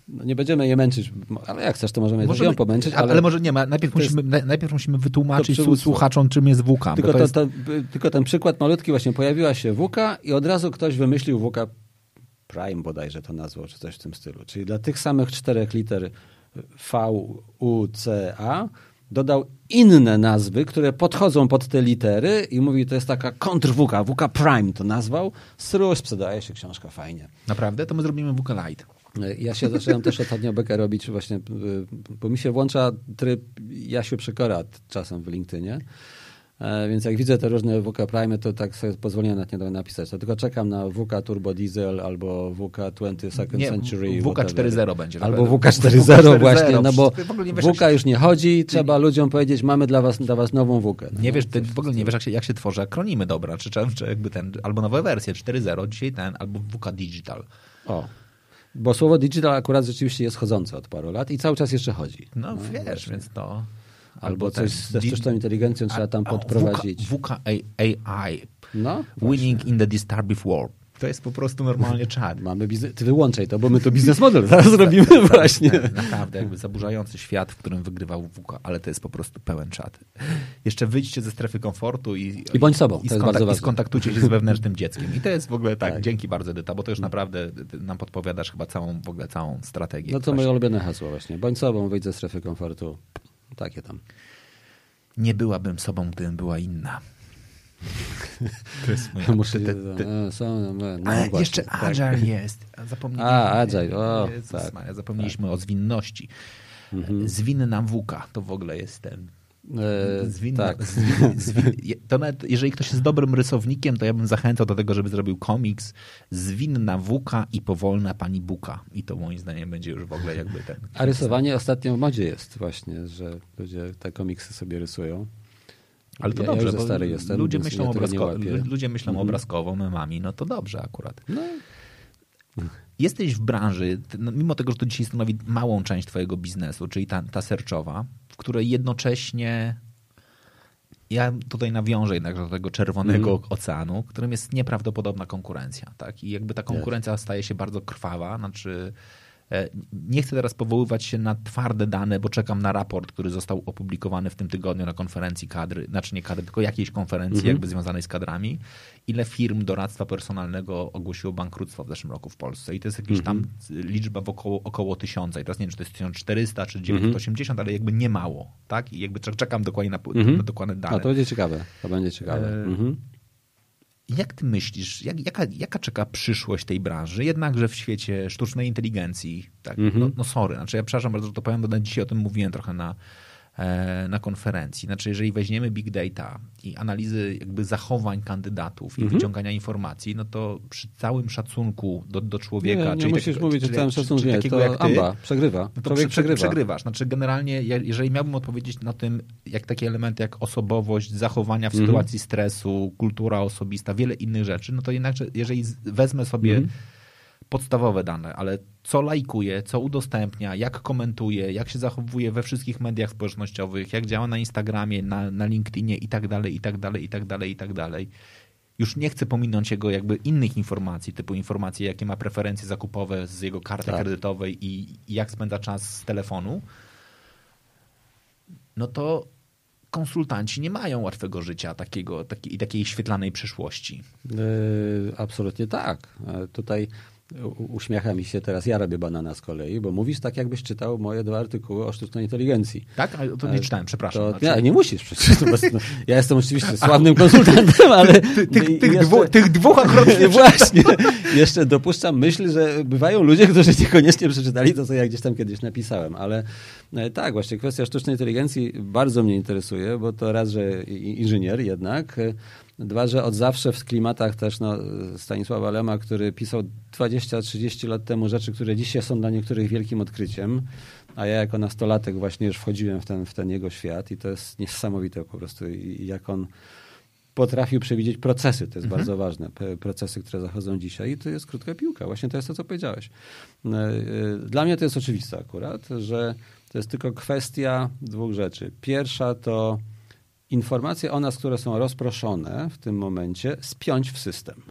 No nie będziemy je męczyć, ale jak chcesz, to możemy, możemy ją pomęczyć. Ale, ale może nie ma. Najpierw, musimy, jest, najpierw musimy wytłumaczyć słuchaczom, czym jest WUKA. Tylko, to, jest... to, tylko ten przykład malutki właśnie pojawiła się WUKA i od razu ktoś wymyślił WUKA Prime bodajże to nazwał, czy coś w tym stylu. Czyli dla tych samych czterech liter V, U, C, A dodał inne nazwy, które podchodzą pod te litery i mówi, to jest taka kontrwuka, WUKA Prime to nazwał. Srusz, sprzedaje się książka fajnie. Naprawdę? To my zrobimy WUKA Light. Ja się zacząłem też ostatnio bekę robić właśnie, bo mi się włącza tryb Jasiu Przekora czasem w LinkedInie. E, więc jak widzę te różne WK Prime, to tak sobie pozwolę na nie napisać. To tylko czekam na WK Turbo Diesel albo WK 20 Second nie, Century. WK 4.0 będzie. Albo WK 4.0 właśnie, no bo WK już nie chodzi, trzeba ludziom powiedzieć, mamy dla was, dla was nową WK. No, nie wiesz, ty w ogóle nie wiesz, jak się, jak się tworzy akronimy, dobra, czy, czy, czy jakby ten, albo nowe wersje, 4.0, dzisiaj ten, albo WK Digital. O. Bo słowo digital akurat rzeczywiście jest chodzące od paru lat i cały czas jeszcze chodzi. No, no wiesz, właśnie. więc to... Albo coś ze sztuczną inteligencją trzeba tam podprowadzić. WK AI. No, Winning in the Disturbing War. To jest po prostu normalnie czad. Mamy biznes... Ty wyłączaj to, bo my to biznes model zaraz robimy właśnie. Naprawdę, jakby zaburzający świat, w którym wygrywał WK, ale to jest po prostu pełen czad. Jeszcze wyjdźcie ze strefy komfortu i, I bądź sobą, i, to jest bardzo i skontaktujcie się z wewnętrznym dzieckiem. I to jest w ogóle tak, Tak. dzięki bardzo Edyta, bo to już naprawdę nam podpowiadasz chyba całą, w ogóle całą strategię. No to Właśnie. moje ulubione hasło właśnie. Bądź sobą, wyjdź ze strefy komfortu. Takie tam. Nie byłabym sobą, gdybym była inna. To jest moja... Muszę... e, są, no, no Ale jeszcze tak. Agile jest. Zapomnieliśmy. A, Agile, o, Jezus tak. Maria, zapomnieliśmy o zwinności. Mhm. Zwinna WK to w ogóle jest ten. E, Zwinna, tak. to nawet, jeżeli ktoś jest dobrym rysownikiem, to ja bym zachęcał do tego, żeby zrobił komiks Zwinna WK i powolna pani Buka. I to moim zdaniem będzie już w ogóle jakby ten. A rysowanie ostatnio w modzie jest właśnie, że ludzie te komiksy sobie rysują. Ale to ja, dobrze, ja bo stary jestem, ludzie myślą, ja obrazko, ludzie myślą Mhm. obrazkowo, memami, no to dobrze akurat. No, Jesteś w branży, no, mimo tego, że to dzisiaj stanowi małą część twojego biznesu, czyli ta, ta serczowa, której jednocześnie ja tutaj nawiążę jednak do tego czerwonego Mhm. oceanu, którym jest nieprawdopodobna konkurencja. Tak? I jakby ta konkurencja staje się bardzo krwawa. Znaczy, nie chcę teraz powoływać się na twarde dane, bo czekam na raport, który został opublikowany w tym tygodniu na konferencji kadry, znaczy nie kadry, tylko jakiejś konferencji Mhm. jakby związanej z kadrami. Ile firm doradztwa personalnego ogłosiło bankructwo w zeszłym roku w Polsce. I to jest jakaś tam liczba w około, około tysiąca. I teraz nie wiem, czy to jest 1400 czy 980, ale jakby nie mało. Tak? I jakby czek- czekam dokładnie na, Mhm. na dokładne dane. a to będzie ciekawe. To będzie ciekawe. E, Mhm. Jak ty myślisz, jak, jaka, jaka czeka przyszłość tej branży? Jednakże w świecie sztucznej inteligencji, tak, Mhm. no, no sorry, znaczy ja przepraszam bardzo, że to powiem, bo dzisiaj o tym mówiłem trochę na, na konferencji. Znaczy, jeżeli weźmiemy big data i analizy jakby zachowań kandydatów i Mhm. wyciągania informacji, no to przy całym szacunku do, do człowieka... Nie, nie czyli musisz takiego- mówić o czyli- całym czyli- szacunku. takiego to jak ty, Amba przegrywa. no to prze, przegrywa. przegrywasz. Znaczy generalnie, jeżeli miałbym odpowiedzieć na tym, jak takie elementy jak osobowość, zachowania w Mhm. sytuacji stresu, kultura osobista, wiele innych rzeczy, no to jednak, jeżeli wezmę sobie Mhm. Podstawowe dane, ale co lajkuje, co udostępnia, jak komentuje, jak się zachowuje we wszystkich mediach społecznościowych, jak działa na Instagramie, na, na LinkedInie i tak dalej, i tak dalej, i tak dalej, i tak dalej. Już nie chcę pominąć jego jakby innych informacji, typu informacje, jakie ma preferencje zakupowe z jego karty Tak. kredytowej i, i jak spędza czas z telefonu, no to konsultanci nie mają łatwego życia takiego, takiej, i takiej świetlanej przyszłości. E, Absolutnie tak. E, Tutaj uśmiecha mi się teraz, ja robię banana z kolei, bo mówisz tak, jakbyś czytał moje dwa artykuły o sztucznej inteligencji. Tak? Ale to nie E, czytałem, przepraszam. To, Znaczy- nie, nie musisz po prostu- ja jestem oczywiście sławnym konsultantem, ale... tych, i- tych, jeszcze- dwu, tych dwóch akurat nie Właśnie. Jeszcze dopuszczam myśl, że bywają ludzie, którzy niekoniecznie przeczytali to, co ja gdzieś tam kiedyś napisałem, ale e, tak, właśnie kwestia sztucznej inteligencji bardzo mnie interesuje, bo to raz, że inżynier jednak, e, dwa, że od zawsze w klimatach też no, Stanisława Lema, który pisał 20-30 lat temu rzeczy, które dzisiaj są dla niektórych wielkim odkryciem, a ja jako nastolatek właśnie już wchodziłem w ten, w ten jego świat i to jest niesamowite po prostu, i- jak on potrafił przewidzieć procesy, to jest bardzo ważne, procesy, które zachodzą dzisiaj i to jest krótka piłka, właśnie to jest to, co powiedziałeś. E, e, Dla mnie to jest oczywiste akurat, że to jest tylko kwestia dwóch rzeczy. Pierwsza to informacje o nas, które są rozproszone w tym momencie, spiąć w system.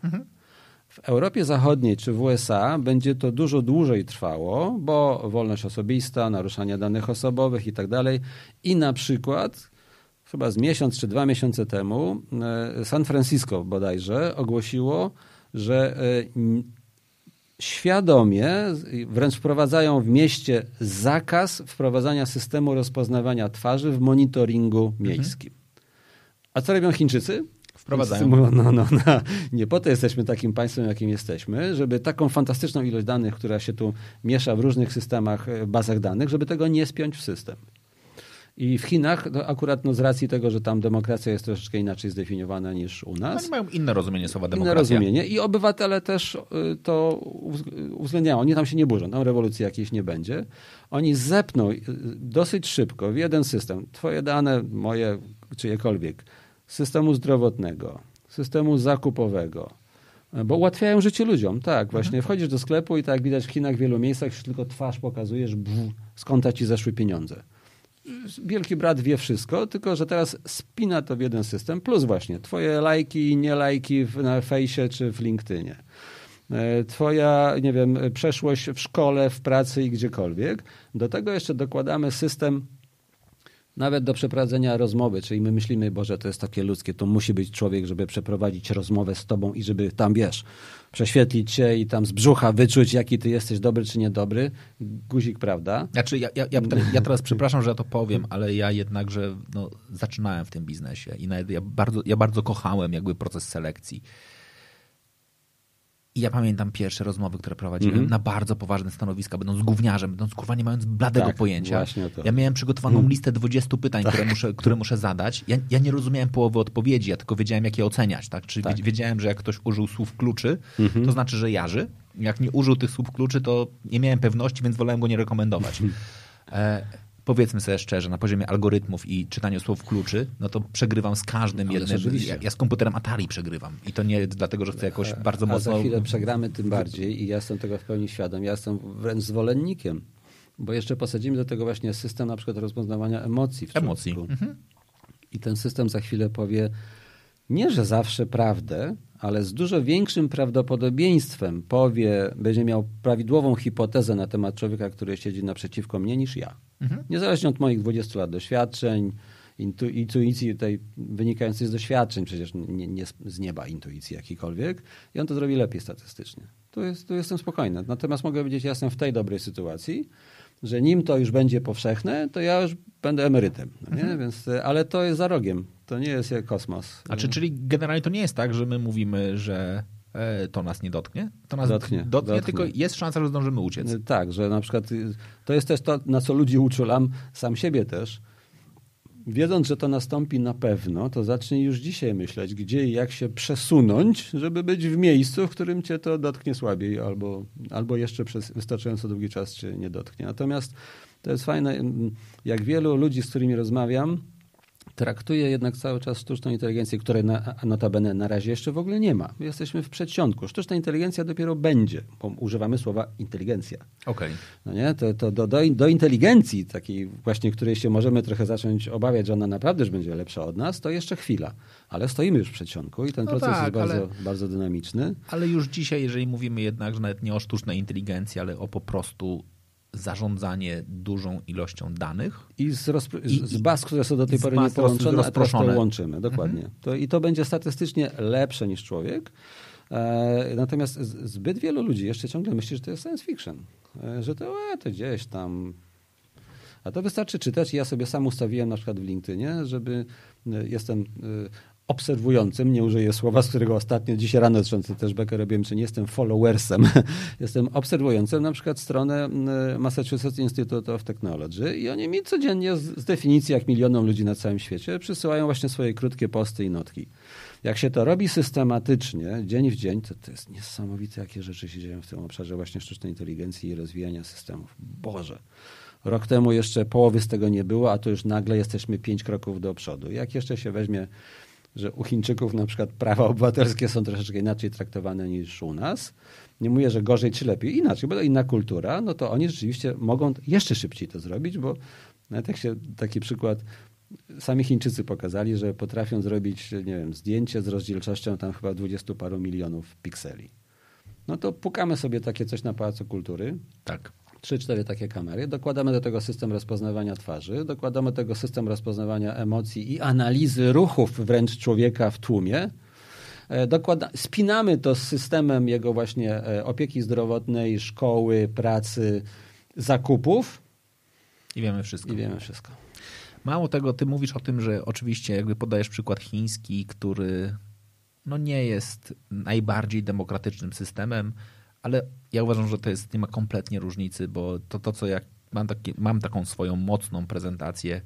W Europie Zachodniej czy w USA będzie to dużo dłużej trwało, bo wolność osobista, naruszanie danych osobowych i tak dalej. I na przykład chyba z miesiąc czy dwa miesiące temu e, San Francisco bodajże ogłosiło, że e, świadomie, wręcz wprowadzają w mieście zakaz wprowadzania systemu rozpoznawania twarzy w monitoringu miejskim. A co robią Chińczycy? Wprowadzają. No, no, no, no. Nie po to jesteśmy takim państwem, jakim jesteśmy, żeby taką fantastyczną ilość danych, która się tu miesza w różnych systemach, e, bazach danych, żeby tego nie spiąć w system. I w Chinach, no akurat no z racji tego, że tam demokracja jest troszeczkę inaczej zdefiniowana niż u nas, Oni mają inne rozumienie słowa inne demokracja. rozumienie i obywatele też y, to uwz- uwzględniają. Oni tam się nie burzą, tam rewolucji jakiejś nie będzie. Oni zepną dosyć szybko w jeden system, twoje dane, moje, czyjekolwiek, systemu zdrowotnego, systemu zakupowego, bo ułatwiają życie ludziom, tak, właśnie. Wchodzisz do sklepu i tak widać w Chinach w wielu miejscach już tylko twarz pokazujesz, skąd ci zeszły pieniądze. Wielki brat wie wszystko, tylko że teraz spina to w jeden system, plus właśnie twoje lajki i nie lajki w, na fejsie czy w LinkedInie. e, twoja, nie wiem, przeszłość w szkole, w pracy i gdziekolwiek. Do tego jeszcze dokładamy system nawet do przeprowadzenia rozmowy, czyli my myślimy, Boże, to jest takie ludzkie, to musi być człowiek, żeby przeprowadzić rozmowę z tobą i żeby tam, wiesz, prześwietlić cię i tam z brzucha wyczuć, jaki ty jesteś dobry czy niedobry. Guzik, prawda? Znaczy, ja, ja, ja, ja teraz przepraszam, że ja to powiem, ale ja jednakże no, zaczynałem w tym biznesie i ja bardzo, ja bardzo kochałem jakby proces selekcji. I ja pamiętam pierwsze rozmowy, które prowadziłem mm -hmm. na bardzo poważne stanowiska, będąc gówniarzem, będąc kurwa nie mając bladego tak, pojęcia. Ja miałem przygotowaną mm. listę 20 pytań, tak. które, muszę, które muszę zadać. Ja, ja, nie rozumiałem połowy odpowiedzi, ja tylko wiedziałem, jak je oceniać. Tak? Czyli tak. wiedziałem, że jak ktoś użył słów kluczy, mm -hmm. to znaczy, że jarzy. Jak nie użył tych słów kluczy, to nie miałem pewności, więc wolałem go nie rekomendować. e, powiedzmy sobie szczerze, na poziomie algorytmów i czytania słów kluczy, no to przegrywam z każdym jednym. Ja, ja, z komputerem Atari przegrywam. I to nie dlatego, że chcę jakoś bardzo a, mocno... A za chwilę przegramy tym bardziej i ja jestem tego w pełni świadom. Ja jestem wręcz zwolennikiem, bo jeszcze posadzimy do tego właśnie system na przykład rozpoznawania emocji. W emocji. Mhm. I ten system za chwilę powie nie, że zawsze prawdę, ale z dużo większym prawdopodobieństwem powie, będzie miał prawidłową hipotezę na temat człowieka, który siedzi naprzeciwko mnie niż ja. Mhm. Niezależnie od moich 20 lat doświadczeń, intu, intuicji tej wynikającej z doświadczeń, przecież nie, nie, z nieba intuicji jakikolwiek, i on to zrobi lepiej statystycznie. Tu, jest, tu jestem spokojny. Natomiast mogę powiedzieć, ja jestem w tej dobrej sytuacji, że nim to już będzie powszechne, to ja już będę emerytem. No mhm. Więc, ale to jest za rogiem. To nie jest jak kosmos. A czy, czyli generalnie to nie jest tak, że my mówimy, że e, to nas nie dotknie? To nas dotknie, dotknie, dotknie, tylko jest szansa, że zdążymy uciec. Tak, że na przykład to jest też to, na co ludzi uczulam, sam siebie też, wiedząc, że to nastąpi na pewno, to zacznij już dzisiaj myśleć, gdzie i jak się przesunąć, żeby być w miejscu, w którym cię to dotknie słabiej albo, albo jeszcze przez wystarczająco długi czas cię nie dotknie. Natomiast to jest fajne, jak wielu ludzi, z którymi rozmawiam, traktuje jednak cały czas sztuczną inteligencję, której na, notabene na razie jeszcze w ogóle nie ma. My jesteśmy w przedsionku. Sztuczna inteligencja dopiero będzie, bo używamy słowa inteligencja. Okay. No nie? To, to do, do, do, inteligencji, takiej właśnie, której się możemy trochę zacząć obawiać, że ona naprawdę już będzie lepsza od nas, to jeszcze chwila. Ale stoimy już w przedsionku i ten no proces tak, jest bardzo, ale, bardzo dynamiczny. Ale już dzisiaj, jeżeli mówimy jednak, że nawet nie o sztucznej inteligencji, ale o po prostu zarządzanie dużą ilością danych. I z, I, z baz, które są do tej pory nie połączone, a teraz to łączymy. Dokładnie. Mhm. To, I to będzie statystycznie lepsze niż człowiek. E, natomiast zbyt wielu ludzi jeszcze ciągle myśli, że to jest science fiction. E, że to, e, to gdzieś tam a to wystarczy czytać. Ja sobie sam ustawiłem na przykład w LinkedInie, żeby e, jestem e, obserwującym, nie użyję słowa, z którego ostatnio, dzisiaj rano zresztą też bekę robiłem, czy nie jestem followersem, jestem obserwującym na przykład stronę Massachusetts Institute of Technology i oni mi codziennie z, z definicji, jak milionom ludzi na całym świecie, przysyłają właśnie swoje krótkie posty i notki. Jak się to robi systematycznie, dzień w dzień, to, to jest niesamowite, jakie rzeczy się dzieją w tym obszarze właśnie sztucznej inteligencji i rozwijania systemów. Boże. Rok temu jeszcze połowy z tego nie było, a to już nagle jesteśmy pięć kroków do przodu. Jak jeszcze się weźmie że u Chińczyków na przykład prawa obywatelskie są troszeczkę inaczej traktowane niż u nas. Nie mówię, że gorzej czy lepiej, inaczej, bo to inna kultura, no to oni rzeczywiście mogą jeszcze szybciej to zrobić, bo nawet jak się taki przykład sami Chińczycy pokazali, że potrafią zrobić, nie wiem, zdjęcie z rozdzielczością tam chyba dwudziestu paru milionów pikseli. No to pukamy sobie takie coś na Pałacu Kultury. Tak. Trzy, cztery takie kamery. Dokładamy do tego system rozpoznawania twarzy, dokładamy do tego system rozpoznawania emocji i analizy ruchów wręcz człowieka w tłumie. E, dokłada, spinamy to z systemem jego właśnie e, opieki zdrowotnej, szkoły, pracy, zakupów. I wiemy wszystko. I wiemy wszystko. Mało tego, ty mówisz o tym, że oczywiście jakby podajesz przykład chiński, który no nie jest najbardziej demokratycznym systemem, ale ja uważam, że to jest, nie ma kompletnie różnicy, bo to, to co ja mam, taki, mam taką swoją mocną prezentację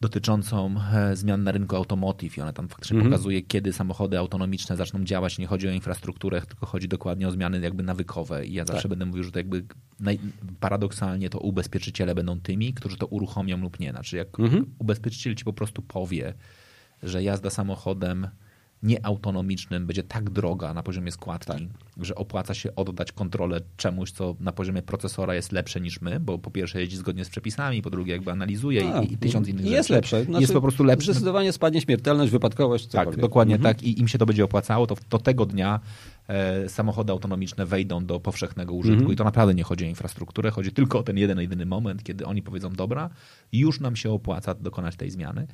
dotyczącą e, zmian na rynku automotive i ona tam faktycznie -hmm. pokazuje, kiedy samochody autonomiczne zaczną działać. Nie chodzi o infrastrukturę, tylko chodzi dokładnie o zmiany jakby nawykowe i ja zawsze tak. będę mówił, że to jakby naj... paradoksalnie to ubezpieczyciele będą tymi, którzy to uruchomią lub nie. Znaczy jak -hmm. ubezpieczyciel ci po prostu powie, że jazda samochodem nieautonomicznym będzie tak droga na poziomie składki, tak. Że opłaca się oddać kontrolę czemuś, co na poziomie procesora jest lepsze niż my, bo po pierwsze jeździ zgodnie z przepisami, po drugie jakby analizuje i, i, tysiąc innych jest rzeczy. Jest lepsze. Znaczy, jest po prostu lepsze. Zdecydowanie spadnie śmiertelność, wypadkowość, cokolwiek. Tak, dokładnie mhm. tak I im się to będzie opłacało, to, to tego dnia e, samochody autonomiczne wejdą do powszechnego użytku i to naprawdę nie chodzi o infrastrukturę, chodzi tylko o ten jeden, jedyny moment, kiedy oni powiedzą, dobra, już nam się opłaca dokonać tej zmiany.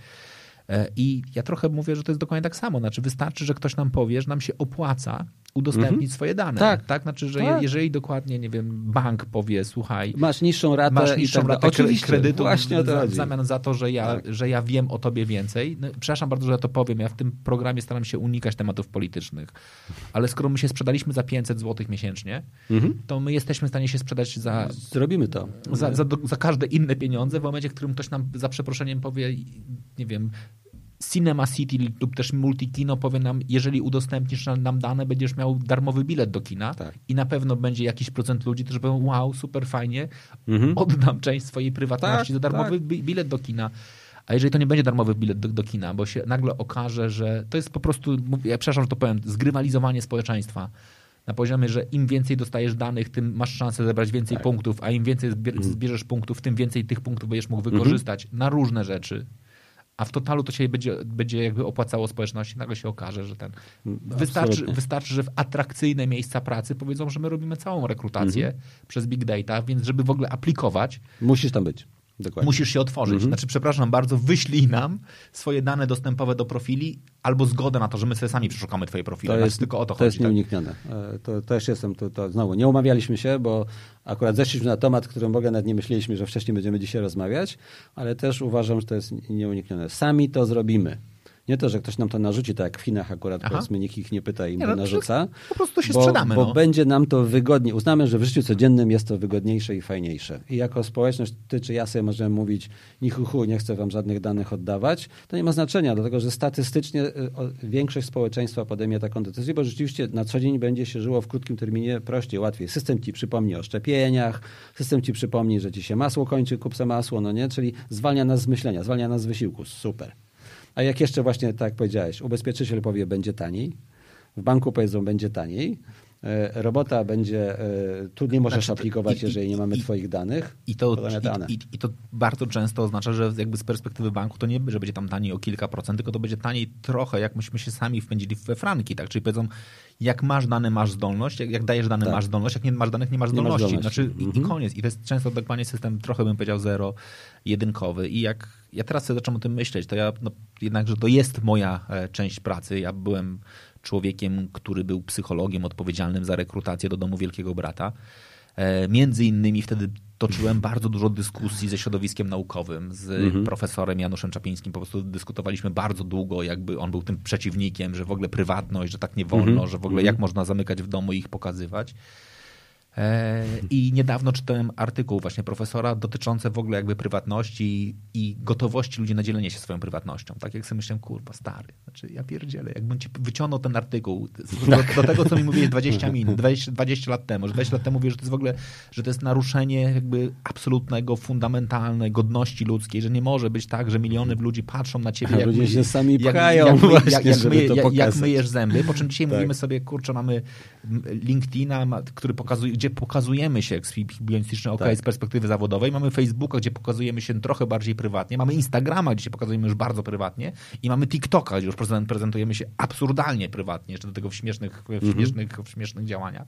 E, I ja trochę mówię, że to jest dokładnie tak samo. Znaczy, wystarczy, że ktoś nam powie, że nam się opłaca udostępnić Mhm. swoje dane. Tak. tak? Znaczy, że Tak. jeżeli dokładnie, nie wiem, bank powie, słuchaj, Masz niższą ratę masz niższą tak ratę Oczywiście, kredytu Właśnie w, zamian za to, że ja, Tak. że ja wiem o tobie więcej. No, przepraszam bardzo, że ja to powiem. Ja w tym programie staram się unikać tematów politycznych. Ale skoro my się sprzedaliśmy za 500 zł miesięcznie, Mhm. to my jesteśmy w stanie się sprzedać za, Zrobimy to. za, za, za każde inne pieniądze w momencie, w którym ktoś nam za przeproszeniem powie, nie wiem, Cinema City lub też Multikino powie nam, jeżeli udostępnisz nam- dane, będziesz miał darmowy bilet do kina Tak. i na pewno będzie jakiś procent ludzi, którzy powiedzą, wow, super fajnie, Mhm. oddam część swojej prywatności Tak, za darmowy tak. bi- bilet do kina. A jeżeli to nie będzie darmowy bilet do, do kina, bo się nagle okaże, że to jest po prostu, ja przepraszam, że to powiem, zgrywalizowanie społeczeństwa na poziomie, że im więcej dostajesz danych, tym masz szansę zebrać więcej Tak. punktów, a im więcej Mhm. zbierzesz punktów, tym więcej tych punktów będziesz mógł wykorzystać na różne rzeczy. A w totalu to się będzie, będzie jakby opłacało społeczności. Nagle się okaże, że ten. Wystarczy, wystarczy, że w atrakcyjne miejsca pracy powiedzą, że my robimy całą rekrutację Mhm. przez big data, więc żeby w ogóle aplikować, Musisz tam być. Dokładnie. musisz się otworzyć. Mhm. Znaczy, przepraszam bardzo, wyślij nam swoje dane dostępowe do profili albo zgodę na to, że my sobie sami przeszukamy twoje profile. To Znaczy, jest, tylko o to, to chodzi. jest tak? nieuniknione. E, To też jestem, to, to znowu, nie umawialiśmy się, bo akurat zeszliśmy na temat, którym w ogóle nawet nie myśleliśmy, że wcześniej będziemy dzisiaj rozmawiać, ale też uważam, że to jest nieuniknione. Sami to zrobimy. Nie to, że ktoś nam to narzuci, tak jak w Chinach akurat, Aha. powiedzmy, nikt ich nie pyta i Nie, no, narzuca. po prostu się bo, sprzedamy, Bo no. będzie nam to wygodniej. Uznamy, że w życiu codziennym jest to wygodniejsze i fajniejsze. I jako społeczność, ty czy ja sobie możemy mówić, ni hu, hu nie chcę wam żadnych danych oddawać. To nie ma znaczenia, dlatego że statystycznie y, większość społeczeństwa podejmie taką decyzję, bo rzeczywiście na co dzień będzie się żyło w krótkim terminie prościej, łatwiej. System ci przypomni o szczepieniach, system ci przypomni, że ci się masło kończy, kup se masło, no nie? Czyli zwalnia nas z myślenia, zwalnia nas z wysiłku. Super. A jak jeszcze właśnie, tak jak powiedziałeś, ubezpieczyciel powie, będzie taniej, w banku powiedzą, będzie taniej, robota będzie, e, tu nie możesz Znaczy, aplikować, i- i- jeżeli nie mamy i- twoich danych. I to, i, i, I to bardzo często oznacza, że jakby z perspektywy banku to nie, że będzie tam taniej o kilka procent, tylko to będzie taniej trochę, jak myśmy się sami wpędzili we franki, tak? Czyli powiedzą, jak masz dane, masz zdolność, jak, jak dajesz dane, Tak. masz zdolność, jak nie masz danych, nie masz Nie masz zdolności. zdolności. Znaczy, i, I Mhm. koniec. I to jest często dokładnie system, trochę bym powiedział, zero, jedynkowy. I jak ja teraz sobie zacząłem o tym myśleć, to ja no, jednakże to jest moja e, część pracy. Ja byłem człowiekiem, który był psychologiem odpowiedzialnym za rekrutację do domu Wielkiego Brata. E, Między innymi wtedy toczyłem bardzo dużo dyskusji ze środowiskiem naukowym, z Mhm. profesorem Januszem Czapińskim. Po prostu dyskutowaliśmy bardzo długo, jakby on był tym przeciwnikiem, że w ogóle prywatność, że tak nie wolno, Mhm. że w ogóle jak można zamykać w domu i ich pokazywać. E, I niedawno czytałem artykuł właśnie profesora dotyczący w ogóle jakby prywatności i gotowości ludzi na dzielenie się swoją prywatnością. Tak jak sobie myślałem, kurwa, stary, znaczy ja pierdzielę, jakbym ci wyciągnął ten artykuł do, do tego, co mi mówiłeś 20 minut, 20, 20 lat temu, że 20 lat temu mówię, że to jest w ogóle, że to jest naruszenie jakby absolutnego, fundamentalnej godności ludzkiej, że nie może być tak, że miliony ludzi patrzą na ciebie, jak ludzie się sami jak, pchają jak, właśnie, jak, jak, my, jak, jak myjesz zęby, po czym dzisiaj Tak. mówimy sobie, kurczę, mamy LinkedIna, który pokazuje, gdzie pokazujemy się ekshibicjonistyczny OK Tak. z perspektywy zawodowej, mamy Facebooka, gdzie pokazujemy się trochę bardziej prywatnie, mamy Instagrama, gdzie się pokazujemy już bardzo prywatnie i mamy TikToka, gdzie już prezent- prezentujemy się absurdalnie prywatnie, jeszcze do tego w śmiesznych, w Mhm. śmiesznych, w śmiesznych działaniach.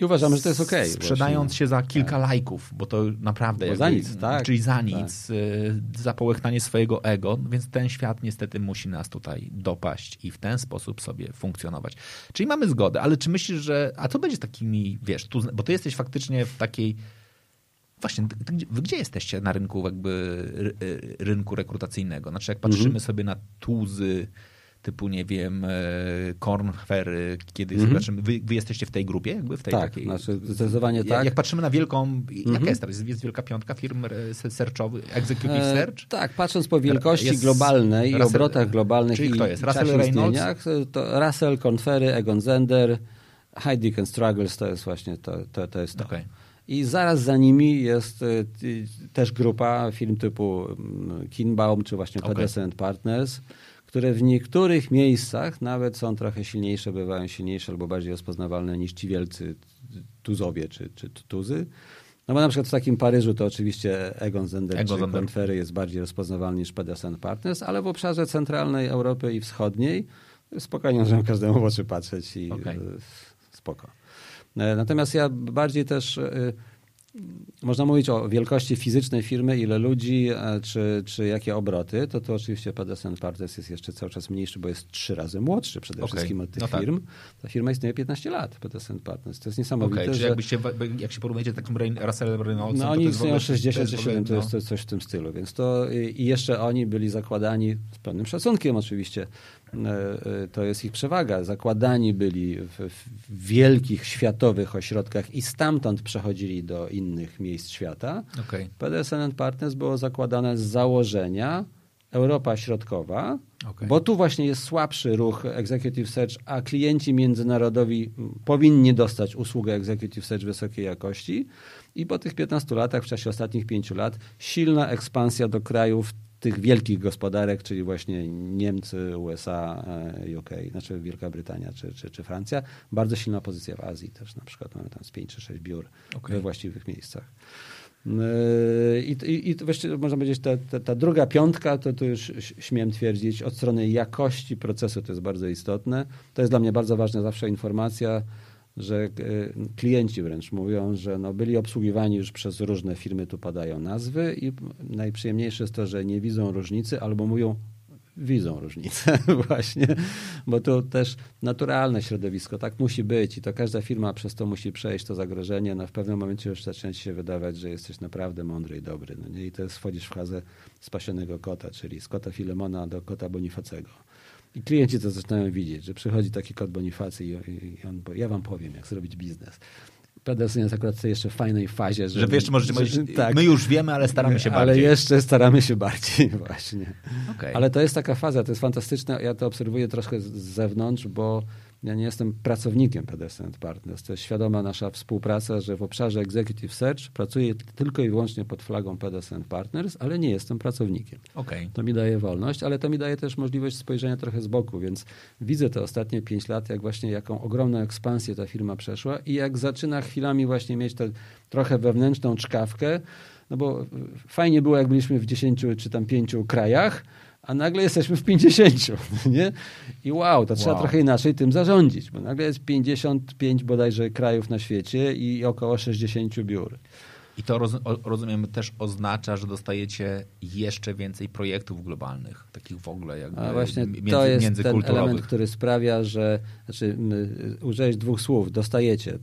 I uważamy, że to jest okej. Sprzedając właśnie. się za kilka lajków, bo to naprawdę... Bo jakby- za nic, tak. Czyli za nic, y, za połechtanie swojego ego, więc ten świat niestety musi nas tutaj dopaść i w ten sposób sobie funkcjonować. Czyli mamy zgodę, ale czy myślisz, że... A co będzie z takimi, wiesz, tu, bo ty jesteś faktycznie w takiej... Właśnie, wy gdzie jesteście na rynku jakby ry- y, rynku rekrutacyjnego? Znaczy jak patrzymy Mhm. sobie na tuzy typu, nie wiem, e, Kornfery, kiedy Mhm. zobaczymy, wy, wy jesteście w tej grupie, jakby w tej Tak, takiej... znaczy zdecydowanie Jak, tak. jak patrzymy na wielką, jaka Mhm. jest teraz? Jest wielka piątka firm e, searchowych, executive E, search? Tak, patrząc po wielkości Jest globalnej i Russell- obrotach globalnych czyli i kto jest? Russell Reynolds? to Russell, Confery, Egon Zender, Heidi and Struggles to jest właśnie to, to, to jest to. Okej. I zaraz za nimi jest też grupa firm typu mm, Kinbaum czy właśnie Okej. Pedersen Partners, które w niektórych miejscach nawet są trochę silniejsze, bywają silniejsze albo bardziej rozpoznawalne niż ci wielcy tuzowie czy, czy tuzy. No bo na przykład w takim Paryżu to oczywiście Egon Zender Egon czy. Confery jest bardziej rozpoznawalny niż Pedersen Partners, ale w obszarze centralnej Europy i wschodniej spokojnie możemy każdemu w oczy patrzeć i e, spoko. E, Natomiast ja bardziej też e, można mówić o wielkości fizycznej firmy, ile ludzi, e, czy, czy jakie obroty, to to oczywiście Pedersen Partners jest jeszcze cały czas mniejszy, bo jest trzy razy młodszy przede Okej. wszystkim od tych No tak. firm. Ta firma istnieje 15 lat, Pedersen Partners. To jest niesamowite, Okej, czyli że... jakbyście, jak się porównujecie z takim Russellem Reynoldsem, No to oni istnieją ogóle- 60 to czy jest w ogóle, 7, to jest coś w tym stylu. Więc to i i jeszcze oni byli zakładani z pewnym szacunkiem oczywiście. E, e, To jest ich przewaga. Zakładani byli w, w wielkich światowych ośrodkach i stamtąd przechodzili do innych miejsc świata. Okej. Pedersen Partners było zakładane z założenia Europa Środkowa, Okej. bo tu właśnie jest słabszy ruch Executive Search, a klienci międzynarodowi powinni dostać usługę Executive Search wysokiej jakości. I po tych 15 latach, w czasie ostatnich 5 lat, silna ekspansja do krajów tych wielkich gospodarek, czyli właśnie Niemcy, USA, e, UK, znaczy Wielka Brytania czy, czy, czy Francja. Bardzo silna pozycja w Azji też, na przykład mamy tam z 5 czy 6 biur Okej. we właściwych miejscach. Yy, I, i, i właściwie można powiedzieć, ta, ta, ta druga piątka, to, to już śmiem twierdzić, od strony jakości procesu to jest bardzo istotne. To jest dla mnie bardzo ważna zawsze informacja, że e, klienci wręcz mówią, że no byli obsługiwani już przez różne firmy, tu padają nazwy i najprzyjemniejsze jest to, że nie widzą różnicy albo mówią, widzą różnicę właśnie, bo to też naturalne środowisko, tak musi być i to każda firma przez to musi przejść to zagrożenie, no w pewnym momencie już zaczyna się wydawać, że jesteś naprawdę mądry i dobry, no nie? I to jest, wchodzisz w fazę spasionego kota, czyli z kota Filemona do kota Bonifacego. I klienci to zaczynają widzieć, że przychodzi taki kot Bonifacy i, i on powie, ja wam powiem, jak zrobić biznes. Pedersen jest akurat w tej jeszcze fajnej fazie, że... Że wy jeszcze możecie że- powiedzieć, tak. my już wiemy, ale staramy się Ale bardziej. jeszcze staramy się bardziej właśnie. Okej. Ale to jest taka faza, to jest fantastyczne. Ja to obserwuję troszkę z zewnątrz, bo ja nie jestem pracownikiem Pedersen Partners. To jest świadoma nasza współpraca, że w obszarze Executive Search pracuję tylko i wyłącznie pod flagą Pedersen Partners, ale nie jestem pracownikiem. Okej. To mi daje wolność, ale to mi daje też możliwość spojrzenia trochę z boku, więc widzę te ostatnie pięć lat, jak właśnie jaką ogromną ekspansję ta firma przeszła i jak zaczyna chwilami właśnie mieć tę trochę wewnętrzną czkawkę, no bo fajnie było, jak byliśmy w 10 czy tam 5 krajach, a nagle jesteśmy w 50, nie? I wow, to trzeba Wow. trochę inaczej tym zarządzić, bo nagle jest 55 bodajże krajów na świecie i około 60 biur. I to roz, rozumiem też oznacza, że dostajecie jeszcze więcej projektów globalnych, takich w ogóle jakby A właśnie między, to jest ten element, który sprawia, że znaczy, użyłeś dwóch słów, dostajecie.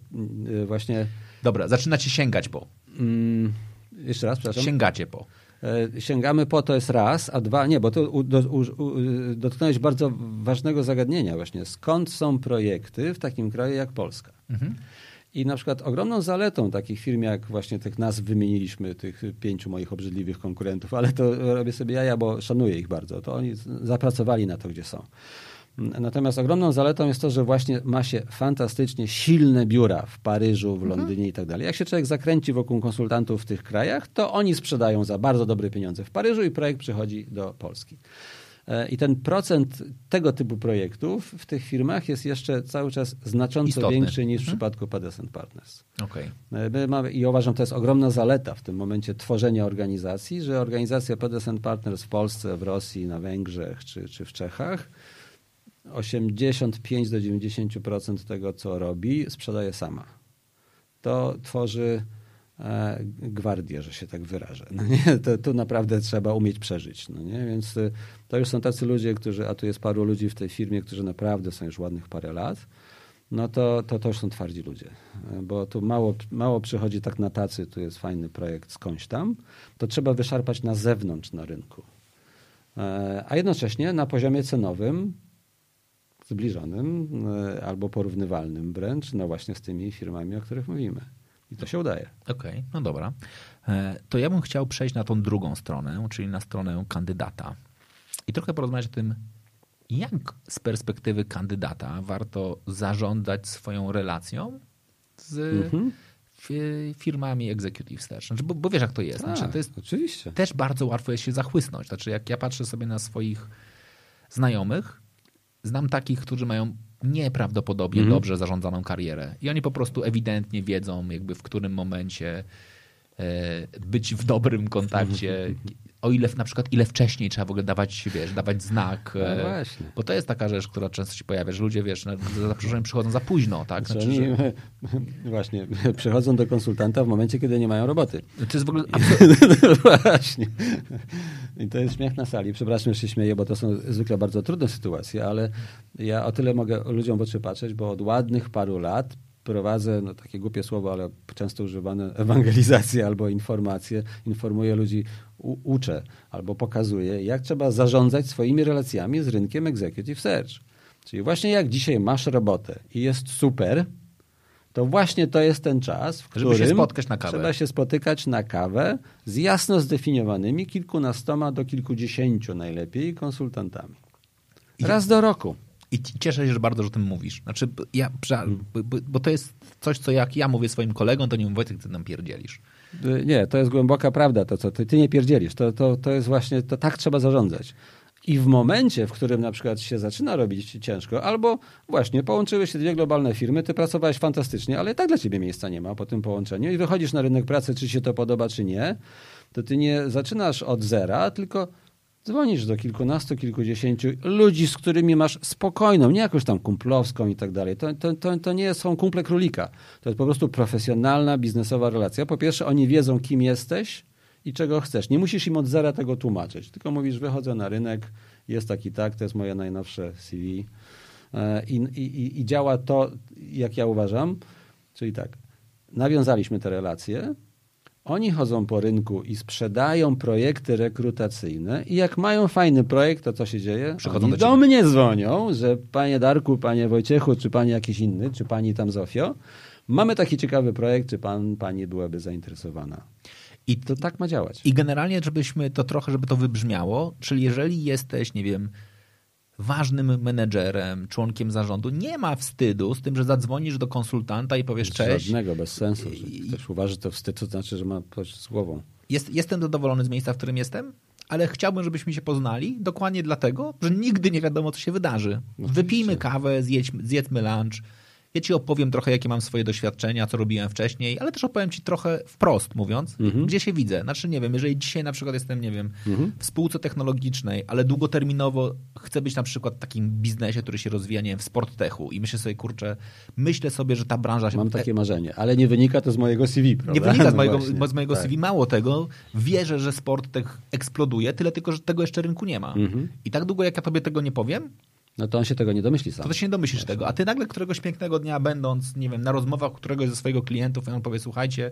Właśnie Dobra, zaczynacie sięgać po. mm, jeszcze raz, przepraszam. Sięgacie po. E, Sięgamy po to jest raz, a dwa, nie, bo to u, do, u, u, dotknąłeś bardzo ważnego zagadnienia właśnie. Skąd są projekty w takim kraju jak Polska? Mhm. I na przykład ogromną zaletą takich firm, jak właśnie tych nazw wymieniliśmy, tych pięciu moich obrzydliwych konkurentów, ale to robię sobie jaja, bo szanuję ich bardzo, to oni zapracowali na to, gdzie są. Natomiast ogromną zaletą jest to, że właśnie ma się fantastycznie silne biura w Paryżu, w Londynie i tak dalej. Jak się człowiek zakręci wokół konsultantów w tych krajach, to oni sprzedają za bardzo dobre pieniądze w Paryżu i projekt przychodzi do Polski. E, I ten procent tego typu projektów w tych firmach jest jeszcze cały czas znacząco Istotny. większy niż w Mhm. przypadku Pedersen Partners. Okej. E, My mamy, I uważam, to jest ogromna zaleta w tym momencie tworzenia organizacji, że organizacja Pedersen Partners w Polsce, w Rosji, na Węgrzech czy, czy w Czechach 85 do 90% tego, co robi, sprzedaje sama. To tworzy e, gwardię, że się tak wyrażę. No nie? To, tu naprawdę trzeba umieć przeżyć. No nie? Więc y, to już są tacy ludzie, którzy, a tu jest paru ludzi w tej firmie, którzy naprawdę są już ładnych parę lat, no to, to, to już są twardzi ludzie. E, Bo tu mało, mało przychodzi tak na tacy, tu jest fajny projekt skądś tam, to trzeba wyszarpać na zewnątrz na rynku. E, A jednocześnie na poziomie cenowym zbliżonym e, albo porównywalnym wręcz, no właśnie z tymi firmami, o których mówimy. I to się udaje. Okej, no dobra. E, To ja bym chciał przejść na tą drugą stronę, czyli na stronę kandydata. I trochę porozmawiać o tym, jak z perspektywy kandydata warto zarządzać swoją relacją z Mhm. fi- firmami executive search. Znaczy, bo, bo wiesz, jak to jest. Znaczy, Tak, to jest oczywiście. też bardzo łatwo jest się zachłysnąć. Znaczy, jak ja patrzę sobie na swoich znajomych, znam takich, którzy mają nieprawdopodobnie Mhm. dobrze zarządzaną karierę i oni po prostu ewidentnie wiedzą, jakby w którym momencie być w dobrym kontakcie, o ile na przykład ile wcześniej trzeba w ogóle dawać, wiesz, dawać znak. No e, właśnie. Bo to jest taka rzecz, która często się pojawia, że ludzie, wiesz, za zaproszeniem przychodzą za późno, tak? Znaczy, Znaczy, oni, że, właśnie, przychodzą do konsultanta w momencie, kiedy nie mają roboty. to jest w ogóle Właśnie. I to jest śmiech na sali. Przepraszam, że się śmieję, bo to są zwykle bardzo trudne sytuacje, ale ja o tyle mogę ludziom w oczy patrzeć, bo od ładnych paru lat prowadzę, no takie głupie słowo, ale często używane, ewangelizację albo informację, informuję ludzi, u, uczę albo pokazuję, jak trzeba zarządzać swoimi relacjami z rynkiem executive search. Czyli właśnie jak dzisiaj masz robotę i jest super, to właśnie to jest ten czas, w się którym spotkać na kawę. trzeba się spotykać na kawę z jasno zdefiniowanymi kilkunastoma do kilkudziesięciu najlepiej konsultantami. Raz do roku. I ci- cieszę się że bardzo, że o tym mówisz. Znaczy, ja, prze- b- b- bo to jest coś, co jak ja mówię swoim kolegom, to nie mówię, Wojtek, ty nam pierdzielisz. Y, Nie, to jest głęboka prawda, to co ty, ty nie pierdzielisz. To, to, to jest właśnie, to tak trzeba zarządzać. I w momencie, w którym na przykład się zaczyna robić ciężko, albo właśnie połączyły się dwie globalne firmy, ty pracowałeś fantastycznie, ale i tak dla ciebie miejsca nie ma po tym połączeniu i wychodzisz na rynek pracy, czy się to podoba, czy nie, to ty nie zaczynasz od zera, tylko dzwonisz do kilkunastu, kilkudziesięciu ludzi, z którymi masz spokojną, nie jakąś tam kumplowską i tak dalej. To, to, to, to nie są kumple królika. To jest po prostu profesjonalna, biznesowa relacja. Po pierwsze, oni wiedzą, kim jesteś i czego chcesz. Nie musisz im od zera tego tłumaczyć, tylko mówisz, wychodzę na rynek, jest taki tak, to jest moje najnowsze CV. E, I, i, I działa to, jak ja uważam. Czyli tak, nawiązaliśmy te relacje, oni chodzą po rynku i sprzedają projekty rekrutacyjne i jak mają fajny projekt, to co się dzieje? Przychodzą do do, mnie dzwonią, że panie Darku, panie Wojciechu, czy panie jakiś inny, czy pani tam Zofio, mamy taki ciekawy projekt, czy pan, pani byłaby zainteresowana. I, To tak ma działać. I generalnie, żebyśmy to trochę, żeby to wybrzmiało, czyli jeżeli jesteś, nie wiem, ważnym menedżerem, członkiem zarządu, nie ma wstydu z tym, że zadzwonisz do konsultanta i powiesz cześć. Żadnego, bez sensu. I- ktoś uważa, że to wstyd, to znaczy, że ma coś z głową. Jest, jestem zadowolony z miejsca, w którym jestem, ale chciałbym, żebyśmy się poznali dokładnie dlatego, że nigdy nie wiadomo, co się wydarzy. Wypijmy kawę, zjedźmy, zjedzmy lunch. Ja ci opowiem trochę, jakie mam swoje doświadczenia, co robiłem wcześniej, ale też opowiem ci trochę wprost mówiąc, gdzie się widzę. Znaczy, nie wiem, jeżeli dzisiaj na przykład jestem, nie wiem, w spółce technologicznej, ale długoterminowo chcę być na przykład w takim biznesie, który się rozwija, nie wiem, w sporttechu i myślę sobie, kurczę, myślę sobie, że ta branża się... Mam takie marzenie, ale nie wynika to z mojego CV, prawda? Nie wynika z No mojego, właśnie, z mojego tak. CV. Mało tego, wierzę, że sport tech eksploduje, tyle tylko, że tego jeszcze rynku nie ma. Mhm. I tak długo, jak ja tobie tego nie powiem, No to on się tego nie domyśli sam. to ty się nie domyślisz tego. A ty nagle któregoś pięknego dnia, będąc, nie wiem, na rozmowach któregoś ze swoich klientów, i on powie, słuchajcie,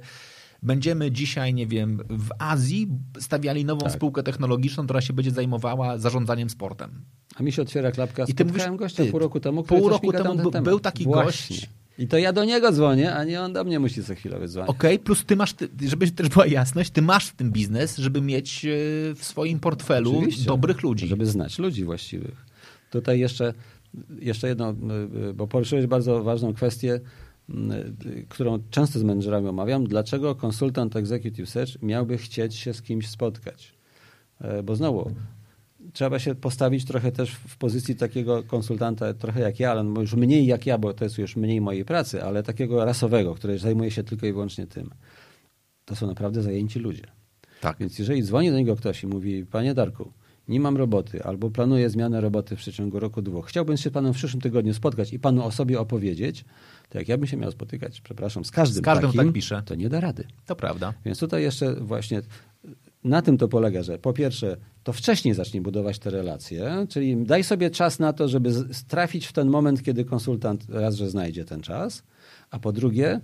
będziemy dzisiaj, nie wiem, w Azji stawiali nową Tak. spółkę technologiczną, która się będzie zajmowała zarządzaniem sportem. A mi się otwiera klapka. I ty mówisz, gościa ty, pół roku temu, pół roku temu był- był taki Właśnie. gość. I to ja do niego dzwonię, a nie on do mnie musi co chwilę wydzwonić. Okej, plus ty masz, żeby też była jasność, ty masz w tym biznes, żeby mieć e, w swoim portfelu Oczywiście. dobrych ludzi. Żeby znać ludzi właściwych. Tutaj jeszcze, jeszcze jedno, bo poruszyłeś bardzo ważną kwestię, którą często z menedżerami omawiam. Dlaczego konsultant Executive Search miałby chcieć się z kimś spotkać? E, Bo znowu, trzeba się postawić trochę też w pozycji takiego konsultanta, trochę jak ja, ale już mniej jak ja, bo to jest już mniej mojej pracy, ale takiego rasowego, który zajmuje się tylko i wyłącznie tym. To są naprawdę zajęci ludzie. Tak. Więc jeżeli dzwoni do niego ktoś i mówi, panie Darku, nie mam roboty albo planuję zmianę roboty w przeciągu roku, dwóch, chciałbym się z panem w przyszłym tygodniu spotkać i panu o sobie opowiedzieć, to jak ja bym się miał spotykać, przepraszam, z każdym, Z każdym takim, tak pisze. to nie da rady. To prawda. Więc tutaj jeszcze właśnie na tym to polega, że po pierwsze, to wcześniej zacznij budować te relacje, czyli daj sobie czas na to, żeby trafić w ten moment, kiedy konsultant raz, że znajdzie ten czas, a po drugie,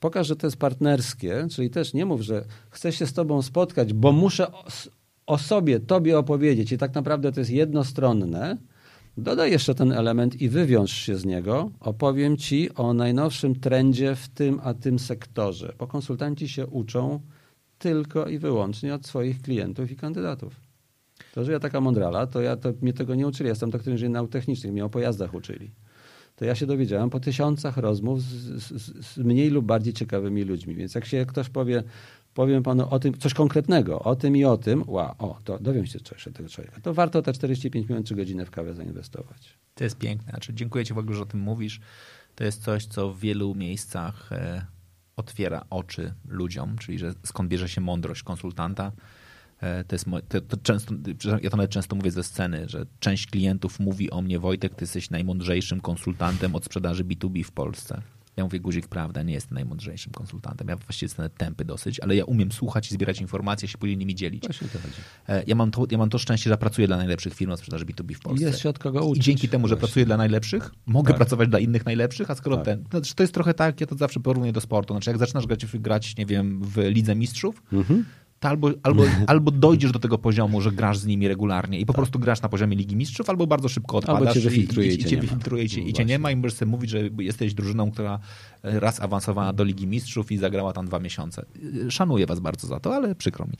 pokaż, że to jest partnerskie, czyli też nie mów, że chcę się z tobą spotkać, bo muszę o, sobie, tobie opowiedzieć i tak naprawdę to jest jednostronne. Dodaj jeszcze ten element i wywiąż się z niego. Opowiem ci o najnowszym trendzie w tym a tym sektorze, bo konsultanci się uczą tylko i wyłącznie od swoich klientów i kandydatów. To, że ja taka mądrala, to ja to, mnie tego nie uczyli. Ja jestem doktorem inżynierii nauk technicznych, mnie o pojazdach uczyli. To ja się dowiedziałem po tysiącach rozmów z, z, z mniej lub bardziej ciekawymi ludźmi. Więc jak się ktoś powie, powiem panu o tym, coś konkretnego, o tym i o tym, wow, o, to dowiem się coś od tego człowieka. To warto te 45 minut czy godzinę w kawę zainwestować. To jest piękne. Znaczy, dziękuję Ci w ogóle, że o tym mówisz. To jest coś, co w wielu miejscach e, otwiera oczy ludziom, czyli że skąd bierze się mądrość konsultanta. E, to jest, to, to często, ja to nawet często mówię ze sceny, że część klientów mówi o mnie, Wojtek, ty jesteś najmądrzejszym konsultantem od sprzedaży B2B w Polsce. Ja mówię, guzik, prawda, nie jestem najmądrzejszym konsultantem. Ja właściwie jestem tępy dosyć, ale ja umiem słuchać i zbierać informacje, się później nimi dzielić. E, ja mam to, ja mam to szczęście, że pracuję dla najlepszych firm od sprzedaży B2B w Polsce. Jest się od kogo uczyć. I dzięki temu, że Właśnie. pracuję dla najlepszych, mogę tak. pracować dla innych najlepszych, a skoro tak. ten... Znaczy to jest trochę tak, ja to zawsze porównuję do sportu. Znaczy jak zaczynasz grać, grać nie wiem, w Lidze Mistrzów, mhm to albo, albo, albo dojdziesz do tego poziomu, że grasz z nimi regularnie i po tak. prostu grasz na poziomie Ligi Mistrzów, albo bardzo szybko odpadasz albo cię wyfiltruje i, i, i, cię wyfiltruje i, cię, i cię nie ma i możesz sobie mówić, że jesteś drużyną, która raz awansowała do Ligi Mistrzów i zagrała tam dwa miesiące. Szanuję was bardzo za to, ale przykro mi,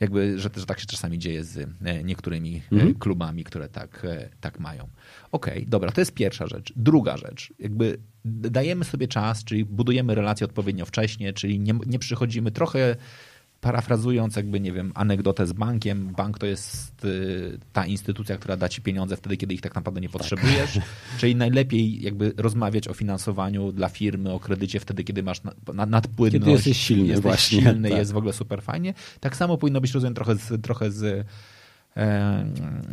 jakby, że, że tak się czasami dzieje z e, niektórymi e, mhm. klubami, które tak, e, tak mają. Okej, okay, dobra, to jest pierwsza rzecz. Druga rzecz, jakby dajemy sobie czas, czyli budujemy relacje odpowiednio wcześnie, czyli nie, nie przychodzimy trochę parafrazując jakby, nie wiem, anegdotę z bankiem, bank to jest y, ta instytucja, która da ci pieniądze wtedy, kiedy ich tak naprawdę nie potrzebujesz, tak. czyli najlepiej jakby rozmawiać o finansowaniu dla firmy, o kredycie wtedy, kiedy masz na, nadpłynność. Kiedy jesteś silny jesteś właśnie. silny, tak. jest w ogóle super fajnie. Tak samo powinno być, rozumiem, trochę z, trochę z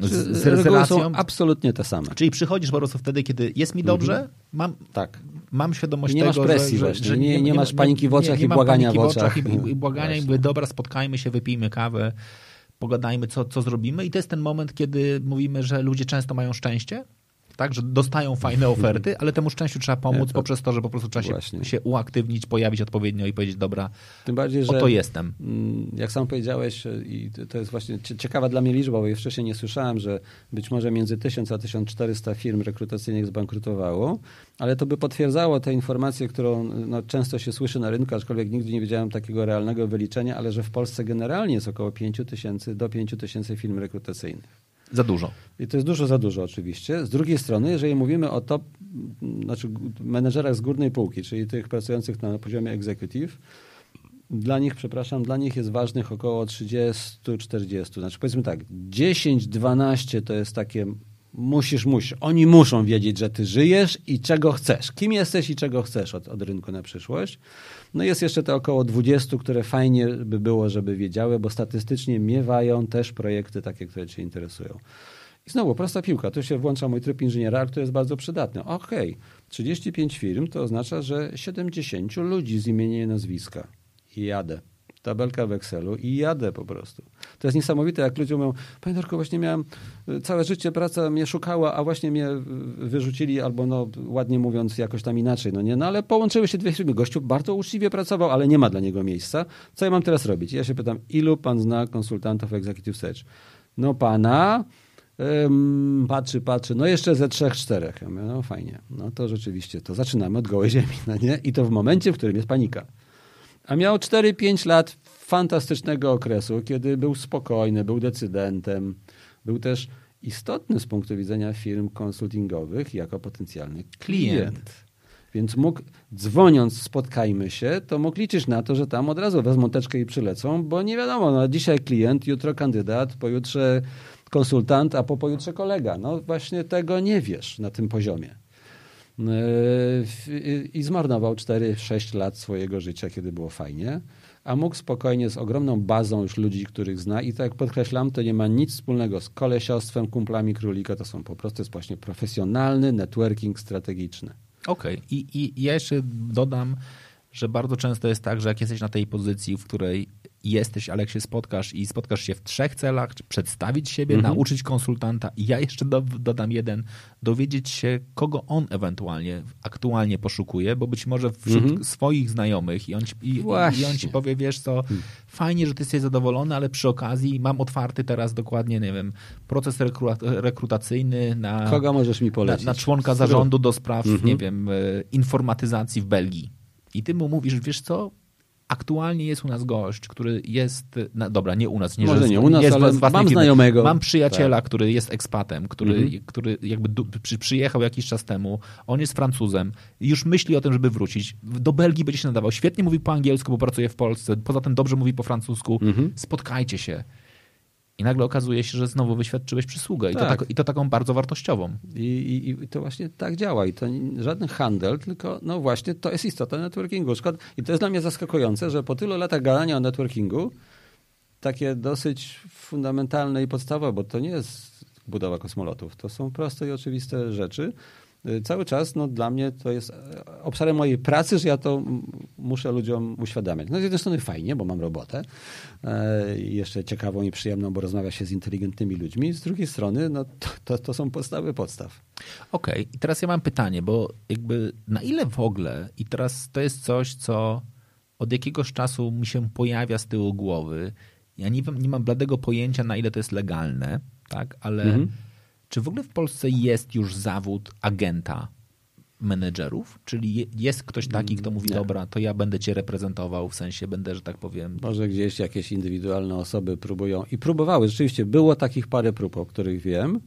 z, z, z relacją. absolutnie te same. Czyli przychodzisz po prostu wtedy, kiedy jest mi dobrze, mhm. mam, tak. Mam świadomość nie tego, masz presji że, że, że nie, nie, nie, masz paniki w oczach i błagania w oczach. I, i błagania i mówię, dobra, spotkajmy się, wypijmy kawę, pogadajmy, co, co zrobimy. I to jest ten moment, kiedy mówimy, że ludzie często mają szczęście, tak, że dostają fajne oferty, ale temu szczęściu trzeba pomóc poprzez to, że po prostu trzeba się, się, uaktywnić, pojawić odpowiednio i powiedzieć, dobra, Tym bardziej, że, oto jestem. Mm, jak sam powiedziałeś, e, i to jest właśnie ciekawa dla mnie liczba, bo ja wcześniej nie słyszałem, że być może między 1000 a 1400 firm rekrutacyjnych zbankrutowało, ale to by potwierdzało tę informację, którą no, często się słyszy na rynku, aczkolwiek nigdy nie wiedziałem takiego realnego wyliczenia, ale że w Polsce generalnie jest około 5000 do 5000 firm rekrutacyjnych. Za dużo. I to jest dużo za dużo oczywiście. Z drugiej strony, jeżeli mówimy o top, znaczy menedżerach z górnej półki, czyli tych pracujących na poziomie executive, dla nich, przepraszam, dla nich jest ważnych około 30-40. Znaczy powiedzmy tak, 10-12 to jest takie musisz, musisz. Oni muszą wiedzieć, że ty żyjesz i czego chcesz. Kim jesteś i czego chcesz od, od rynku na przyszłość. No jest jeszcze te około 20, które fajnie by było, żeby wiedziały, bo statystycznie miewają też projekty takie, które cię interesują. I znowu, prosta piłka. Tu się włącza mój tryb inżyniera, który jest bardzo przydatny. Okej, okay. 35 firm to oznacza, że 70 ludzi z imienia i nazwiska. I jadę tabelka w Excelu i jadę po prostu. To jest niesamowite, jak ludzie mówią, panie Dorku, właśnie miałem y, całe życie, praca mnie szukała, a właśnie mnie wyrzucili, albo no ładnie mówiąc jakoś tam inaczej, no nie, no ale połączyły się dwie firmy. Gościu bardzo uczciwie pracował, ale nie ma dla niego miejsca. Co ja mam teraz robić? Ja się pytam, ilu pan zna konsultantów Executive Search? No pana... Um, patrzy, patrzy, no jeszcze ze trzech, czterech. Ja mówię, no fajnie, no to rzeczywiście, to zaczynamy od gołej ziemi, no nie? I to w momencie, w którym jest panika. A miał 4-5 lat fantastycznego okresu, kiedy był spokojny, był decydentem, był też istotny z punktu widzenia firm konsultingowych jako potencjalny klient. klient. Więc mógł, dzwoniąc, spotkajmy się, to mógł liczyć na to, że tam od razu wezmą teczkę i przylecą, bo nie wiadomo, no dzisiaj klient, jutro kandydat, pojutrze konsultant, a po pojutrze kolega. No właśnie tego nie wiesz na tym poziomie. Yy, I zmarnował 4-6 lat swojego życia, kiedy było fajnie, a mógł spokojnie z ogromną bazą już ludzi, których zna. I tak podkreślam, to nie ma nic wspólnego z kolesiostwem, kumplami królika. To są po prostu jest właśnie profesjonalny networking strategiczny. Okej. Okay. I, I ja jeszcze dodam, że bardzo często jest tak, że jak jesteś na tej pozycji, w której jesteś, ale jak się spotkasz i spotkasz się w trzech celach, przedstawić siebie, mhm. nauczyć konsultanta i ja jeszcze do, dodam jeden, dowiedzieć się, kogo on ewentualnie aktualnie poszukuje, bo być może wśród mhm. swoich znajomych i on, ci, i, i on ci powie, wiesz co, hmm. fajnie, że ty jesteś zadowolony, ale przy okazji mam otwarty teraz dokładnie, nie wiem, proces rekrutacyjny na... Kogo możesz mi polecić? Na, na członka zarządu do spraw, mhm. nie wiem, e, informatyzacji w Belgii. I ty mu mówisz, wiesz co, Aktualnie jest u nas gość, który jest, no dobra, nie u nas, nie, Może że nie u nas, jest ale mam firmy. znajomego. Mam przyjaciela, tak. który jest ekspatem, który, mhm. który jakby do, przy, przyjechał jakiś czas temu, on jest Francuzem już myśli o tym, żeby wrócić. Do Belgii będzie się nadawał. Świetnie mówi po angielsku, bo pracuje w Polsce, poza tym dobrze mówi po francusku. Mhm. Spotkajcie się. I nagle okazuje się, że znowu wyświadczyłeś przysługę. I, to, Tak. tak, i to taką bardzo wartościową. I, i, I to właśnie tak działa. I to żaden handel, tylko no właśnie to jest istota networkingu. I to jest dla mnie zaskakujące, że po tylu latach gadania o networkingu, takie dosyć fundamentalne i podstawowe, bo to nie jest budowa kosmolotów. To są proste i oczywiste rzeczy. Y, Cały czas no, dla mnie to jest e, obszarem mojej pracy, że ja to muszę ludziom uświadamiać. No z jednej strony fajnie, bo mam robotę e, jeszcze ciekawą i przyjemną, bo rozmawia się z inteligentnymi ludźmi. Z drugiej strony no, to, to, to są podstawy podstaw. Okej, i teraz ja mam pytanie, bo jakby na ile w ogóle, i teraz to jest coś, co od jakiegoś czasu mi się pojawia z tyłu głowy. Ja nie, nie mam bladego pojęcia, na ile to jest legalne, tak, ale Mhm. Czy w ogóle w Polsce jest już zawód agenta menedżerów? Czyli je- jest ktoś taki, kto mówi, Nie. dobra, to ja będę cię reprezentował, w sensie będę, że tak powiem, Może gdzieś jakieś indywidualne osoby próbują i próbowały. Rzeczywiście było takich parę prób, o których wiem.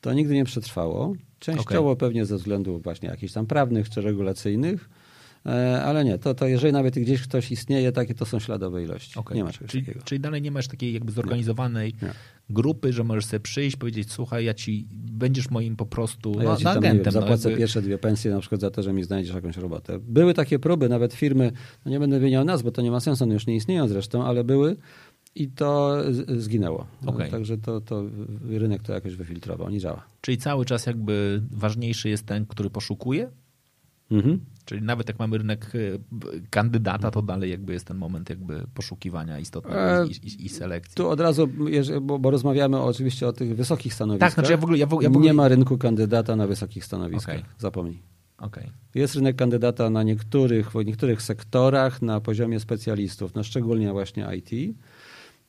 To nigdy nie przetrwało. Częściowo pewnie ze względów właśnie jakichś tam prawnych czy regulacyjnych, e, ale nie. To, to jeżeli nawet gdzieś ktoś istnieje, takie to są śladowe ilości. Okej. Nie ma czegoś czyli, takiego. czyli dalej nie masz takiej jakby zorganizowanej Nie. Grupy, że możesz sobie przyjść, powiedzieć, słuchaj, ja ci będziesz moim po prostu No no, ja ci no, tam, nie wiem, agentem. no, zapłacę jakby- pierwsze dwie pensje na przykład za to, że mi znajdziesz jakąś robotę. Były takie próby, nawet firmy, no nie będę wymieniał nazw, bo to nie ma sensu, one już nie istnieją zresztą, ale były i to zginęło. Okej. Także to, to rynek to jakoś wyfiltrował, nie działa. Czyli cały czas jakby ważniejszy jest ten, który poszukuje? Mhm. Czyli nawet jak mamy rynek e, kandydata, to dalej jakby jest ten moment jakby poszukiwania istotnego E, i, i, i selekcji. Tu od razu, bo, bo rozmawiamy oczywiście o tych wysokich stanowiskach. Tak, znaczy ja w ogóle... Ja w, ja w ogóle... Nie ma rynku kandydata na wysokich stanowiskach. Okej. Zapomnij. Okej. Jest rynek kandydata na niektórych, w niektórych sektorach na poziomie specjalistów, no szczególnie właśnie IT.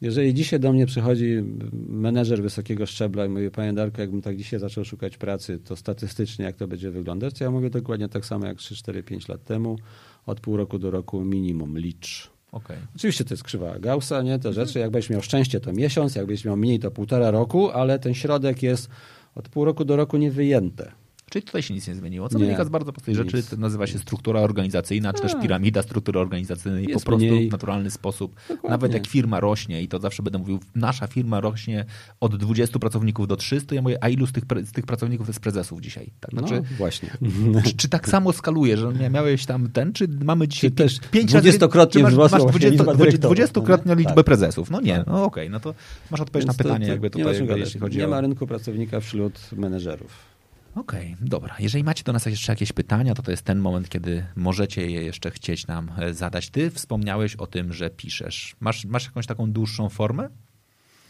Jeżeli dzisiaj do mnie przychodzi menedżer wysokiego szczebla i mówi, panie Darku, jakbym tak dzisiaj zaczął szukać pracy, to statystycznie jak to będzie wyglądać, to ja mówię dokładnie tak samo jak 3, 4, 5 lat temu, od pół roku do roku minimum, licz. Okej. Oczywiście to jest krzywa Gaussa, nie? Te rzeczy, jakbyś miał szczęście, to miesiąc, jakbyś miał mniej, to półtora roku, ale ten środek jest od pół roku do roku niewyjęte. Czyli tutaj się nic nie zmieniło. Co Nie. wynika z bardzo prostej rzeczy, Nic. to nazywa się struktura organizacyjna, czy też Tak. piramida struktury organizacyjnej. Po Jest prostu mniej. w naturalny sposób. Dokładnie. Nawet jak firma rośnie, i to zawsze będę mówił, nasza firma rośnie od 20 pracowników do 300, ja mówię, a ilu z tych, z tych pracowników jest prezesów dzisiaj? Tak? Znaczy, No właśnie. czy, czy tak samo skaluje, że mia- miałeś tam ten, czy mamy dzisiaj Czy też pięć razy- dwudziestokrotnie wzrosła masz właśnie liczba dyrektorów, dwudziestokrotnie no nie? liczbę Tak. prezesów? No nie, no okej, no to masz odpowiedź na Więc to- pytanie, to jakby nie tutaj, czym jakby, jeśli chodzi Nie o... ma rynku pracownika wśród menedżerów. Okej, dobra. Jeżeli macie do nas jeszcze jakieś pytania, to to jest ten moment, kiedy możecie je jeszcze chcieć nam e, zadać. Ty wspomniałeś o tym, że piszesz. Masz, masz jakąś taką dłuższą formę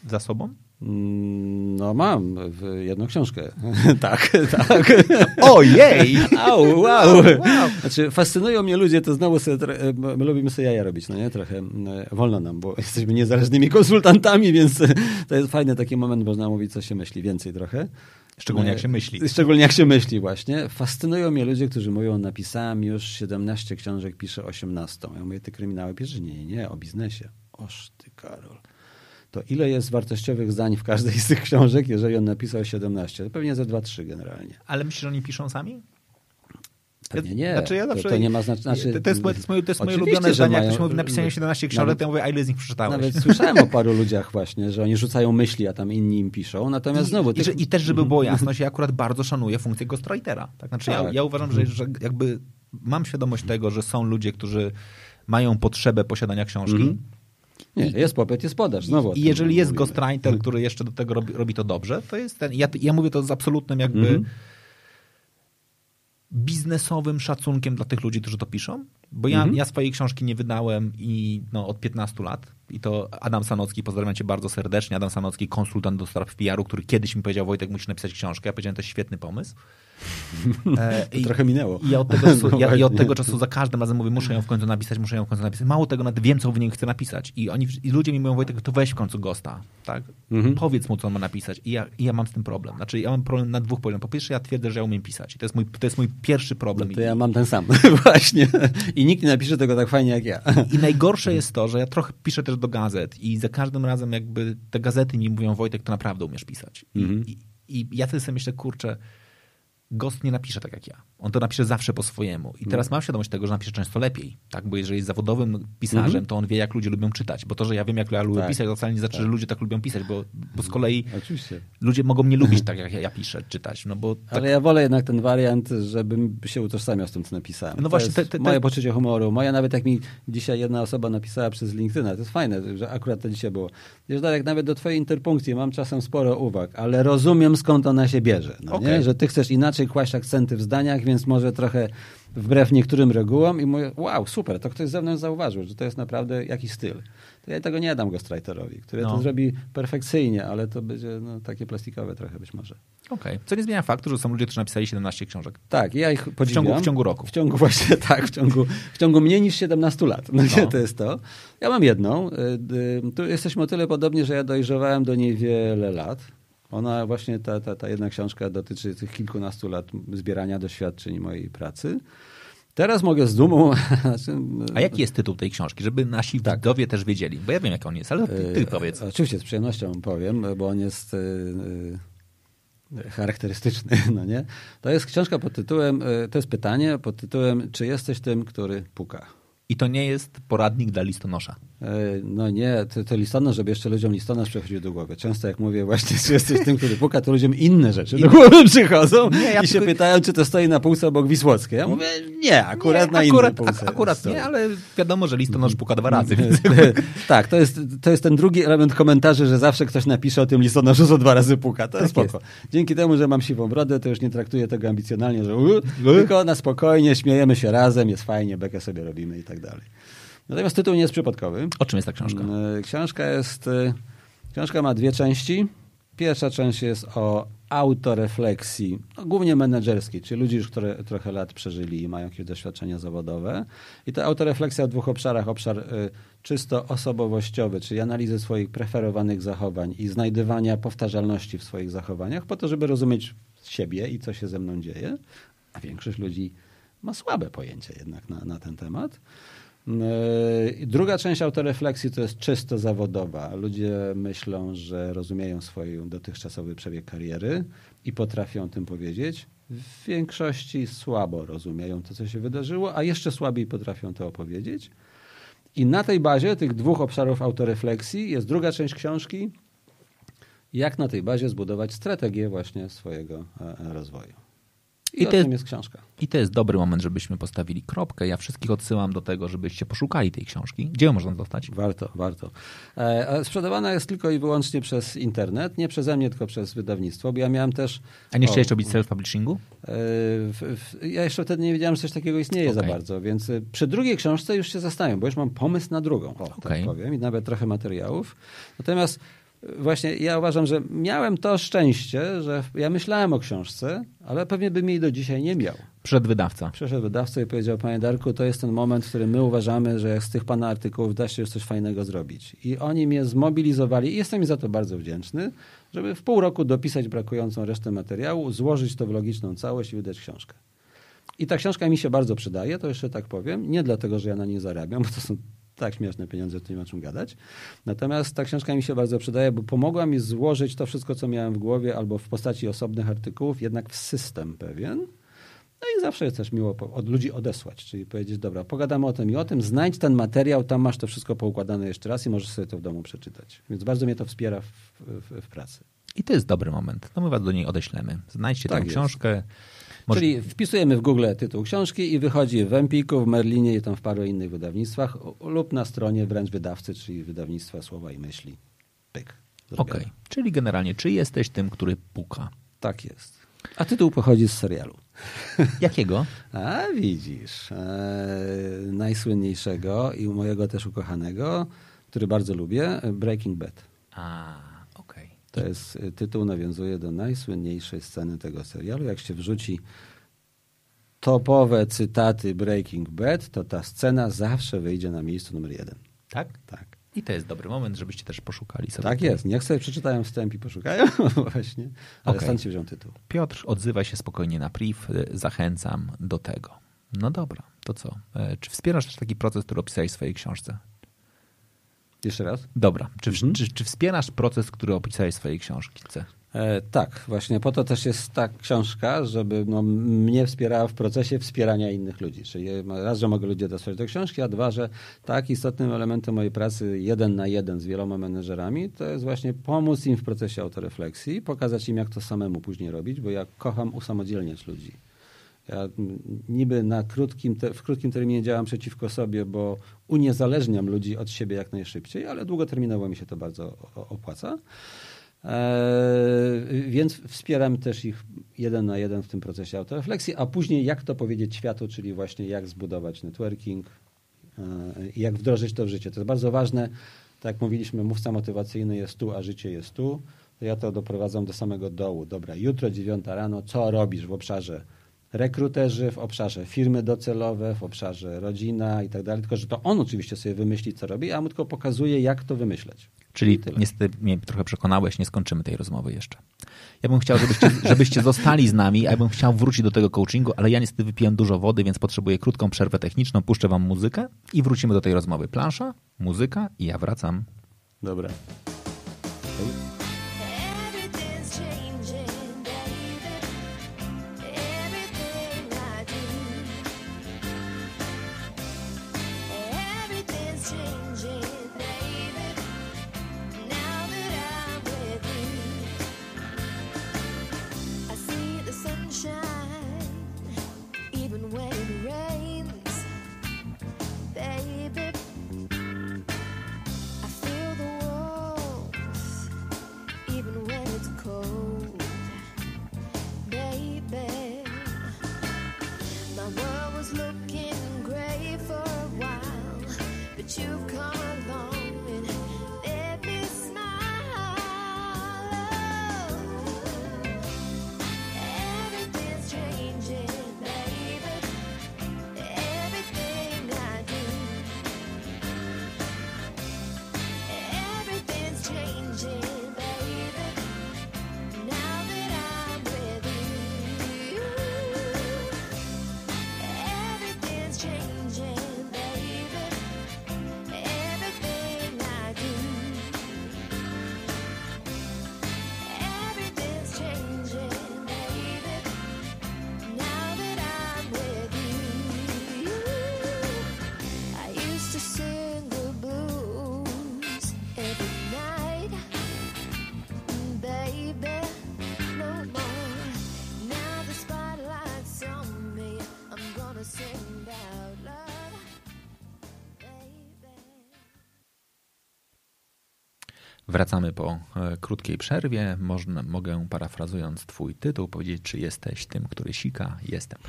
za sobą? Mm, No mam jedną książkę. tak, tak. Ojej! Au, wow. Znaczy, fascynują mnie ludzie, to znowu sobie, e, my lubimy sobie jaja robić, no nie? Trochę e, wolno nam, bo jesteśmy niezależnymi konsultantami, więc to jest fajny taki moment, można mówić, co się myśli, więcej trochę. Szczególnie jak się myśli. Szczególnie jak się myśli właśnie. Fascynują mnie ludzie, którzy mówią, napisałem już 17 książek, piszę 18. Ja mówię, ty kryminały piszesz? Nie, nie, nie, o biznesie. Oż ty, Karol. To ile jest wartościowych zdań w każdej z tych książek, jeżeli on napisał 17? Pewnie ze 2-3 generalnie. Ale myślisz, że oni piszą sami? Pewnie nie. Znaczy ja To- zawsze, to nie ma znaczy- znaczy- to jest moje, to jest moje, to jest moje ulubione zdanie. Jak ktoś mówi, napisałem 17 książek, Nawet- to ja mówię, a ile z nich przeczytałeś? Nawet słyszałem o paru ludziach właśnie, że oni rzucają myśli, a tam inni im piszą. Natomiast znowu... I, tych- że, I też, żeby było jasność, ja akurat bardzo szanuję funkcję ghostwritera. Tak? Znaczy, ja, Tak. ja uważam, że, że jakby mam świadomość tego, że są ludzie, którzy mają potrzebę posiadania książki. Mhm. Nie, jest popyt, jest podaż. Znowu I jeżeli jest mówimy. ghostwriter, który jeszcze do tego robi, robi to dobrze, to jest ten. Ja, ja mówię to z absolutnym jakby Mhm. Biznesowym szacunkiem dla tych ludzi, którzy to piszą. Bo ja, Mhm. ja swojej książki nie wydałem i no, od 15 lat. I to Adam Sanocki, pozdrawiam cię bardzo serdecznie. Adam Sanocki, konsultant do spraw PR-u, który kiedyś mi powiedział, Wojtek, musisz napisać książkę. Ja powiedziałem, to jest świetny pomysł. E, To trochę minęło. I ja od, tego czasu, No ja, I od tego czasu za każdym razem mówię, muszę ją w końcu napisać, muszę ją w końcu napisać. Mało tego, nawet wiem, co w niej chcę napisać. I, oni, I ludzie mi mówią, Wojtek, to weź w końcu Gosta. Tak? Mhm. Powiedz mu, co on ma napisać. I ja, I ja mam z tym problem. Znaczy, ja mam problem na dwóch poziomach. Po pierwsze, ja twierdzę, że ja umiem pisać. I to jest mój, to jest mój pierwszy problem. No To ja mam ten sam, właśnie. I nikt nie napisze tego tak fajnie jak ja. I najgorsze jest to, że ja trochę piszę też do gazet i za każdym razem jakby te gazety mi mówią, Wojtek, to naprawdę umiesz pisać. I, Mhm. i, i ja wtedy sobie myślę, kurczę, Gost nie napisze tak jak ja. On to napisze zawsze po swojemu. I teraz No. mam świadomość tego, że napisze często lepiej, tak? Bo jeżeli jest zawodowym pisarzem, Mhm. to on wie, jak ludzie lubią czytać. Bo to, że ja wiem, jak ja lubię Tak. pisać, to wcale nie znaczy, że ludzie tak lubią pisać, bo, bo z kolei Oczywiście. ludzie mogą mnie lubić tak, jak ja piszę, czytać. No bo tak, Ale ja wolę jednak ten wariant, żebym się utożsamiał z tym, co napisałem. No to właśnie, te- te- te- moje poczucie humoru. Moja nawet jak mi dzisiaj jedna osoba napisała przez LinkedIna, to jest fajne, że akurat to dzisiaj było. Wiesz, Darek, nawet do twojej interpunkcji mam czasem sporo uwag, ale rozumiem skąd ona się bierze. No, nie? Że ty chcesz inaczej kłaść akcenty w zdaniach, więc może trochę wbrew niektórym regułom i mówię, wow, super, to ktoś z zewnątrz zauważył, że to jest naprawdę jakiś styl. To ja tego nie dam ghostwriterowi, który No. to zrobi perfekcyjnie, ale to będzie no, takie plastikowe trochę być może. okej. Co nie zmienia faktu, że są ludzie, którzy napisali 17 książek. Tak, ja ich podziwiam. ciągu- w ciągu roku. W ciągu właśnie, tak, w ciągu, w ciągu mniej niż 17 lat. No, No. To jest to. Ja mam jedną. Y, y, Tu jesteśmy o tyle podobnie, że ja dojrzewałem do niej wiele lat. Ona właśnie, ta, ta, ta jedna książka dotyczy tych kilkunastu lat zbierania doświadczeń mojej pracy. Teraz mogę z dumą... znaczy, A jaki jest tytuł tej książki, żeby nasi widzowie też wiedzieli? Bo ja wiem, jak on jest, ale ty, ty Y, powiedz. Oczywiście, z przyjemnością powiem, bo on jest y, y, charakterystyczny, no nie? To jest książka pod tytułem, to jest pytanie pod tytułem, czy jesteś tym, który puka? I to nie jest poradnik dla listonosza. Y, No nie, to, to listonosz, żeby jeszcze ludziom listonosz przechodził do głowy. Często jak mówię właśnie, czy jesteś tym, który puka, to ludziom inne rzeczy do głowy przychodzą Nie, ja i się tylko- pytają, czy to stoi na półce obok Wisłockiej. Ja mówię, nie, akurat nie, na akurat, innej półce ak- akurat stoi. nie, ale wiadomo, że listonosz puka dwa razy. Więc... tak, to jest, to jest ten drugi element komentarzy, że zawsze ktoś napisze o tym listonoszu, że dwa razy puka. To jest Tak spoko. Dzięki temu, że mam siwą brodę, to już nie traktuję tego ambicjonalnie, że tylko na spokojnie, śmiejemy się razem, jest fajnie, bekę sobie robimy i tak dalej. Natomiast tytuł nie jest przypadkowy. O czym jest ta książka? E, Książka jest, e, książka ma dwie części. Pierwsza część jest o autorefleksji, no, głównie menedżerskiej, czyli ludzi, już które trochę lat przeżyli i mają jakieś doświadczenia zawodowe. I ta autorefleksja w dwóch obszarach. Obszar y, czysto osobowościowy, czyli analizy swoich preferowanych zachowań i znajdywania powtarzalności w swoich zachowaniach, po to, żeby rozumieć siebie i co się ze mną dzieje. A większość ludzi ma słabe pojęcie jednak na, na ten temat. Yy, Druga część autorefleksji to jest czysto zawodowa. Ludzie myślą, że rozumieją swój dotychczasowy przebieg kariery i potrafią o tym powiedzieć. W większości słabo rozumieją to, co się wydarzyło, a jeszcze słabiej potrafią to opowiedzieć. I na tej bazie tych dwóch obszarów autorefleksji jest druga część książki, jak na tej bazie zbudować strategię właśnie swojego e, e, rozwoju. I, I o to- tym jest książka. I to jest dobry moment, żebyśmy postawili kropkę. Ja wszystkich odsyłam do tego, żebyście poszukali tej książki. Gdzie ją można dostać? Warto, warto. E, Sprzedawana jest tylko i wyłącznie przez internet, nie przeze mnie, tylko przez wydawnictwo, bo ja miałem też... A nie o, chciałeś robić self-publishingu? e, ja jeszcze wtedy nie wiedziałem, że coś takiego istnieje za Okej. bardzo, więc e, przy drugiej książce już się zastanawiam, bo już mam pomysł na drugą, o, Okej. tak powiem, i nawet trochę materiałów. Natomiast właśnie ja uważam, że miałem to szczęście, że ja myślałem o książce, ale pewnie bym jej do dzisiaj nie miał. Przed wydawca. Przyszedł wydawca i powiedział, panie Darku, to jest ten moment, w którym my uważamy, że z tych pana artykułów da się już coś fajnego zrobić. I oni mnie zmobilizowali i jestem im za to bardzo wdzięczny, żeby w pół roku dopisać brakującą resztę materiału, złożyć to w logiczną całość i wydać książkę. I ta książka mi się bardzo przydaje, to jeszcze tak powiem. Nie dlatego, że ja na niej zarabiam, bo to są tak śmieszne pieniądze, tu nie ma czym gadać. Natomiast ta książka mi się bardzo przydaje, bo pomogła mi złożyć to wszystko, co miałem w głowie, albo w postaci osobnych artykułów, jednak w system pewien. No i zawsze jest też miło od ludzi odesłać, czyli powiedzieć, dobra, pogadamy o tym i o tym, znajdź ten materiał, tam masz to wszystko poukładane jeszcze raz i możesz sobie to w domu przeczytać. Więc bardzo mnie to wspiera w, w, w pracy. I to jest dobry moment. No my was do niej odeślemy. Znajdźcie Tak tę jest. książkę. Może- Czyli wpisujemy w Google tytuł książki i wychodzi w Empiku, w Merlinie i tam w paru innych wydawnictwach lub na stronie wręcz wydawcy, czyli wydawnictwa Słowa i Myśli. Pyk. Okej. Zrobione. Czyli generalnie, czy jesteś tym, który puka? Tak jest. A tytuł pochodzi z serialu. Jakiego? A widzisz, e, najsłynniejszego i mojego też ukochanego, który bardzo lubię, Breaking Bad. A. To jest e, tytuł, nawiązuje do najsłynniejszej sceny tego serialu. Jak się wrzuci topowe cytaty Breaking Bad, to ta scena zawsze wyjdzie na miejscu numer jeden. Tak? Tak. I to jest dobry moment, żebyście też poszukali sobie. Tak jest. Niech sobie przeczytają wstęp i poszukają właśnie. Ale Okej. stąd się wziął tytuł. Piotr, odzywaj się spokojnie na priv. y, Zachęcam do tego. No dobra, to co? E, Czy wspierasz też taki proces, który opisałeś w swojej książce? Jeszcze raz? Dobra. Czy, Mhm. czy, czy wspierasz proces, który opisałeś w swojej książce? E, tak, właśnie po to też jest ta książka, żeby no, mnie wspierała w procesie wspierania innych ludzi. Czyli raz, że mogę ludzi dostać do książki, a dwa, że tak, istotnym elementem mojej pracy jeden na jeden z wieloma menedżerami to jest właśnie pomóc im w procesie autorefleksji, pokazać im, jak to samemu później robić, bo ja kocham usamodzielniać ludzi. Ja niby na krótkim, w krótkim terminie działam przeciwko sobie, bo uniezależniam ludzi od siebie jak najszybciej, ale długoterminowo mi się to bardzo opłaca. Eee, więc wspieram też ich jeden na jeden w tym procesie autorefleksji, a później jak to powiedzieć światu, czyli właśnie jak zbudować networking, eee, jak wdrożyć to w życie. To jest bardzo ważne. Tak jak mówiliśmy, mówca motywacyjny jest tu, a życie jest tu. To ja to doprowadzam do samego dołu. Dobra, jutro dziewiąta rano, co robisz w obszarze rekruterzy, w obszarze firmy docelowe, w obszarze rodzina i tak dalej. Tylko, że to on oczywiście sobie wymyśli, co robi, a mu tylko pokazuje, jak to wymyśleć. Czyli niestety mnie trochę przekonałeś, nie skończymy tej rozmowy jeszcze. Ja bym chciał, żebyście, żebyście zostali z nami, a ja bym chciał wrócić do tego coachingu, ale ja niestety wypiłem dużo wody, więc potrzebuję krótką przerwę techniczną, puszczę wam muzykę i wrócimy do tej rozmowy. Plansza, muzyka i ja wracam. Dobra. Wracamy po e, krótkiej przerwie. Można, mogę, parafrazując Twój tytuł, powiedzieć, czy jesteś tym, który sika? Jestem.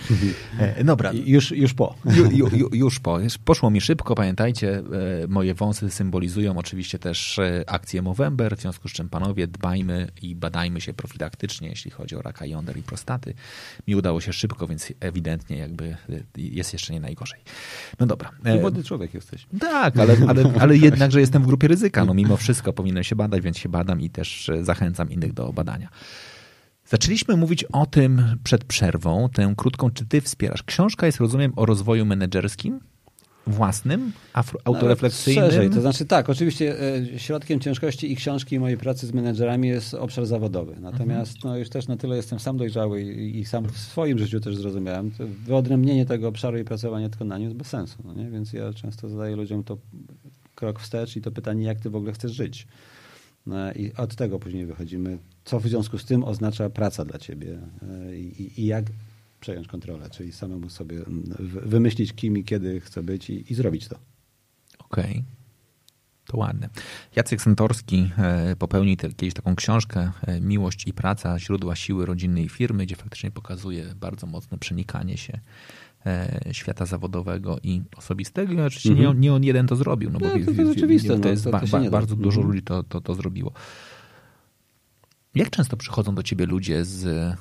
E, dobra. Już, już po. Ju, ju, już po. Poszło mi szybko. Pamiętajcie, e, moje wąsy symbolizują oczywiście też akcję Movember, w związku z czym panowie dbajmy i badajmy się profilaktycznie, jeśli chodzi o raka jąder i prostaty. Mi udało się szybko, więc ewidentnie jakby jest jeszcze nie najgorzej. No dobra. Młody człowiek jesteś. Tak, ale, ale, ale jednakże jestem w grupie ryzyka. No mimo wszystko powinienem się się badać, więc się badam i też e, zachęcam innych do badania. Zaczęliśmy mówić o tym przed przerwą, tę krótką, czy ty wspierasz. Książka jest, rozumiem, o rozwoju menedżerskim własnym, autorefleksyjnym? Szerzej, to znaczy tak, oczywiście e, środkiem ciężkości i książki i mojej pracy z menedżerami jest obszar zawodowy. Natomiast mhm. no, już też na tyle jestem sam dojrzały i, i, sam w swoim życiu też zrozumiałem, wyodrębnienie tego obszaru i pracowanie tylko na nim jest bez sensu. No nie? Więc ja często zadaję ludziom to krok wstecz i to pytanie, jak ty w ogóle chcesz żyć. No I od tego później wychodzimy, co w związku z tym oznacza praca dla ciebie e, i, i jak przejąć kontrolę, czyli samemu sobie wymyślić, kim i kiedy chcę być i, i zrobić to. Okej. Okay. To ładne. Jacek Santorski e, popełnił kiedyś taką książkę e, Miłość i praca, źródła siły rodzinnej firmy, gdzie faktycznie pokazuje bardzo mocne przenikanie się świata zawodowego i osobistego. I oczywiście mm -hmm. nie, on, nie on jeden to zrobił, no bo no, to, to jest no, to, to ba, bardzo dużo -hmm. ludzi to, to, to zrobiło. Jak często przychodzą do ciebie ludzie z e,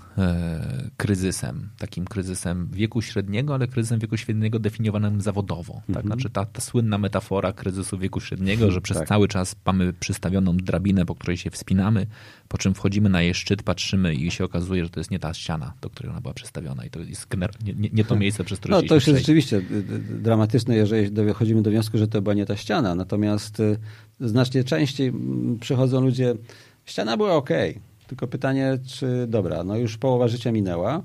kryzysem, takim kryzysem wieku średniego, ale kryzysem wieku średniego definiowanym zawodowo? Tak? Mhm. Znaczy ta, ta słynna metafora kryzysu wieku średniego, że przez tak. cały czas mamy przystawioną drabinę, po której się wspinamy, po czym wchodzimy na jej szczyt, patrzymy i się okazuje, że to jest nie ta ściana, do której ona była przystawiona i to jest nie, nie, nie to miejsce, przez które No to już jest rzeczywiście dramatyczne, jeżeli dochodzimy do wniosku, że to była nie ta ściana. Natomiast y, znacznie częściej przychodzą ludzie Ściana była ok. Tylko pytanie, czy dobra, no już połowa życia minęła.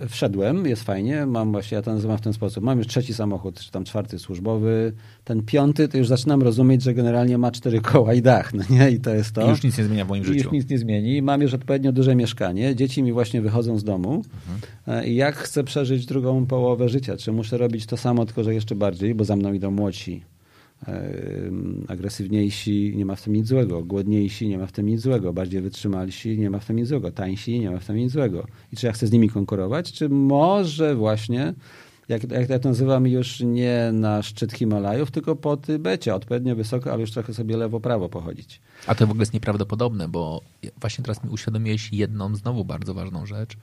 E, wszedłem, jest fajnie, mam właśnie, ja to nazywam w ten sposób, mam już trzeci samochód, czy tam czwarty służbowy, ten piąty, to już zaczynam rozumieć, że generalnie ma cztery koła i dach, no nie? I to jest to. I już nic nie zmienia w moim I życiu. już nic nie zmieni. Mam już odpowiednio duże mieszkanie, dzieci mi właśnie wychodzą z domu Mhm. E, i jak chcę przeżyć drugą połowę życia? Czy muszę robić to samo, tylko że jeszcze bardziej, bo za mną idą młodsi, agresywniejsi, nie ma w tym nic złego, głodniejsi, nie ma w tym nic złego, bardziej wytrzymalsi, nie ma w tym nic złego, tańsi, nie ma w tym nic złego. I czy ja chcę z nimi konkurować, czy może właśnie, jak, jak ja to nazywam, już nie na szczyt Himalajów, tylko po Tybecie, odpowiednio wysoko, ale już trochę sobie lewo-prawo pochodzić. A to w ogóle jest nieprawdopodobne, bo właśnie teraz mi uświadomiłeś jedną znowu bardzo ważną rzecz.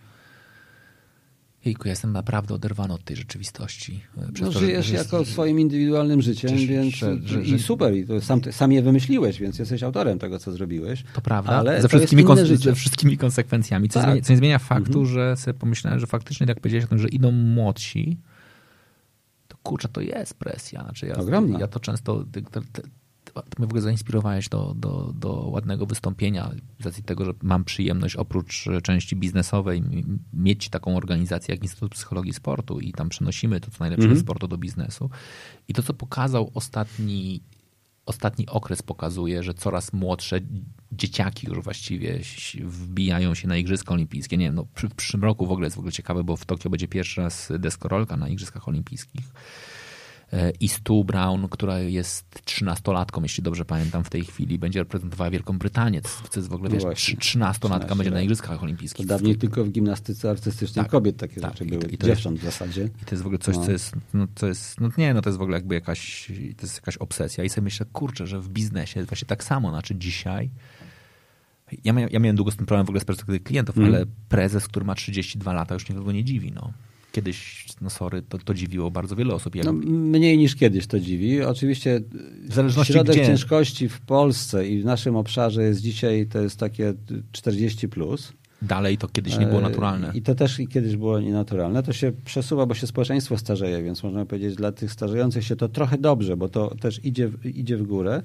Jejku, ja jestem naprawdę oderwany od tej rzeczywistości. e, Przez No, to, żyjesz że- jako swoim indywidualnym życiem, więc że- i super. I to sam, sam je wymyśliłeś, więc jesteś autorem tego, co zrobiłeś. To prawda, Ale ze, jest wszystkimi życie. ze wszystkimi konsekwencjami. Co, Tak. zmienia, co nie zmienia faktu, że sobie pomyślałem, że faktycznie, tak jak powiedziałeś o tym, że idą młodsi, to kurczę, to jest presja. Znaczy ja, Ogromna. ja to często... Ty, mnie w ogóle zainspirowałeś do, do, do ładnego wystąpienia z racji tego, że mam przyjemność oprócz części biznesowej mieć taką organizację jak Instytut Psychologii Sportu i tam przenosimy to, co najlepsze Mhm. ze sportu do biznesu. I to, co pokazał ostatni ostatni okres pokazuje, że coraz młodsze dzieciaki już właściwie wbijają się na Igrzyska Olimpijskie. Nie wiem, no, w przyszłym roku w ogóle jest w ogóle ciekawe, bo w Tokio będzie pierwszy raz deskorolka na Igrzyskach Olimpijskich. I Stu Brown, która jest trzynastolatką, jeśli dobrze pamiętam, w tej chwili, będzie reprezentowała Wielką Brytanię. To jest w ogóle, No wiesz, trzynastolatka 13 będzie na. Igrzyskach To Olimpijskich. dawniej tylko w gimnastyce artystycznej Tak. kobiet takie Tak. rzeczy były. to- i to Dziewcząt w zasadzie. I to jest w ogóle coś, No. co jest, no, co jest, no nie, no to jest w ogóle jakby jakaś, to jest jakaś obsesja. I sobie myślę, kurczę, że w biznesie właśnie tak samo, znaczy dzisiaj, ja miałem, ja miałem długo z tym problem w ogóle z perspektywy klientów, Mm. ale prezes, który ma 32 lata już nikogo nie dziwi, no. Kiedyś, no sorry, to, to dziwiło bardzo wiele osób. Jak, No, mniej niż kiedyś to dziwi. Oczywiście w zależności środek gdzie. ciężkości w Polsce i w naszym obszarze jest dzisiaj, to jest takie 40+. Plus. Dalej to kiedyś nie było E, naturalne. I to też i kiedyś było nienaturalne. To się przesuwa, bo się społeczeństwo starzeje, więc można powiedzieć, dla tych starzejących się to trochę dobrze, bo to też idzie, idzie w górę.